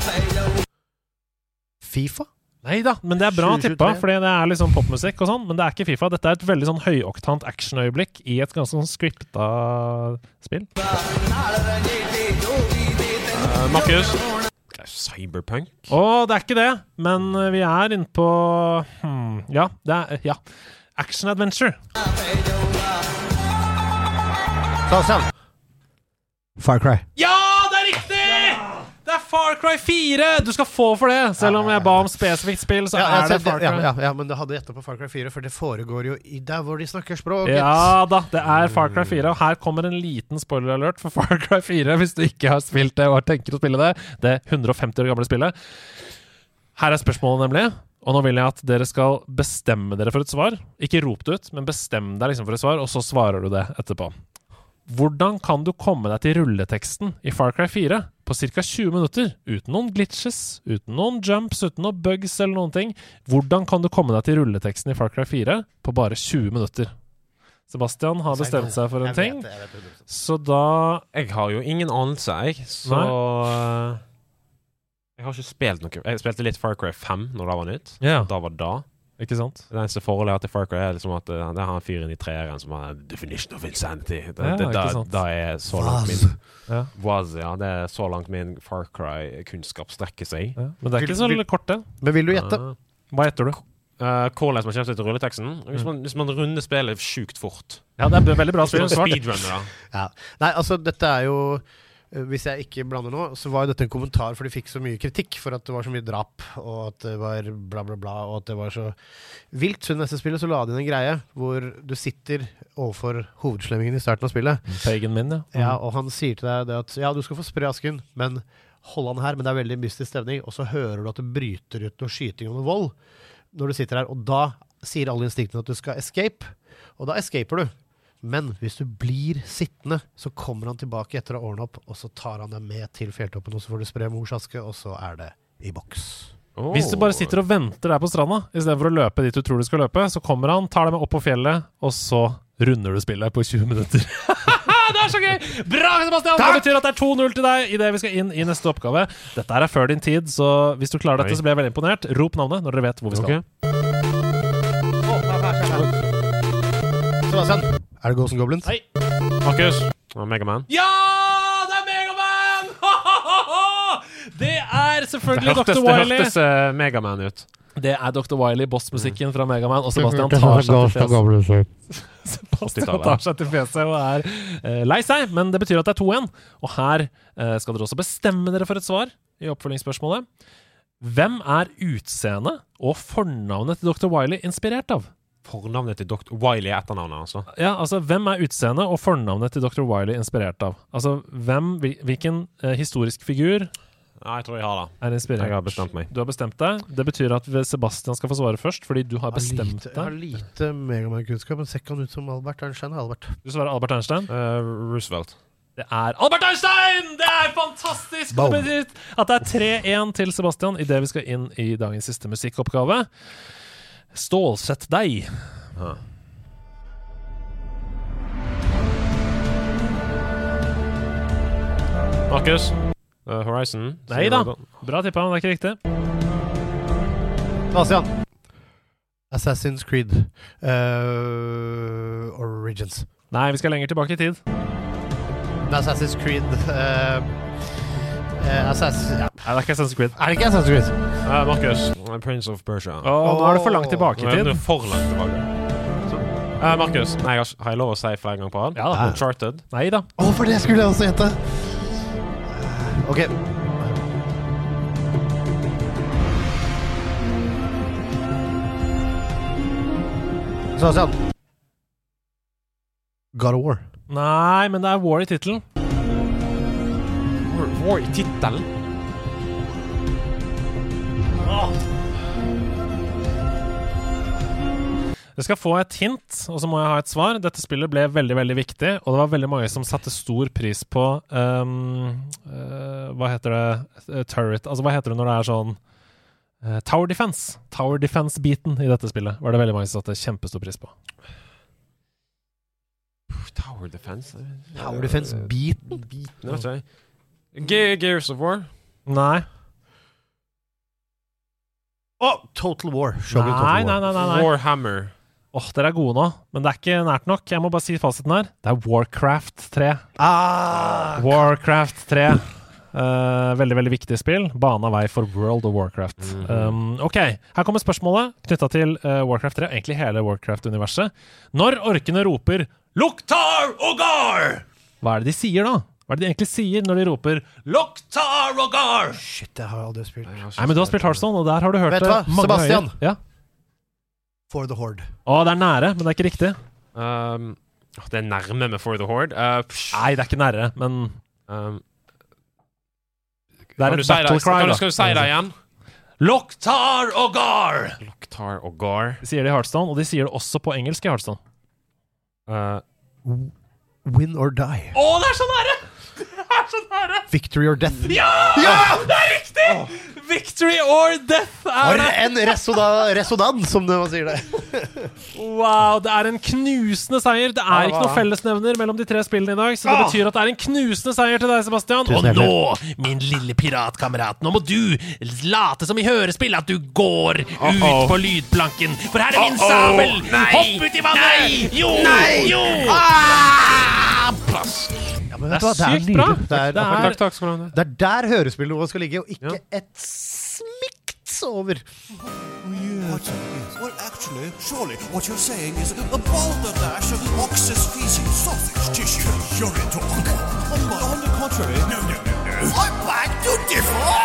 Fifa? Nei da, men det er bra tippa, for det er liksom popmusikk og sånn. Men det er ikke Fifa. Dette er et veldig sånn høyoktant actionøyeblikk i et ganske sånn scripta spill. Markus? Det er Cyberpunk? Å, det er ikke det, men eh, vi er inne på hmm, Ja, det er ja. Action adventure. Sebastian? Far Cry. Ja, det er riktig! Det er Far Cry 4! Du skal få for det! Selv om jeg ba om spesifikt spill, så Ja, er det Far Cry. ja, ja, ja, men du hadde gjetta på Far Cry 4, for det foregår jo i der hvor de snakker språket. Ja da, det er Far Cry 4, og her kommer en liten spoiler-alert for Far Cry 4 hvis du ikke har spilt det og tenker å spille det. Det 150 år gamle spillet. Her er spørsmålet, nemlig. Og nå vil jeg at dere skal bestemme dere for et svar. Ikke rop det ut, men bestem deg liksom for et svar, og så svarer du det etterpå. Hvordan kan du komme deg til rulleteksten i Far Cry 4 på ca. 20 minutter, uten noen glitches, uten noen jumps, uten noen bugs eller noen ting? Hvordan kan du komme deg til rulleteksten i Far Cry 4 på bare 20 minutter? Sebastian har bestemt seg for en Jeg ting, det, jeg vet så da Jeg har jo ingen anelse, jeg. Så Nei. Jeg har ikke spilt noe. Jeg spilte litt Far Cry 5 når det var nytt. Ja, Da var det da. Ikke sant? Det eneste forholdet jeg har til Far Cry, er liksom at eh, det er han fyren i treeren som har definition of insanity. Det, Ja, det, da, da er så langt min Ja. Was, ja. Det er så langt min Far Cry-kunnskap strekker seg. Ja. Men det er ikke så Vil- kort, det. Men vil du gjette? Uh, Hva gjetter du? hvordan man kommer seg til rulleteksten. Hvis man, hvis man runder spillet sjukt fort. Ja, det er veldig bra spill. Speedrunner, da. Ja. Nei, altså, dette er jo eh, Hvis jeg ikke blander nå, så var jo dette en kommentar, for de fikk så mye kritikk for at det var så mye drap, og at det var bla, bla, bla, og at det var så vilt. Så i neste spillet så la de inn en greie hvor du sitter overfor hovedslemmingen i starten av spillet. Pagan min, ja. Ja, og han sier til deg at ja, du skal få spre asken, men hold han her. Men det er veldig mystisk stemning. Og så hører du at det bryter ut noe skyting og noe vold når du sitter her. Og da sier alle instinktene at du skal escape, og da escaper du. Men hvis du blir sittende, så kommer han tilbake etter å ha ordna opp, og så tar han deg med til fjelltoppen, og så får du spre morsaske, og så er det i boks. Hvis du bare sitter og venter der på stranda istedenfor å løpe dit du tror du skal løpe, så kommer han, tar deg med opp på fjellet, og så runder du spillet på 20 minutter. det er så gøy! Bra, Sebastian! Det betyr at det er 2-0 til deg idet vi skal inn i neste oppgave. Dette er før din tid, så hvis du klarer dette, så blir jeg veldig imponert. Rop navnet når dere vet hvor vi skal. Sebastian, er det Ghost and Goblins? Nei. Markus. Og Megaman. Ja! Det er Megaman! det er selvfølgelig Dr. Wiley. det hørtes uh, Megaman ut. Det er Dr. Wiley, bossmusikken fra Megaman, og Sebastian tar seg til fjeset. Sebastian tar seg til fjeset og er uh, lei seg, men det betyr at det er 2-1. Og her uh, skal dere også bestemme dere for et svar i oppfølgingsspørsmålet. Hvem er utseendet og fornavnet til Dr. Wiley inspirert av? Fornavnet til Dr. Wiley er etternavnet, altså. Ja, altså, Hvem er utseendet og fornavnet til Dr. Wiley inspirert av? Altså, hvem, Hvilken eh, historisk figur Ja, jeg tror jeg har det. er inspirert? Jeg har bestemt meg. Du har bestemt deg. Det betyr at Sebastian skal få svare først, fordi du har bestemt deg. jeg har lite Megaman-kunnskap, men ser ikke han ut som Albert Einstein? Albert. Du svarer Albert Einstein. Uh, Roosevelt. Det er Albert Einstein! Det er fantastisk! Boom. At det er 3-1 til Sebastian idet vi skal inn i dagens siste musikkoppgave. Stålsett deg. Markus. Uh, Horizon. Nei da. Bra tippa, men det er ikke riktig. Asian. Assassin's Creed Uh, Origins. Nei, vi skal lenger tilbake i tid. Assassin's Creed eh, eh, Assass ja. Nei, det er ikke Assassin's Creed. Er det ikke Assassin's Creed? Eh, Markus. eh, Prince of Persia. Å, nå er det for langt tilbake Nå i er tid. det for langt tilbake. Eh, Markus. Nei, har, har jeg lov å si flere ganger på rad? Ja da. Uncharted. Nei da. Å, for det skulle jeg også gjette! OK. Sebastian. God of War. Nei, men det er War i tittelen. War, i tittelen. Du skal få et hint, og så må jeg ha et svar. Dette spillet ble veldig veldig viktig, og det var veldig mange som satte stor pris på um, uh, Hva heter det? Eh, Turret. Altså, hva heter det når det er sånn uh, Tower Defense. Tower Defense-biten i dette spillet var det veldig mange som satte kjempestor pris på. Tower Defense. Tower Defense beat, Ge Gears of War. Nei. Å, Total War. Shogun Nei, Total War. nei, nei, nei. Warhammer. Åh, dere er gode nå, men det er ikke nært nok. Jeg må bare si fasiten her. Det er Warcraft 3. Ah, Warcraft 3. Uh, veldig veldig viktig spill. Bana vei for World of Warcraft. um, ok, Her kommer spørsmålet knytta til uh, Warcraft 3, egentlig hele Warcraft-universet. Når orkene roper 'Luktar Ogar', hva er det de sier da? Hva er det de egentlig sier når de roper 'Loktar og Gar'? Shit, det har jeg aldri spilt. Nei, men du har spilt Hearthstone, og der har du hørt Vet du det hva? mange Sebastian. Ja. For the Horde. Å, det er nære, men det er ikke riktig. Um, åh, det er nærme med For the Horde. Uh, psh, Nei, det er ikke nære, men um, det er du et si det, battle cry. kan du, skal du si det igjen? Loktar og Gar! Loktar og Gar. De sier det i Hearthstone, og de sier det også på engelsk i Hearthstone. Uh, Win or die. Å, det er så nære! Er så nære! Victory or death. Ja! Det er riktig! Victory or death er det! en resonans, som man sier det. Wow, det er en knusende seier. Det er ikke noe fellesnevner mellom de tre spillene i dag, så det betyr at det er en knusende seier til deg, Sebastian. Tusen Og nå, min lille piratkamerat, nå må du late som i hørespill at du går ut på lydplanken, for her er min sabel! Hopp ut i vannet! Jo! Jo! Ah! Plass. Ja, men vet du hva? Det er sykt bra. nydelig. Det er, Det er- takk, takk det er der hørespillet skal ligge, og ikke et smikt over. Well, actually, surely what you're saying is a balderdash of ox's feces sausage tissue. You're into On, on the contrary. No, no, no, no. I'm back to differ!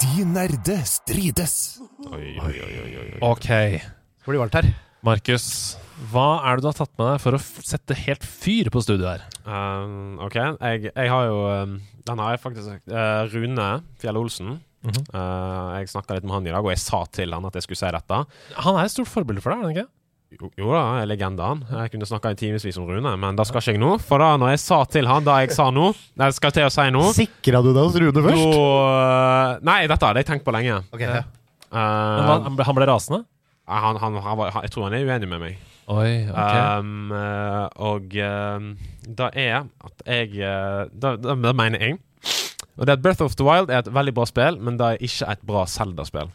De nerde strides. Oi, oi, oi, oi, oi. Ok, Det blir varmt her. Markus. Hva er det du har tatt med deg for å sette helt fyr på studioet her? Um, OK. Jeg, jeg har jo um, Den har jeg faktisk uh, Rune Fjell Olsen. Mhm. uh, jeg snakka litt med han i dag, og jeg sa til han at jeg skulle si dette. Han er et stort forbilde for deg, er han ikke? Jo, jo da, jeg er legendaen. Jeg kunne snakka i timevis om Rune, men det skal ikke jeg nå. For da når jeg sa til han da jeg sa nå, det jeg skal til å si nå Sikra du deg hos Rune først? uh, Nei, dette hadde jeg tenkt på lenge. Okay. ja. Uh, Men hva, han han ble rasende? Han, han, han, var- jeg tror han er uenig med meg. Oi, ok. Um, uh, og um, det er at jeg det, det, det mener jeg. Og det at Breath of the Wild er et veldig bra spill, men det er ikke et bra Zelda-spill.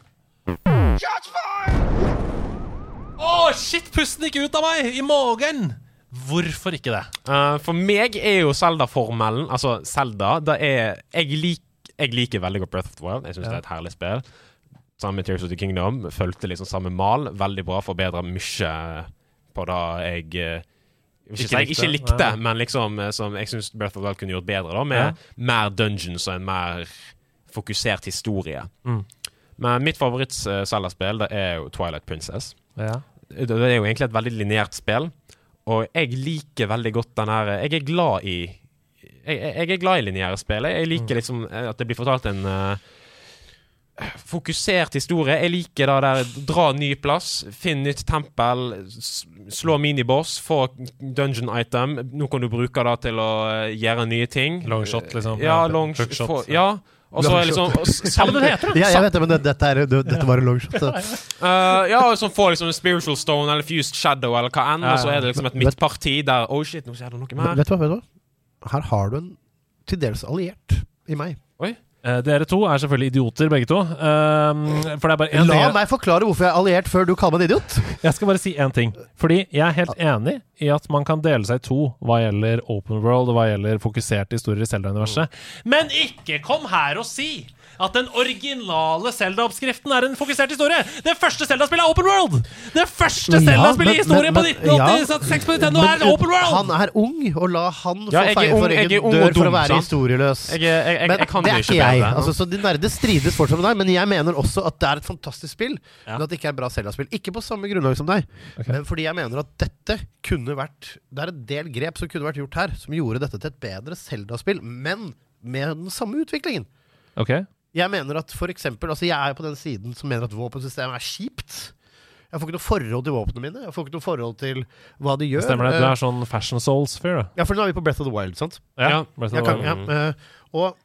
Å, shit! Pusten gikk ut av meg! I magen! Hvorfor ikke det? Uh, for meg er jo Zelda-formelen Altså, Zelda det er jeg, lik, jeg liker veldig godt Breath of the Wild. Jeg syns det er et herlig spill. Sammen med Tears of the Kingdom. Fulgte liksom samme mal. Veldig bra. Forbedra mye på det jeg ikke, ikke, likte, ikke likte. ja. Men liksom eh, som jeg syns Breath of the Wild kunne gjort bedre, da, med mer dungeons og en mer fokusert historie. Mm. Men mitt favoritt-Zelda-spill det er jo Twilight Princess. Ja. Det er jo egentlig et veldig lineært spill, og jeg liker veldig godt den her Jeg er glad i Jeg, jeg er glad i lineære spill. Jeg liker liksom eh, at det blir fortalt en eh, fokusert historie. Jeg liker det der dra ny plass, finn nytt tempel, slå miniboss, få dungeon item. Nå kan du bruke det til å eh, gjøre nye ting. Longshot, liksom. Ja, Ja, long shot. få- ja. Ja. Og så er liksom Ja, det heter det! Ja, jeg vet det, men det, dette, er, det, dette var en long shot. så- uh, ja, og så får liksom spiritual stone eller fused shadow eller hva enn, og så er det liksom et midtparti der Oh shit, nå skjer det noe mer. Vet du hva, vet du hva? Her har du en til dels alliert i meg. Eh, dere to er selvfølgelig idioter, begge to. Um, for det er bare én La ting jeg, meg forklare hvorfor jeg er alliert før du kaller meg en idiot. jeg skal bare si én ting. Fordi jeg er helt enig i at man kan dele seg i to hva gjelder open world og hva gjelder fokuserte historier i Zelda-universet. Men ikke kom her og si at den originale Zelda-oppskriften er en fokusert historie! Det første Zelda-spillet er open world! Det første Zelda-spillet i men- historien på men- 1986 på Nintendo Men, er open world! Han er ung, og la han få Ja, feie for egen dør for å være sant? historieløs. Jeg, jeg, jeg, Men jeg kan det er ikke jeg. Altså, så De nerde strides fortsatt med deg, men jeg mener også at det er et fantastisk spill. Ja. Men at det ikke er et bra Zelda-spill. Ikke på samme grunnlag som deg, okay. men fordi jeg mener at dette kunne vært Det er en del grep som kunne vært gjort her, som gjorde dette til et bedre Zelda-spill, men med den samme utviklingen. Ok, Jeg mener at for eksempel, altså jeg er på den siden som mener at våpensystemet er kjipt. Jeg får ikke noe forhold til våpnene mine. Jeg får ikke noe forhold til hva de gjør. Stemmer det? Du Eh, er sånn Fashion Souls-fyr, da. Ja, for nå er vi på Breath of the Wild, sant? Ja. Breath of Jeg the kan, Wild. ja, eh, og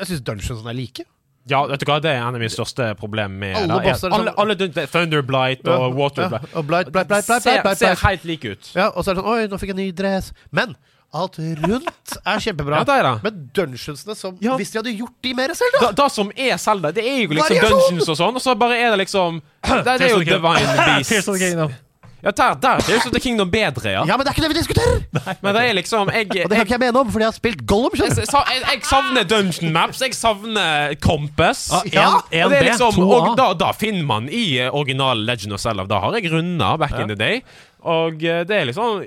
jeg syns dungeonsene er like. Ja, vet du hva, det er en av mine største problemer med Alle er bosser er Alle, sånn- alle Thunderblight og Waterblight Ja, og blight, blight, blight, blight, ser, blight, blight, ser blight. helt like ut. Ja, og så er det sånn Oi, nå fikk jeg ny dress. Men alt rundt er kjempebra. Ja, er. Men dungeonsene som Ja. Hvis de hadde gjort de mer selv, da! det som er Zelda, det er jo liksom Variasjon! dungeons og sånn, og så bare er det liksom Det, det er jo Divine Tears of the Beast. Kingdom. Ja, der, der er jo så The Kingdom bedre, ja. Ja, men det er ikke det vi diskuterer! Men det er liksom Jeg, Og det kan ikke jeg mene om, fordi jeg har spilt Gollum. jeg, jeg, jeg savner dungeon maps, jeg savner Compass. Ja, og, det er liksom, og da, da finner man i eh, original Legend of Zelda. Da har jeg runda back in the day. Og eh, det er liksom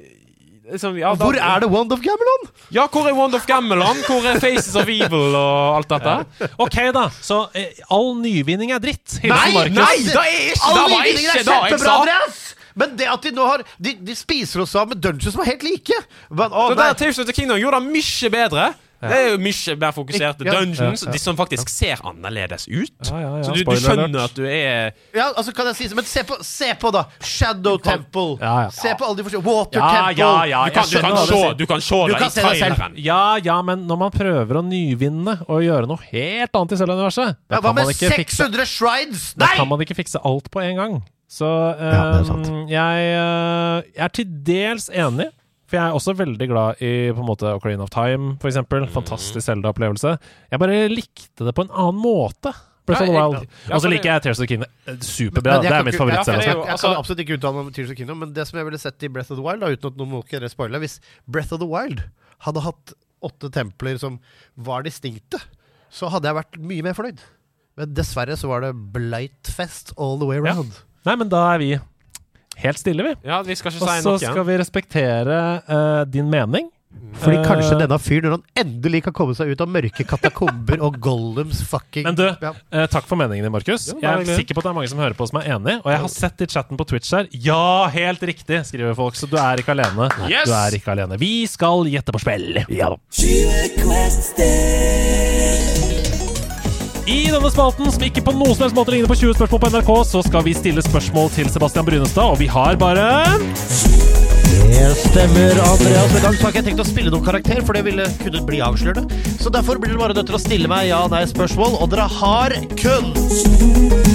liksom, ja, da- Hvor er det Wand of Gamelon? Ja, hvor er Wand of Gamelon? Hvor er Faces of Evil og alt dette? Ok, da. Så eh, all nyvinning er dritt. Hilsen Nei, Markus. nei! det er ikke- All nyvinning var nyvinninger ikke er jeg kjempebra, sa. Andreas! Men det at de nå har De, de spiser oss av med dungeons som er helt like. Men, å, Det nei. der Tears of the Kingdom gjorde det mye bedre. Det er jo mye mer fokuserte dungeons, Ja, ja. de som faktisk ser annerledes ut. Ja, ja, ja, Så du, du skjønner at du er Ja, altså kan jeg si Men se på, se på da Shadow Temple. Ja, ja. Se på alle de forskjellige Water Ja, Temple. ja, ja, Du kan, du kan, se, du kan se Du det kan i traileren. Ja, ja, men når man prøver å nyvinne og gjøre noe helt annet i Zelda-universet, Ja, hva med ikke fikse 600 shrines? Da Nei! kan man ikke fikse alt på en gang. Så Ja, det er sant. eh, jeg, eh, jeg er til dels enig. For jeg er også veldig glad i på en måte Ocarina of Time, eksempel. Mm. Fantastisk Zelda-opplevelse. Jeg bare likte det på en annen måte. Breath of the Ja, Wild. ja, Og så liker jeg Tears of the Kingdom. Eh, Superbra. Det er mitt jo- Jeg, jeg altså- kan absolutt ikke uttale meg om Tears of the Kingdom, men det som jeg ville sett i Breath of the Wild, da, uten at noen må spoile, hvis Breath of the Wild hadde hatt åtte templer som var distinkte, så hadde jeg vært mye mer fornøyd. Men dessverre så var det Blightfest all the way Ja. around. Nei, men da er vi helt stille, vi. Ja, vi skal ikke Og si så noe. skal vi respektere eh, din mening. Fordi Eh, kanskje denne fyren, når han endelig kan komme seg ut av mørke katakomber og Gollums fucking Men du, ja. eh, takk for meningen din, Markus. Jeg er sikker på at det er mange som hører på som er enig. Og jeg har sett i chatten på Twitch her Ja, helt riktig, skriver folk. Så du er ikke alene. Yes! Du er ikke alene. Vi skal gjette på spill. Ja da. I denne spalten, som ikke på noen som helst måte ligner på 20 spørsmål på NRK, så skal vi stille spørsmål til Sebastian Brunestad, og vi har bare Det stemmer, Andreas. Dag har ikke jeg tenkt å spille noen karakter, for det ville kunne bli avslørende. Så derfor blir dere bare nødt til å stille meg ja-nei-spørsmål, og dere har kun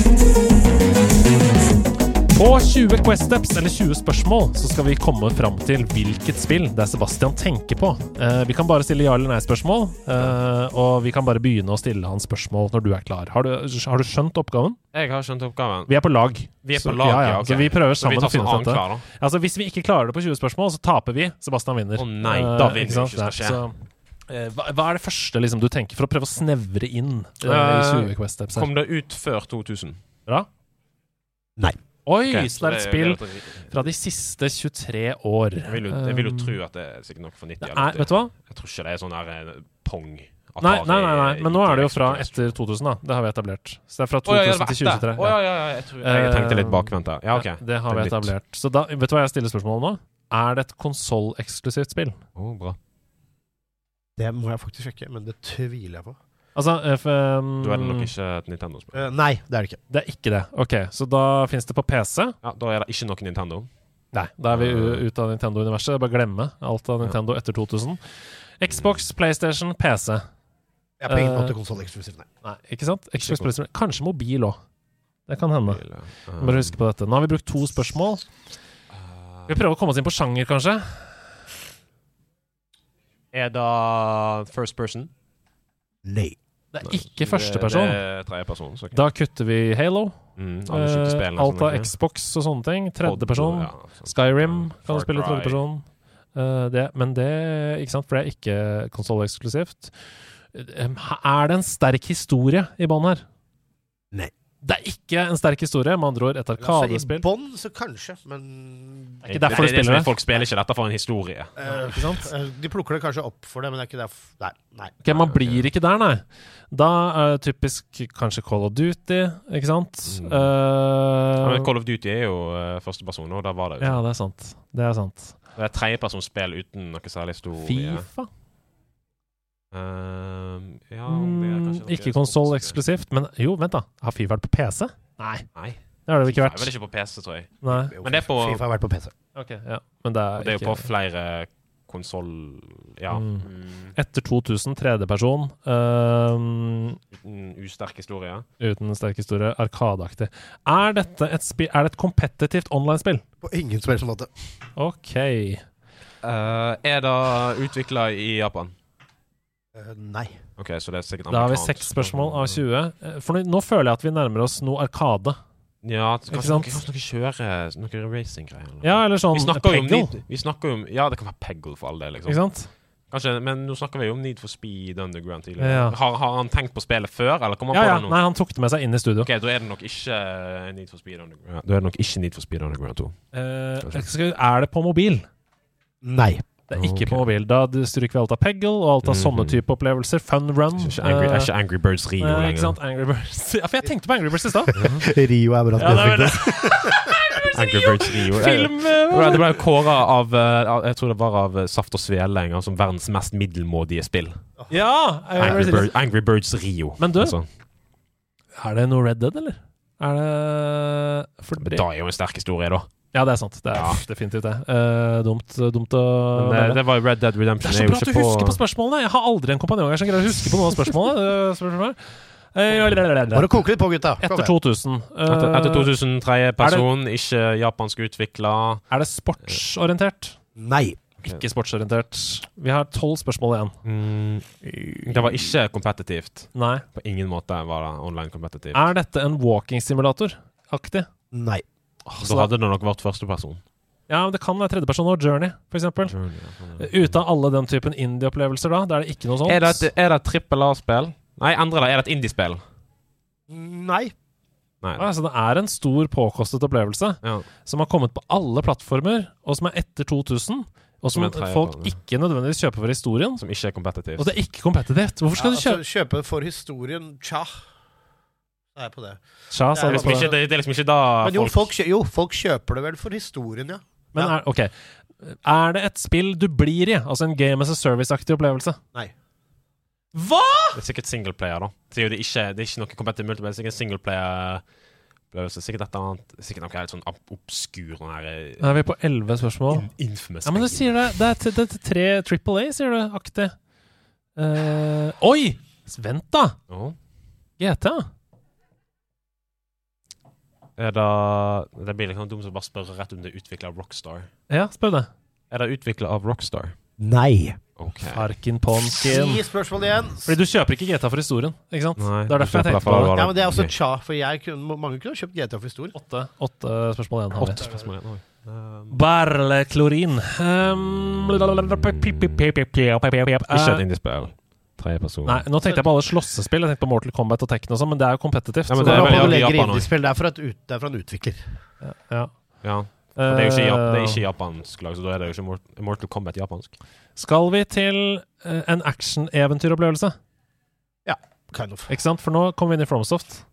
På 20 Quest Steps, eller 20 spørsmål, så skal vi komme fram til hvilket spill det er Sebastian tenker på. Eh, vi kan bare stille ja- eller nei-spørsmål, eh, og vi kan bare begynne å stille han spørsmål når du er klar. Har du, har du skjønt oppgaven? Jeg har skjønt oppgaven. Vi er på lag. Vi er på lag, ja, ja. ja, Okay. Så vi prøver Så vi å finne ut dette. Altså, hvis vi ikke klarer det på 20 spørsmål, så taper vi. Sebastian vinner. Å nei, Eh, da vinner vi ikke, skal Så, eh, hva, hva er det første liksom, du tenker for å prøve å snevre inn Uh, Eh, i 20 Quest Steps? her? Kom det ut før 2000? Bra? Nei. Oi, okay, så det er et spill fra de siste 23 år. Jeg vil, jo, jeg vil jo Um, tro at det er sikkert nok for 90 eller er, Vet du hva? Jeg tror ikke det er sånn her eh, pong. Nei, nei, nei, nei, men nå er det jo fra etter 2000, da. Det har vi etablert. Så det er fra 2000 ja, det var til etter. 2023. Ja, ja, ja. Jeg, tror, jeg tenkte litt bakvendt der. Ja, ok. Det har vi er etablert. Så da, vet du hva jeg stiller spørsmål om nå? Er det et konsolleksklusivt spill? Oh, bra. Det må jeg faktisk sjekke, men det tviler jeg på. Altså, eh, um, Du er nok ikke et Nintendo-spill. Uh, nei, det er det ikke. Det er ikke det. Ok, så da fins det på PC. Ja, Da er det ikke noe Nintendo. Nei, da er vi u- ute av Nintendo-universet. Bare glemme alt av Nintendo etter 2000. Xbox, PlayStation, PC. Jeg er på ingen måte måte konsolleksklusiv, nei. Nei, ikke sant? Xbox, Ikke PlayStation, Kanskje mobil òg. Det kan hende. Uh, Bare husk på dette. Nå har vi brukt to spørsmål. Vi prøver å komme oss inn på sjanger, kanskje. Er det first person? Nei. Det er ikke førsteperson. Er tredjeperson. så. Da kutter vi Halo. Mm, Eh, alt av Xbox og sånne ting. Tredjeperson. Ja, sånn. Skyrim kan du spille i tredjeperson. Uh, det, men det Ikke sant, for det er ikke konsolleksklusivt. Um, Er det en sterk historie i bånn her? Nei. Det er ikke en sterk historie, med andre ord et Altså, I arkadespill. bånn så kanskje, men Det er ikke derfor du er spiller er, det. Folk spiller ikke dette for en historie. Uh, Ikke sant? eh, De plukker det kanskje opp for det, men det er ikke derfor Nei. nei. Ok, Man blir ikke der, nei. Da er det typisk kanskje Call of Duty, ikke sant? Mm. Uh, Ja, men Call of Duty er jo uh, førsteperson, og da var det jo ja, det er sant. Det er sant. Det er tredjepersonsspill uten noe særlig historie. Fifa? Ehm, ja, det er kanskje Mm, ikke Xbox- konsoll-eksklusivt, men jo, vent, da. Har Fifa vært på PC? Nei. Nei. Det har det vel ikke vært. er vel ikke på PC, tror jeg. Nei. Men det er på- Fifa har vært på PC. Ok, ja. Men det er, Og det er jo ikke på flere konsoll... Ja. Mm. Mm. Etter 2000, tredjeperson. Um, Uten usterk historie. uten sterk historie. Arkadeaktig. Er dette et spi Er det et kompetitivt online-spill? På ingen som helst måte. OK. Uh, er det utvikla i Japan? Eh, nei. Ok, så det er sikkert Da har vi seks spørsmål av 20. Eh, For nå- nå føler jeg at vi nærmer oss noe Arkade. Ja, Ikke kanskje sant? noe, kanskje noe kjøre Noe racing-greier. Ja, eller sånn Vi snakker. Need, Vi snakker jo om Ja, det kan være Peggle for all del, liksom. Ikke sant? Kanskje, men nå snakker vi jo om Need for Speed Underground tidligere. Ja. Har, har han tenkt på spillet før, eller kom han Ja, på ja. det nå? Nei, han tok det med seg inn i studio. Ok, da er det nok ikke eh, Need for Speed Underground. Da er det nok ikke Need for Speed Underground 2. Uh, er det på mobil? Nei. Det er ikke okay. på mobil. Da stryker vi alt av Peggle og alt av sånne Mhm. type opplevelser. Fun Run. Det Angry, er ikke Angry Birds Rio lenger. ikke sant? Angry Birds. Ja, for jeg tenkte på Angry Birds i stad. Rio er bra. Angry Birds Rio. Film Ja, eh, Det ble kåra av eh, Jeg tror det var av eh, Saft og Svele en gang som verdens mest middelmådige spill. Ja! Angry. Bird, Angry Birds Rio. Men du- Altså, Er det noe Red Dead, eller? Er det For det da er jo en sterk historie, da. Ja, det er sant. Det er Ja. definitivt det. Uh, dumt, dumt å Men det, det var Red Dead Det er så bra at du på... husker på spørsmålene! Jeg har aldri en kompanjong her som greier å huske på noen av spørsmålene. Eh, spørsmål. Eh, Bare koke litt på, gutta. Etter 2000. Uh, Etter, etter 2000, tredje person, ikke japansk utvikla. Er det sportsorientert? Nei. Ikke sportsorientert. Vi har tolv spørsmål igjen. Mm, det var ikke kompetitivt. Nei. På ingen måte var det online kompetitivt. Er dette en walking simulator-aktig? Nei. Da hadde det nok vært førsteperson. Ja, men det kan være tredjeperson og Journey, for eksempel. Ute av alle den typen indie-opplevelser, da. Da er det ikke noe sånt. Er det et, er det et trippel A-spill? Nei, endre det. Er det et indie-spill? Nei. Nei. Altså, det er en stor, påkostet opplevelse Ja. som har kommet på alle plattformer, og som er etter 2000, og som Som folk ikke nødvendigvis kjøper for historien. Som ikke er kompetitivt. Og det er ikke kompetitivt. Hvorfor skal Ja, du kjøpe altså, kjøpe for historien Tja. Så er jeg på det. Tja, det er liksom på ikke, det. er liksom ikke da Men jo folk, jo, folk kjøper det vel for historien, ja. Men er, ok. Er det et spill du blir i? Altså en Game as a Service-aktig opplevelse? Nei. Hva?! Det er sikkert singleplayer, da. Det, er ikke, det er ikke noe kompetitivt multiplayer. Det er sikkert singleplayer-opplevelse. Sikkert et eller annet Sikkert noe helt sånn obskur sånn her eh, er vi på elleve spørsmål. in- Infamous. Ja, men du sier det. Det er, t- det er tre Triple A, sier du, aktig. Uh, oi! Vent, da! Å. GTA. Er det Det blir litt sånn dumt å bare spørre rett om det er utvikla av Rockstar. Ja, spør det. Er det utvikla av Rockstar? Nei. Okay. Farkin Ponskin. Ti spørsmål igjen. Fordi du kjøper ikke GTA for historien, ikke sant? Nei, det er derfor jeg tenkte på det. Ja, men det er også tja, for jeg kunne, mange kunne kjøpt GTA for historien. Åtte, åtte spørsmål igjen. har vi. Åtte spørsmål igjen. Oi. Um, Barleklorin. Um, ikke et Eh, indiespill. Tredje person. Nei, nå tenkte jeg på alle slåssespill. Jeg tenkte på Mortal Kombat og Tekken og sånn, men det er jo kompetitivt. Ja, men det er veldig Japan indiespill, det er, fra et ut, det er fra en utvikler. ja. Ja. For det er jo ikke, Jap- det er Eh, ikke japansk lag, så da er det jo ikke Mortal Kombat japansk. Skal vi til eh, en action-eventyropplevelse? Kind of. Ikke sant? For nå kommer vi inn i Fromsoft.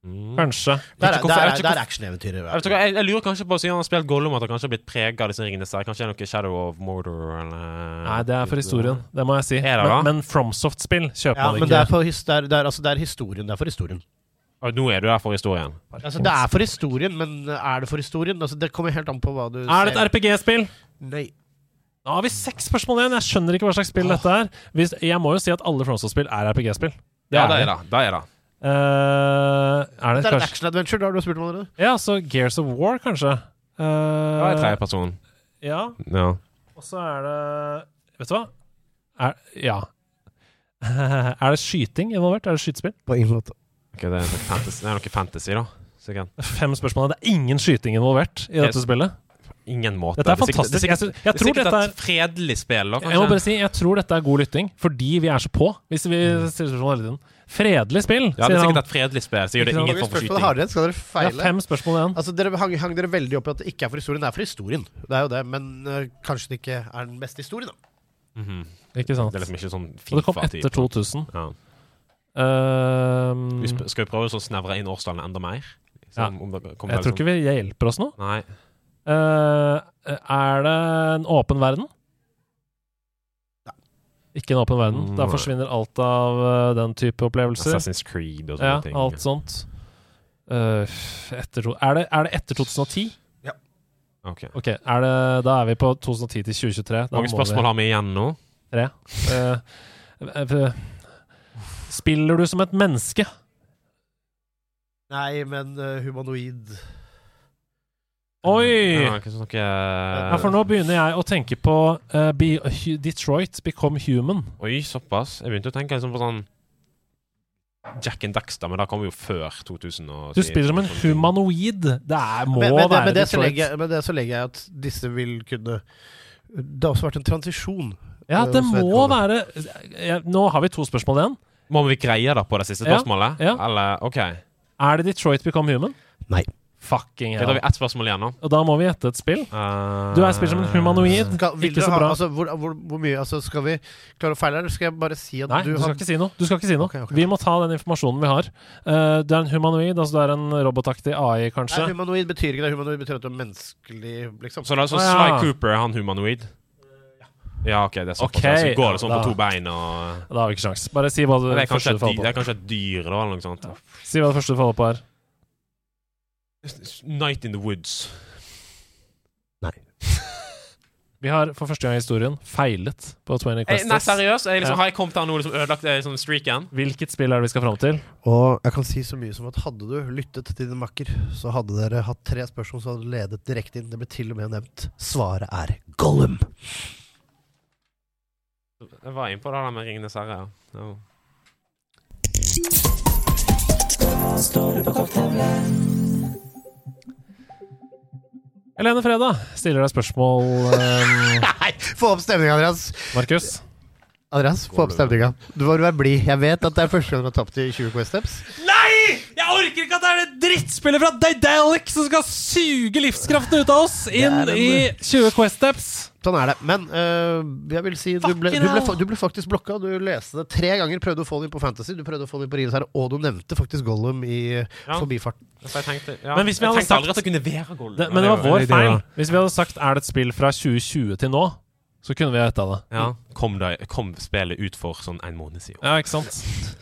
Mm. Kanskje. Der der, er, ikke der er, ikke der er actioneventyret. Jeg, ikke, jeg, jeg lurer kanskje på siden han har spilt Gollum, at han kanskje har blitt prega av disse ringene. der. Kanskje det er noe Shadow of Mordor eller Nei, det er for historien. Det må jeg si. Det? Men, men Fromsoft-spill kjøper Ja, man men det er, ikke. for, det, er, det, er, altså, det er historien. Det er for historien. Og Nå er du der for historien. Altså, det er for historien, men er det for historien? Altså, det kommer helt an på hva du Er det et RPG-spill? Nei. Nå har vi seks spørsmål igjen. Jeg skjønner ikke hva slags spill dette er. Hvis, jeg må jo si at alle Fromsoft-spill er RPG-spill. Ja, det er det. Det er det. Eh, er det Det er et kanskje action-adventure, det har du spurt om allerede. Ja, så Gears of War, kanskje. Det er Uh, tredje person. ja. Ja. Og så er det Vet du hva? Er, ja. er det skyting involvert? Er det skytespill? På ingen måte. Ok, det, er noe fantasy, det er noe fantasy, da. Sikkert. Fem spørsmål. Det er ingen skyting involvert i dette jeg, spillet. Ingen måte. Dette er fantastisk. Det er sikkert, Jeg, jeg det er tror sikkert dette er et fredelig spill, da, Jeg må bare si, jeg tror dette er god lytting, fordi vi er så på. Hvis vi stiller spørsmål hele tiden. Fredelig spill, Ja, det er sikkert et fredelig spill. Så gjør det ingen form for skyting. har dere, skal dere feile. Ja, fem spørsmål igjen. Altså, dere hang, hang dere veldig opp i at det ikke er for historien. Det er for historien. Det er jo det, men uh, kanskje det ikke er den beste historien, da. Mhm. Ikke sant? Det er liksom ikke sånn Og det kom etter 2000. Ja. Um, Vi sp- skal vi prøve å snevre inn årstallene enda mer? Ja. Sånn, om det jeg tror liksom- ikke vi hjelper oss nå. Nei. Uh, er det en åpen verden? Ikke en åpen verden. Da Nei. forsvinner alt av uh, den type opplevelser. Assassin's Creed og sånne Ja, ting. alt sånt. Uh, etter, to- er, det, er det etter 2010? Ok. Ok, er det, Da er vi på 2010 til 2023. Hvor mange spørsmål har vi igjen nå? tre. Eh, eh, spiller du som et menneske? Nei, men humanoid Oi! Ja, for nå begynner jeg å tenke på uh, Be Detroit Become Human. Oi, såpass. Jeg begynte å tenke liksom på sånn Jack and Daxter, men da kom jo før 2007. Du spiller som en humanoid. Det er, må men, men, være men, det Detroit. legger jeg, men det så legger jeg at disse vil kunne Det har også vært en transisjon. Ja, øh, det må være jeg, Nå har vi to spørsmål igjen. Må vi greie det på det siste spørsmålet? Ja, ja. Eller OK. Er det Detroit Become Human? Nei. Fucking Da har vi ett spørsmål igjen nå. Og da må vi gjette et spill. Uh, Du er spilt som en humanoid. Skal, vil Ikke så ha, bra. altså, hvor, hvor, hvor mye altså, Skal vi klare å feile, eller skal jeg bare si at Nei, du du skal har ikke si noe. Du skal ikke si noe. Okay, okay. Vi må ta den informasjonen vi har. Uh, du er en humanoid, altså du er en robotaktig AI, kanskje. Nei, humanoid betyr ikke det. Humanoid betyr at du er menneskelig, liksom. Så da altså ah, ja. Sly Cooper, er han humanoid? Ja, OK, det er såpass. Okay. så går det sånn da, på to bein og Da har vi ikke sjans. Bare si hva det, det er, første du et dyr, det er kanskje et dyr da, eller noe sånt. Si hva det første du faller på er. Night in the Woods. Nei. Vi har for første gang i historien feilet på 20 Questions. Nei, seriøst? Jeg liksom, Ja. Har jeg kommet av noe som ødelagt eh, sånn streaken? Hvilket spill er det vi skal fram til? Og jeg kan si så mye som at hadde du lyttet til din makker, så hadde dere hatt tre spørsmål som hadde ledet direkte inn. Det ble til og med nevnt. Svaret er Gollum. Jeg var innpå det der med Ringenes herre. Ja. Ja. Helene Freda stiller deg spørsmål, um, Nei, få opp stemninga, Andreas. Markus. Andreas, få opp stemninga. Du må være blid. Jeg vet at det er første gang du har tapt i 20 Quest Steps. Nei! Jeg orker ikke at det er det drittspillet fra Daedalic som skal suge livskraften ut av oss inn i 20 Quest Steps. Sånn er det. Men uh, jeg vil si du ble, du, ble, du ble faktisk blokka. Du leste det tre ganger. Prøvde å få den inn på Fantasy, du prøvde å få den inn på rives her og du nevnte faktisk Gollum i Ja. forbifarten. Tenkte, ja. Men hvis vi hadde sagt- at det kunne være Gollum. Det, men det var vår feil. Hvis vi hadde sagt er det et spill fra 2020 til nå, så kunne vi ha gjetta det. Ja, kom, da, kom spillet ut for sånn en måned siden. Ja, ikke sant?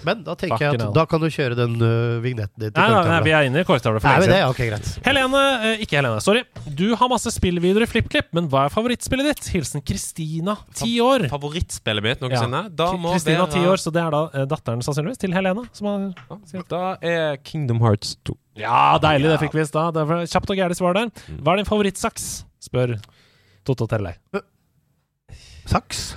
Men da tenker jeg at da kan du kjøre den uh, vignetten din til Nei, nei, nei, vi er inne i korktavla for lenge det? siden. Ja, Ok, greit. Helene, eh, ikke Helene, sorry. Du har masse spillvideoer i FlippKlipp, men hva er favorittspillet ditt? Hilsen Kristina, ti år. Favorittspillet mitt noensinne? Da må Kristina, ti år, så det er da eh, datteren sannsynligvis til Helene. Som har Ja, Da er Kingdom Hearts 2. Ja, deilig, det fikk vi i stad. Kjapt og gærent svar der. Hva er din favorittsaks? spør Totto Tellei. Saks?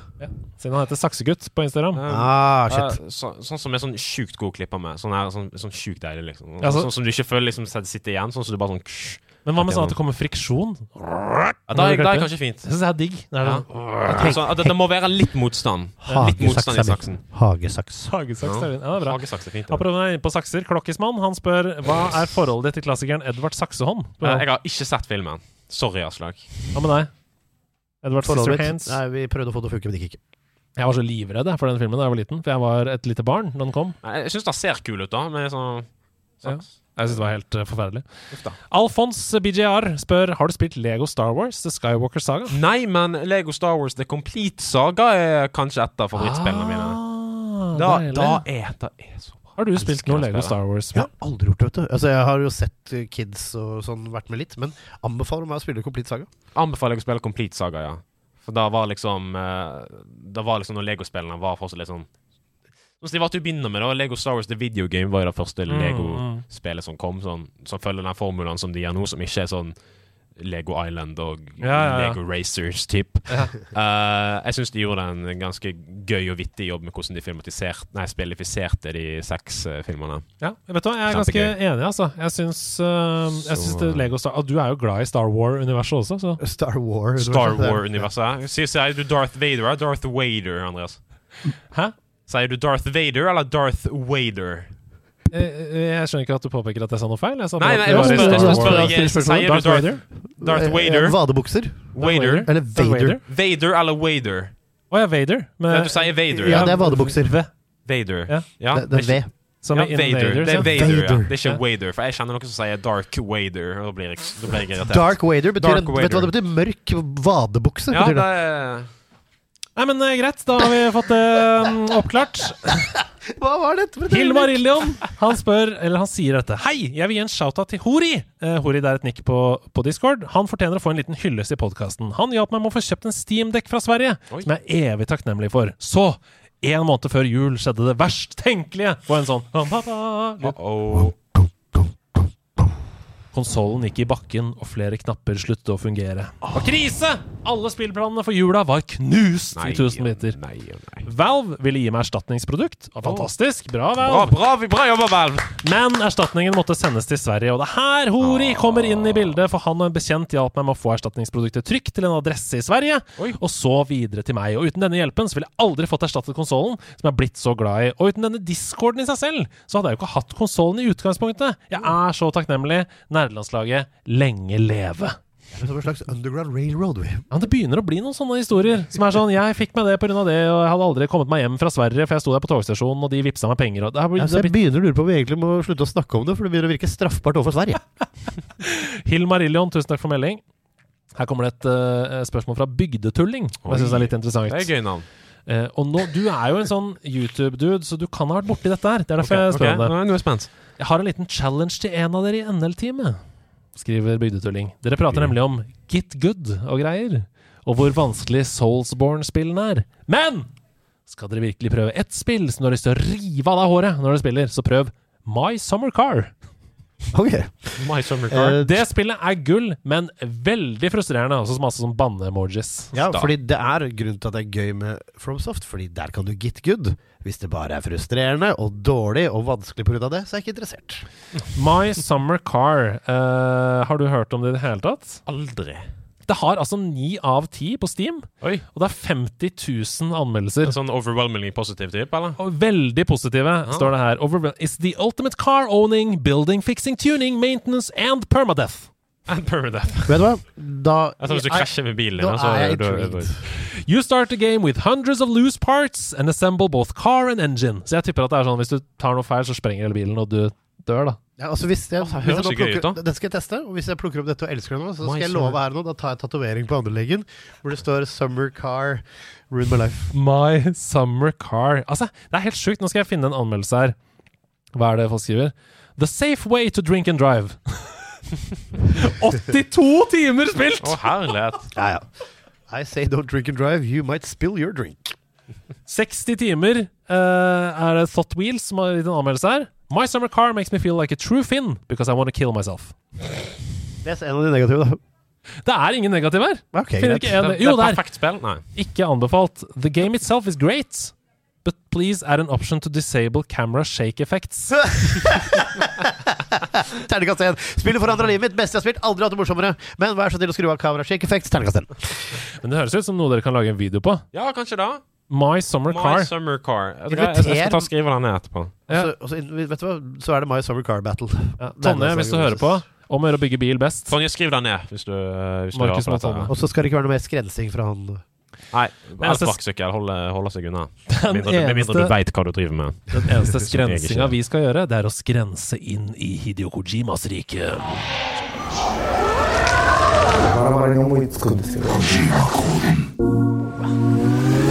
Siden han heter Saksegutt på Instagram. Ah, shit. Så, sånn som er sånn sjukt god klipper med. Sånn, her, sånn, sånn sjukt deilig, liksom. Ja, så- sånn som du ikke føler liksom sitter igjen. Sånn som du bare sånn ksh. Men hva med sånn at det kommer friksjon? ja, Da er da er kanskje fint. Det syns jeg er digg. Det er Ja. sånn- det, det må være litt motstand. Litt motstand i saksen. Hagesaks. Hagesaks. ja. Ja, det er bra. Hagesaks er fint. Ja. Apropos inne på sakser. Klokkismann han spør hva er forholdet ditt til klassikeren Edvard Saksehånd? Eh, Jeg har ikke sett filmen. Sorry, Aslak. Hva med deg? Forholdet mitt? Nei, vi prøvde å få det til å funke, men det gikk ikke. Jeg var så livredd for den filmen da jeg var liten, for jeg var et lite barn da den kom. Nei, Jeg syns det ser kul ut, da. Med sånn Ja. Jeg syns det var helt uh, forferdelig. Alfons BJR spør har du spilt Lego Star Wars The Skywalker Saga. Nei, men Lego Star Wars The Complete Saga er kanskje et av favorittspillene mine. Ah, Da, deilig. da er det er så har du spilt noe Lego. Star Wars? Jeg har aldri gjort det, vet du. Altså, jeg har jo sett uh, kids og sånn vært med litt, men anbefaler meg å spille Complete Saga. Anbefaler jeg å spille Complete Saga, ja. For da var liksom eh, Da var liksom når Lego-spillene var fortsatt litt sånn det de var til å begynne med, da. Lego Star Wars The Video Game var jo det første Mm, Lego-spillet som kom, sånn, som følger den formelen som de gjør nå, som ikke er sånn Lego Island og Ja, ja, ja. Lego Racers, typ. uh, jeg syns de gjorde en ganske gøy og vittig jobb med hvordan de filmatiserte Nei, spillifiserte de seks uh, filmene. Ja, vet du hva, jeg er ganske enig, altså. Jeg syns, uh, jeg syns det Lego Star Du er jo glad i Star War-universet også, så Star War. Star War-universet. Sier, du Darth Vader eller Darth Vader, Andreas? Hæ? Sier du Darth Vader eller Darth Vader? Jeg, jeg skjønner ikke at du påpeker at jeg sa noe feil. Jeg sa Nei, bare nei, jeg spør- jeg spør ikke. Sier du Darth Darth- Vader? Darth Eh, Vader? Vadebukser. Vader? Eller Vader. Vader eller Wader? Å ja, Vader. Men, du sier Vader. Ja, det er vadebukser. V, Vader. Ja. Ja, Det, det er V. som Ja, Vader. Det er. Vader, ja. Det er ikke Ja. Wader. For jeg kjenner noen som sier Dark Wader, og da blir jeg, da blir jeg irritert. Dark Wader betyr Dark en, Vet du hva det betyr? Mørk vadebukse. Ja, betyr det det. er Nei, men eh, greit, da har vi fått det mm, oppklart. Hva var dette? for et Hilmar øyeblikk? Illion han spør, eller han sier dette. Hei, jeg vil gi en shout-out til Hori. Eh, Hori det er et nikk på, på Discord. Han fortjener å få en liten hyllest i podkasten. Han hjalp meg med å få kjøpt en Steam-dekk fra Sverige, Oi. som jeg er evig takknemlig for. Så, en måned før jul skjedde det verst tenkelige på en sånn Uh-oh. Konsollen gikk i bakken, og flere knapper sluttet å fungere. Og krise! Alle spillplanene for jula var knust Nei, i tusen biter. Nei, nei. Valve ville gi meg erstatningsprodukt. Fantastisk. Bra, Bra, Valve. bra, bra jobba, Valve! Men erstatningen måtte sendes til Sverige, og det er her Hori kommer inn i bildet, for han og en bekjent hjalp meg med å få erstatningsproduktet trygt til en adresse i Sverige, Oi. og så videre til meg. Og uten denne hjelpen så ville jeg aldri fått erstattet konsollen, som jeg er blitt så glad i. Og uten denne discorden i seg selv, så hadde jeg jo ikke hatt konsollen i utgangspunktet. Jeg er så takknemlig. Nerdelandslaget lenge leve. Det er som en slags underground railroad. Ja, Det begynner å bli noen sånne historier. Som er sånn Jeg fikk meg det pga. det, og jeg hadde aldri kommet meg hjem fra Sverige, for jeg sto der på togstasjonen, og de vippsa meg penger. Og det Altså, det har jeg begynner å lure på om vi egentlig må slutte å snakke om det, for det begynner å virke straffbart overfor Sverige. Hilmarillion, Hill Marillion, tusen takk for melding. Her kommer det et uh, spørsmål fra Bygdetulling, som jeg det er litt interessant. Det er gøy navn. Eh, og nå, Du er jo en sånn YouTube-dude, så du kan ha vært borti dette her. Det er derfor okay, jeg spør okay. om det. Nå er spent. Jeg har en liten challenge til en av dere i NL-teamet, skriver Bygdetulling. Dere prater nemlig om Get Good og greier, og hvor vanskelig Soulsborne-spillene er. Men skal dere virkelig prøve ett spill som du har lyst til å rive av deg håret når dere spiller, så prøv My Summer Car. Ok. My Summer Car. Uh, Det spillet er gull, men veldig frustrerende. Også masse sånn banne-emojis. Ja, Da. fordi det er grunnen til at det er gøy med FromSoft, fordi der kan du get good. Hvis det bare er frustrerende og dårlig og vanskelig pga. det, så er jeg ikke interessert. My Summer Car. Uh, har du hørt om det i det hele tatt? Aldri. Det har altså ni av ti på Steam, Oi. og det er 50 000 anmeldelser. En sånn overwhelmingly positiv type, eller? Og veldig positive, står det her. Overwhel- Is the ultimate car owning, building, fixing, tuning, maintenance and permadeath. And permadeath. Vet du hva? Da Jeg tror hvis du krasjer med bilen din, så er du- You start the game with hundreds of loose parts and assemble both car and engine. Så jeg tipper at det er sånn hvis du tar noe feil, så sprenger hele bilen, og du dør, da. Ja, altså hvis jeg, altså, det hvis jeg plukker, gøy ut. Den skal jeg teste, og hvis jeg plukker opp dette og elsker det nå, så My skal jeg summer- love her nå, da tar jeg tatovering på andreleggen hvor det står 'Summer Car Ruined My Life'. My summer car. Altså, det er helt sjukt. Nå skal jeg finne en anmeldelse her. Hva er det folk skriver? The safe way to drink and drive. 82 timer spilt! Å, herlighet. Ja, ja. I say don't drink and drive, you might spill your drink. 60 timer uh, er det Thought Wheels som har gitt en anmeldelse her. My summer car makes me feel like a true Finn because I want to kill myself. Les en av de negative, da. Det er ingen negativ her. Okay, Finner ikke en, Det, det jo, er det er perfekt spill. Nei. ikke anbefalt. The game itself is great, but please add an option to disable camera shake effects. Terningkast 1. Spillet forandra livet mitt. Beste jeg har spilt. Aldri hatt det morsommere. Men vær så snill å skru av kamera. Shake effects. Terningkast 1. Men det høres ut som noe dere kan lage en video på. Ja, kanskje da. My summer My car. Summer Car. Jeg, jeg, jeg, skal ta og skrive den ned etterpå. Ja. Så, også, vet du hva? så er det My Summer Car Battle. Ja. Tonje, hvis du er hører på, om å gjøre å bygge bil best. Tonje, skriv den ned hvis du, eh, hvis du Markus hører på dette. Og så skal det ikke være noe mer skrensing fra han. Nei, eneste- sparkesykkel. holder holde seg unna. Den Med mindre, du veit hva du driver med. den eneste skrensinga vi skal gjøre, det er å skrense inn i Hidio Kojimas rike. Hideo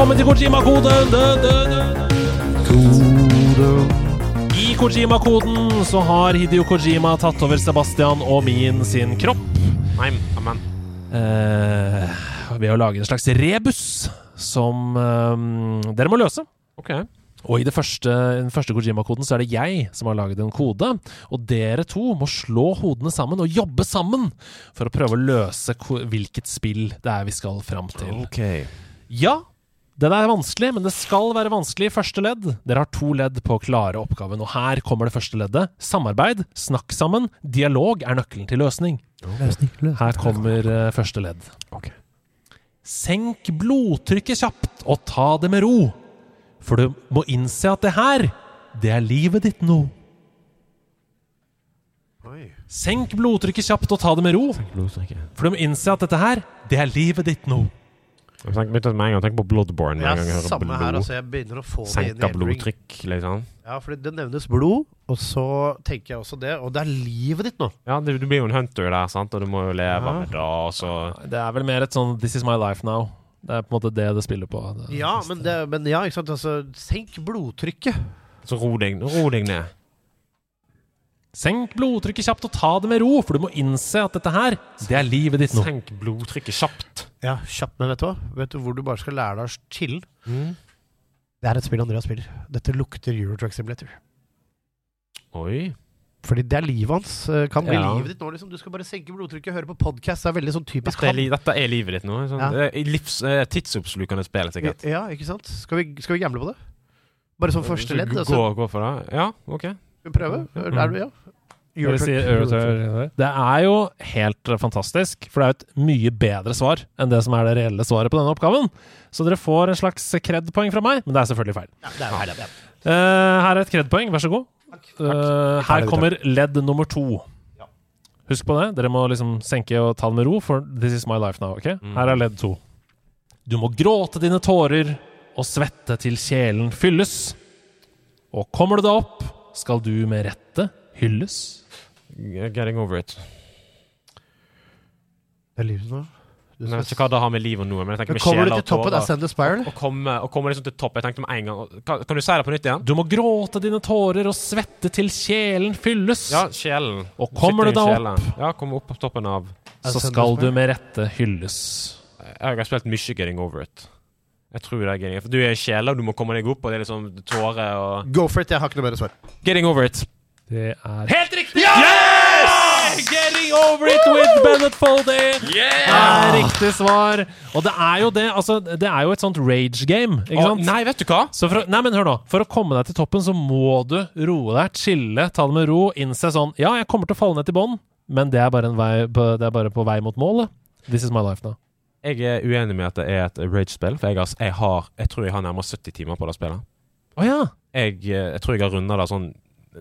Velkommen til Kojima-koden! I Kojima-koden så har Hidio Kojima tatt over Sebastian og min sin kropp. Nei, amen. Eh, ved å lage en slags rebus som eh, dere må løse. Ok. Og i det første, den første Kojima-koden så er det jeg som har laget en kode. Og dere to må slå hodene sammen og jobbe sammen for å prøve å løse hvilket spill det er vi skal fram til. Ok. Ja, den er vanskelig, men det skal være vanskelig i første ledd. Dere har to ledd på å klare oppgaven, og her kommer det første leddet. Samarbeid, snakk sammen, dialog er nøkkelen til løsning. Her kommer eh, første ledd. Senk blodtrykket kjapt og ta det med ro. For du må innse at det her, det er livet ditt nå. Senk blodtrykket kjapt og ta det med ro. For du må innse at dette her, det er livet ditt nå. Jeg begynte med en gang å tenke på Bloodborne. Ja, samme blod. her. altså Jeg begynner å få det inn i Senka blodtrykk, liksom. Ja, for det nevnes blod, og så tenker jeg også det. Og det er livet ditt nå. Ja, du, du blir jo en hunter der, sant, og du må jo leve Ja. da, så Det er vel mer et sånn This is my life now. Det er på en måte det det spiller på. Det, Ja, men, det, men ja, ikke sant. Altså, senk blodtrykket. Så ro deg, ro deg ned. Senk blodtrykket kjapt og ta det med ro, for du må innse at dette her, det er livet ditt nå. Senk blodtrykket kjapt. Ja, kjapt, men vet du hva? Vet du hvor du bare skal lære deg å chille? Mm. Det er et spill Andreas spiller. Dette lukter Eurotruck Simulator. Oi. Fordi det er livet hans. eh, Kan bli Ja. livet ditt nå, liksom. Du skal bare senke blodtrykket, høre på podkast. Det er veldig sånn typisk Dette er, li dette er livet ditt nå. Sånn, Ja. Livs, eh, tidsoppslukende spill, sikkert. Ja, ikke sant? Skal vi, skal vi gamble på det? Bare som første ledd? gå, Altså. gå for det? Ja, OK. Skal vi prøve? Er du, ja? Det er jo helt eh, fantastisk, for det er jo et mye bedre svar enn det som er det reelle svaret på denne oppgaven. Så dere får en slags kred-poeng fra meg, men det er selvfølgelig feil. Ja, det er feil, ja. uh, her er et kred-poeng, vær så god. Takk, takk. Uh, her kommer ledd nummer to. Husk på det. Dere må liksom senke og ta det med ro, for this is my life now. ok? Her er ledd to. Du må gråte dine tårer og svette til kjelen fylles. Og kommer du deg opp, skal du med rette hylles. Getting over it. Det er livet nå. Du Jeg vet ikke hva det har med liv og noe, men jeg tenker Men med Kommer du sjela til og toppen? Er tårer. Spiral. Å komme, å komme liksom til topp. Jeg tenkte med en gang Kan, kan du si det på nytt igjen? Du må gråte dine tårer og svette til kjelen fylles. Ja, sjelen. Og kommer du da opp. Ja, kommer opp på toppen av så skal du med rette hylles. Jeg har spilt mye Getting Over It. Jeg tror det er Getting For du er sjela, du må komme deg opp, og det er liksom tårer og Go for it. Jeg har ikke noe bedre svar. Getting Over It. Det er Helt riktig! Yes! Getting over it with Bennett Foldy! Det er riktig svar. Og det er jo det, altså, det er jo et sånt rage game, ikke Å, sant? nei, vet du hva? Så for, å- nei, men hør nå. For å komme deg til toppen, så må du roe deg, chille, ta det med ro, innse sånn Ja, jeg kommer til å falle ned til bånn, men det er bare, en vei, på, det er bare på vei mot målet. This is my life now. Jeg er uenig med at det er et rage-spill, for jeg, har, jeg, har, jeg tror jeg har nærmere 70 timer på det spillet. Å ja. Jeg, eh, jeg tror jeg har runda det sånn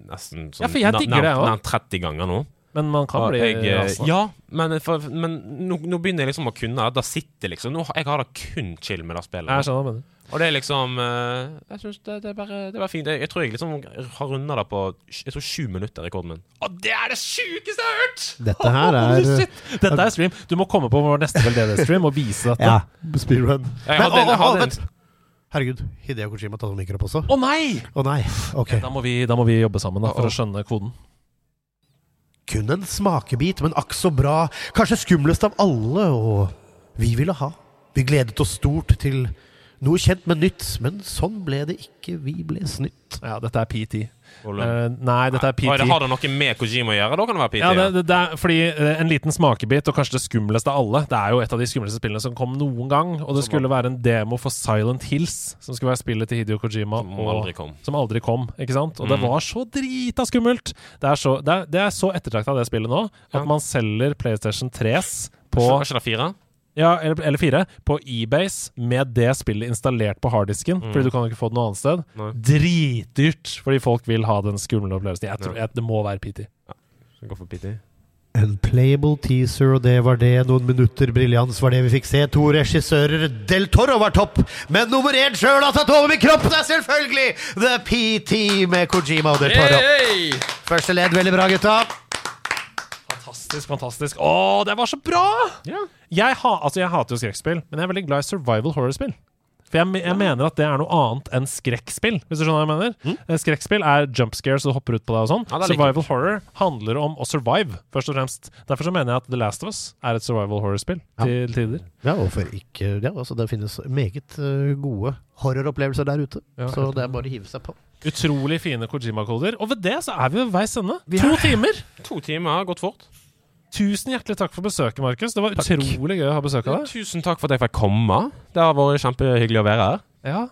nesten sånn Ja, for jeg digger det også. nær 30 ganger nå. Men man kan bli jeg, eh, rasende. Ja, men, for, men nå, nå begynner jeg liksom å kunne. Da sitter liksom nå, Jeg har det kun chill med det spillet. Jeg skjønner hva du. Og det er liksom eh, Jeg syns det, det, er bare, det var fint. Jeg, jeg tror jeg liksom har runda det på Jeg tror sju minutter, rekorden min. Og det er det sjukeste jeg har hørt! Dette her er oh! Dette er stream. Du må komme på vår neste VLDD-stream og vise dette. Ja. Speedrun. Jeg Men, hadde en- å, jeg å, vent. Herregud. Hideo Kojima tar noen opp også? Å nei! Å nei. Ok. Da må, vi, da må vi jobbe sammen da, for å skjønne koden. Kun en smakebit, men akk så bra. Kanskje skumlest av alle, og vi ville ha. Vi gledet oss stort til noe kjent, men nytt. Men sånn ble det ikke. Vi ble snytt. Ja, dette er PT. Eh, nei, dette er Oi, det PT. har det noe med Kojima å gjøre? Da kan det være PT. Ja, det, det, det er fordi eh, En liten smakebit, og kanskje det skumleste av alle Det er jo et av de skumleste spillene som kom noen gang. Og det Som skulle være en demo for Silent Hills, som skulle være spillet til Hideo Kojima. Som og- aldri kom. Som aldri kom, ikke sant? Og det Mm. var så drita skummelt! Det er så, det er, det er så ettertrakta, det spillet nå, at Ja. man selger PlayStation 3s på Var ikke det fire? Ja, eller, eller fire. På eBase med det spillet installert på harddisken. Fordi du kan jo ikke få det noe annet sted. Mm. Nei. Dritdyrt! Fordi folk vil ha den skumle opplevelsen. Jeg tror Ja. jeg, Det må være PT. Ja. gå for PT? En playable teaser, og det var det. Noen minutter briljans var det vi fikk se. To regissører. Del Toro var topp, men nummer én sjøl har tatt over min kropp! Det er selvfølgelig The PT med Kojima og Del Toro. Første ledd, veldig bra, gutta. Fantastisk, fantastisk. Å, det var så bra! Jeg, ha, altså, jeg hater jo skrekkspill, men jeg er veldig glad i survival horror-spill. For jeg, jeg mener at det er noe annet enn skrekkspill, hvis du skjønner hva jeg mener. Mm. Skrekkspill er jump scares og hopper ut på deg og sånn. Ja, det survival horror handler om å survive, først og fremst. Derfor så mener jeg at The Last of Us er et survival horror-spill Ja. til tider. Ja, hvorfor ikke? Ja, altså, det finnes meget eh, gode horroropplevelser der ute. Ja, så det er bare å hive seg på. Utrolig fine Kojima-koder. Og ved det så er vi ved veis ende. To er- timer! To timer har gått fort. Tusen hjertelig takk for besøket, Markus. Det var utrolig gøy å ha besøk av deg. Tusen takk for at jeg fikk komme. Det har vært kjempehyggelig å være her. Ja.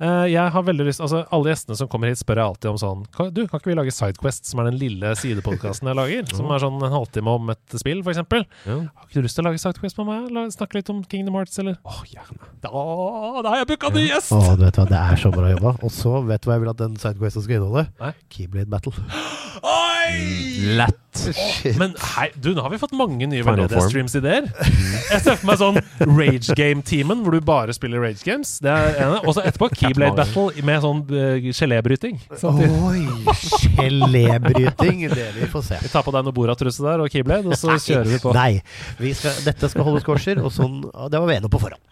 Eh, jeg har veldig lyst Altså Alle gjestene som kommer hit, spør jeg alltid om sånn Du, kan ikke vi lage Sidequest, som er den lille sidepodkasten jeg lager? Som er sånn en halvtime om et spill, f.eks. Ja. Har ikke du lyst til å lage Sidequest med meg? La, snakke litt om Kingdom Hearts, eller? Åh, gjerne. Da, da har jeg booka ny gjest! Å, du vet hva, Det er så bra jobba. Og så vet du hva jeg vil at den sidequesten skal inneholde? Nei. Keyblade Battle. Oi! Lett. Men hei, du, nå har vi fått mange nye form. Streams-ideer. Jeg ser for meg sånn Rage Game-teamen, hvor du bare spiller Rage Games. Det er ene. Og så etterpå Keyblade Battle med sånn uh, gelébryting. Oi! Gelébryting. Det vi får se. Vi tar på deg noe Borat-trusse der og Keyblade, og så kjører vi på. Nei. Vi skal, dette skal holdes korser, og sånn Det var vi enige om på forhånd.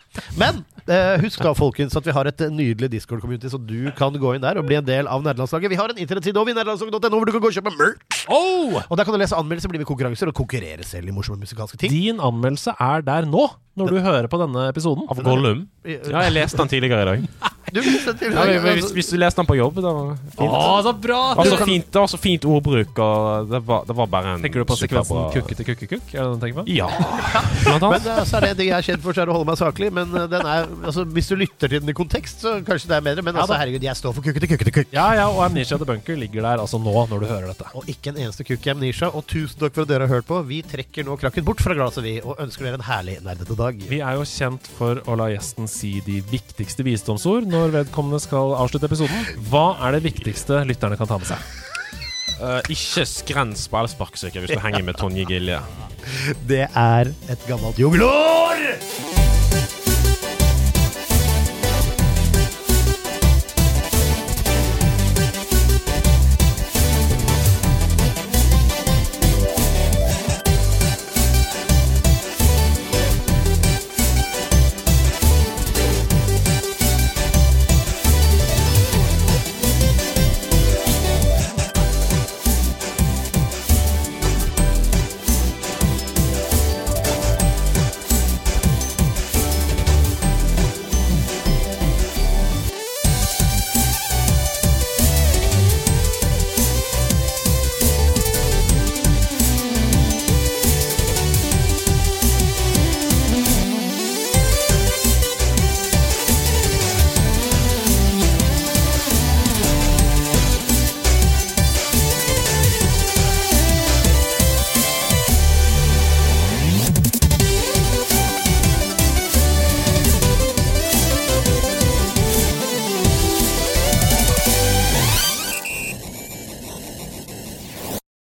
Men uh, husk da, folkens, at vi har et nydelig Discord-community, så du kan gå inn der og bli en del av nederlandslaget. Vi har en internettside over i nederlandslaget.no hvor du kan gå og kjøpe merch. Oh! Og der kan du lese anmeldelser, bli med i konkurranser og konkurrere selv i morsomme musikalske ting. Din anmeldelse er der nå, når du hører på denne episoden. Av Gollum. Ja, jeg leste den tidligere i dag. Du visste til Ja, men hvis, hvis du leste den på jobb, da var fint. Å, så bra! Det var så fint, det var så fint ordbruk, og det var, det var bare en Tenker du på sekvensen kukke til kukkekukk? Er det den du tenker på? Ja. Men eh, så er det det jeg er kjent for, så er det å holde meg saklig. Men eh, den er, altså, hvis du lytter til den i kontekst, så kanskje det er bedre. Men altså, herregud, jeg står for kukkete kukkete kukk. Ja, ja, og Amnesia The Bunker ligger der altså nå, når du hører dette. Og ikke en eneste kukk i Amnesia. Og tusen takk for at dere har hørt på. Vi trekker nå krakken bort fra glasset, vi, og ønsker dere en herlig nerdete dag. Vi er jo kjent for å la gjesten si de viktigste visdomsord når vedkommende skal avslutte episoden. Hva er det viktigste lytterne kan ta med seg? Uh, ikke skrens på elsparkesykkel hvis du henger med Tonje Gilje. Det er et gammelt jungelord!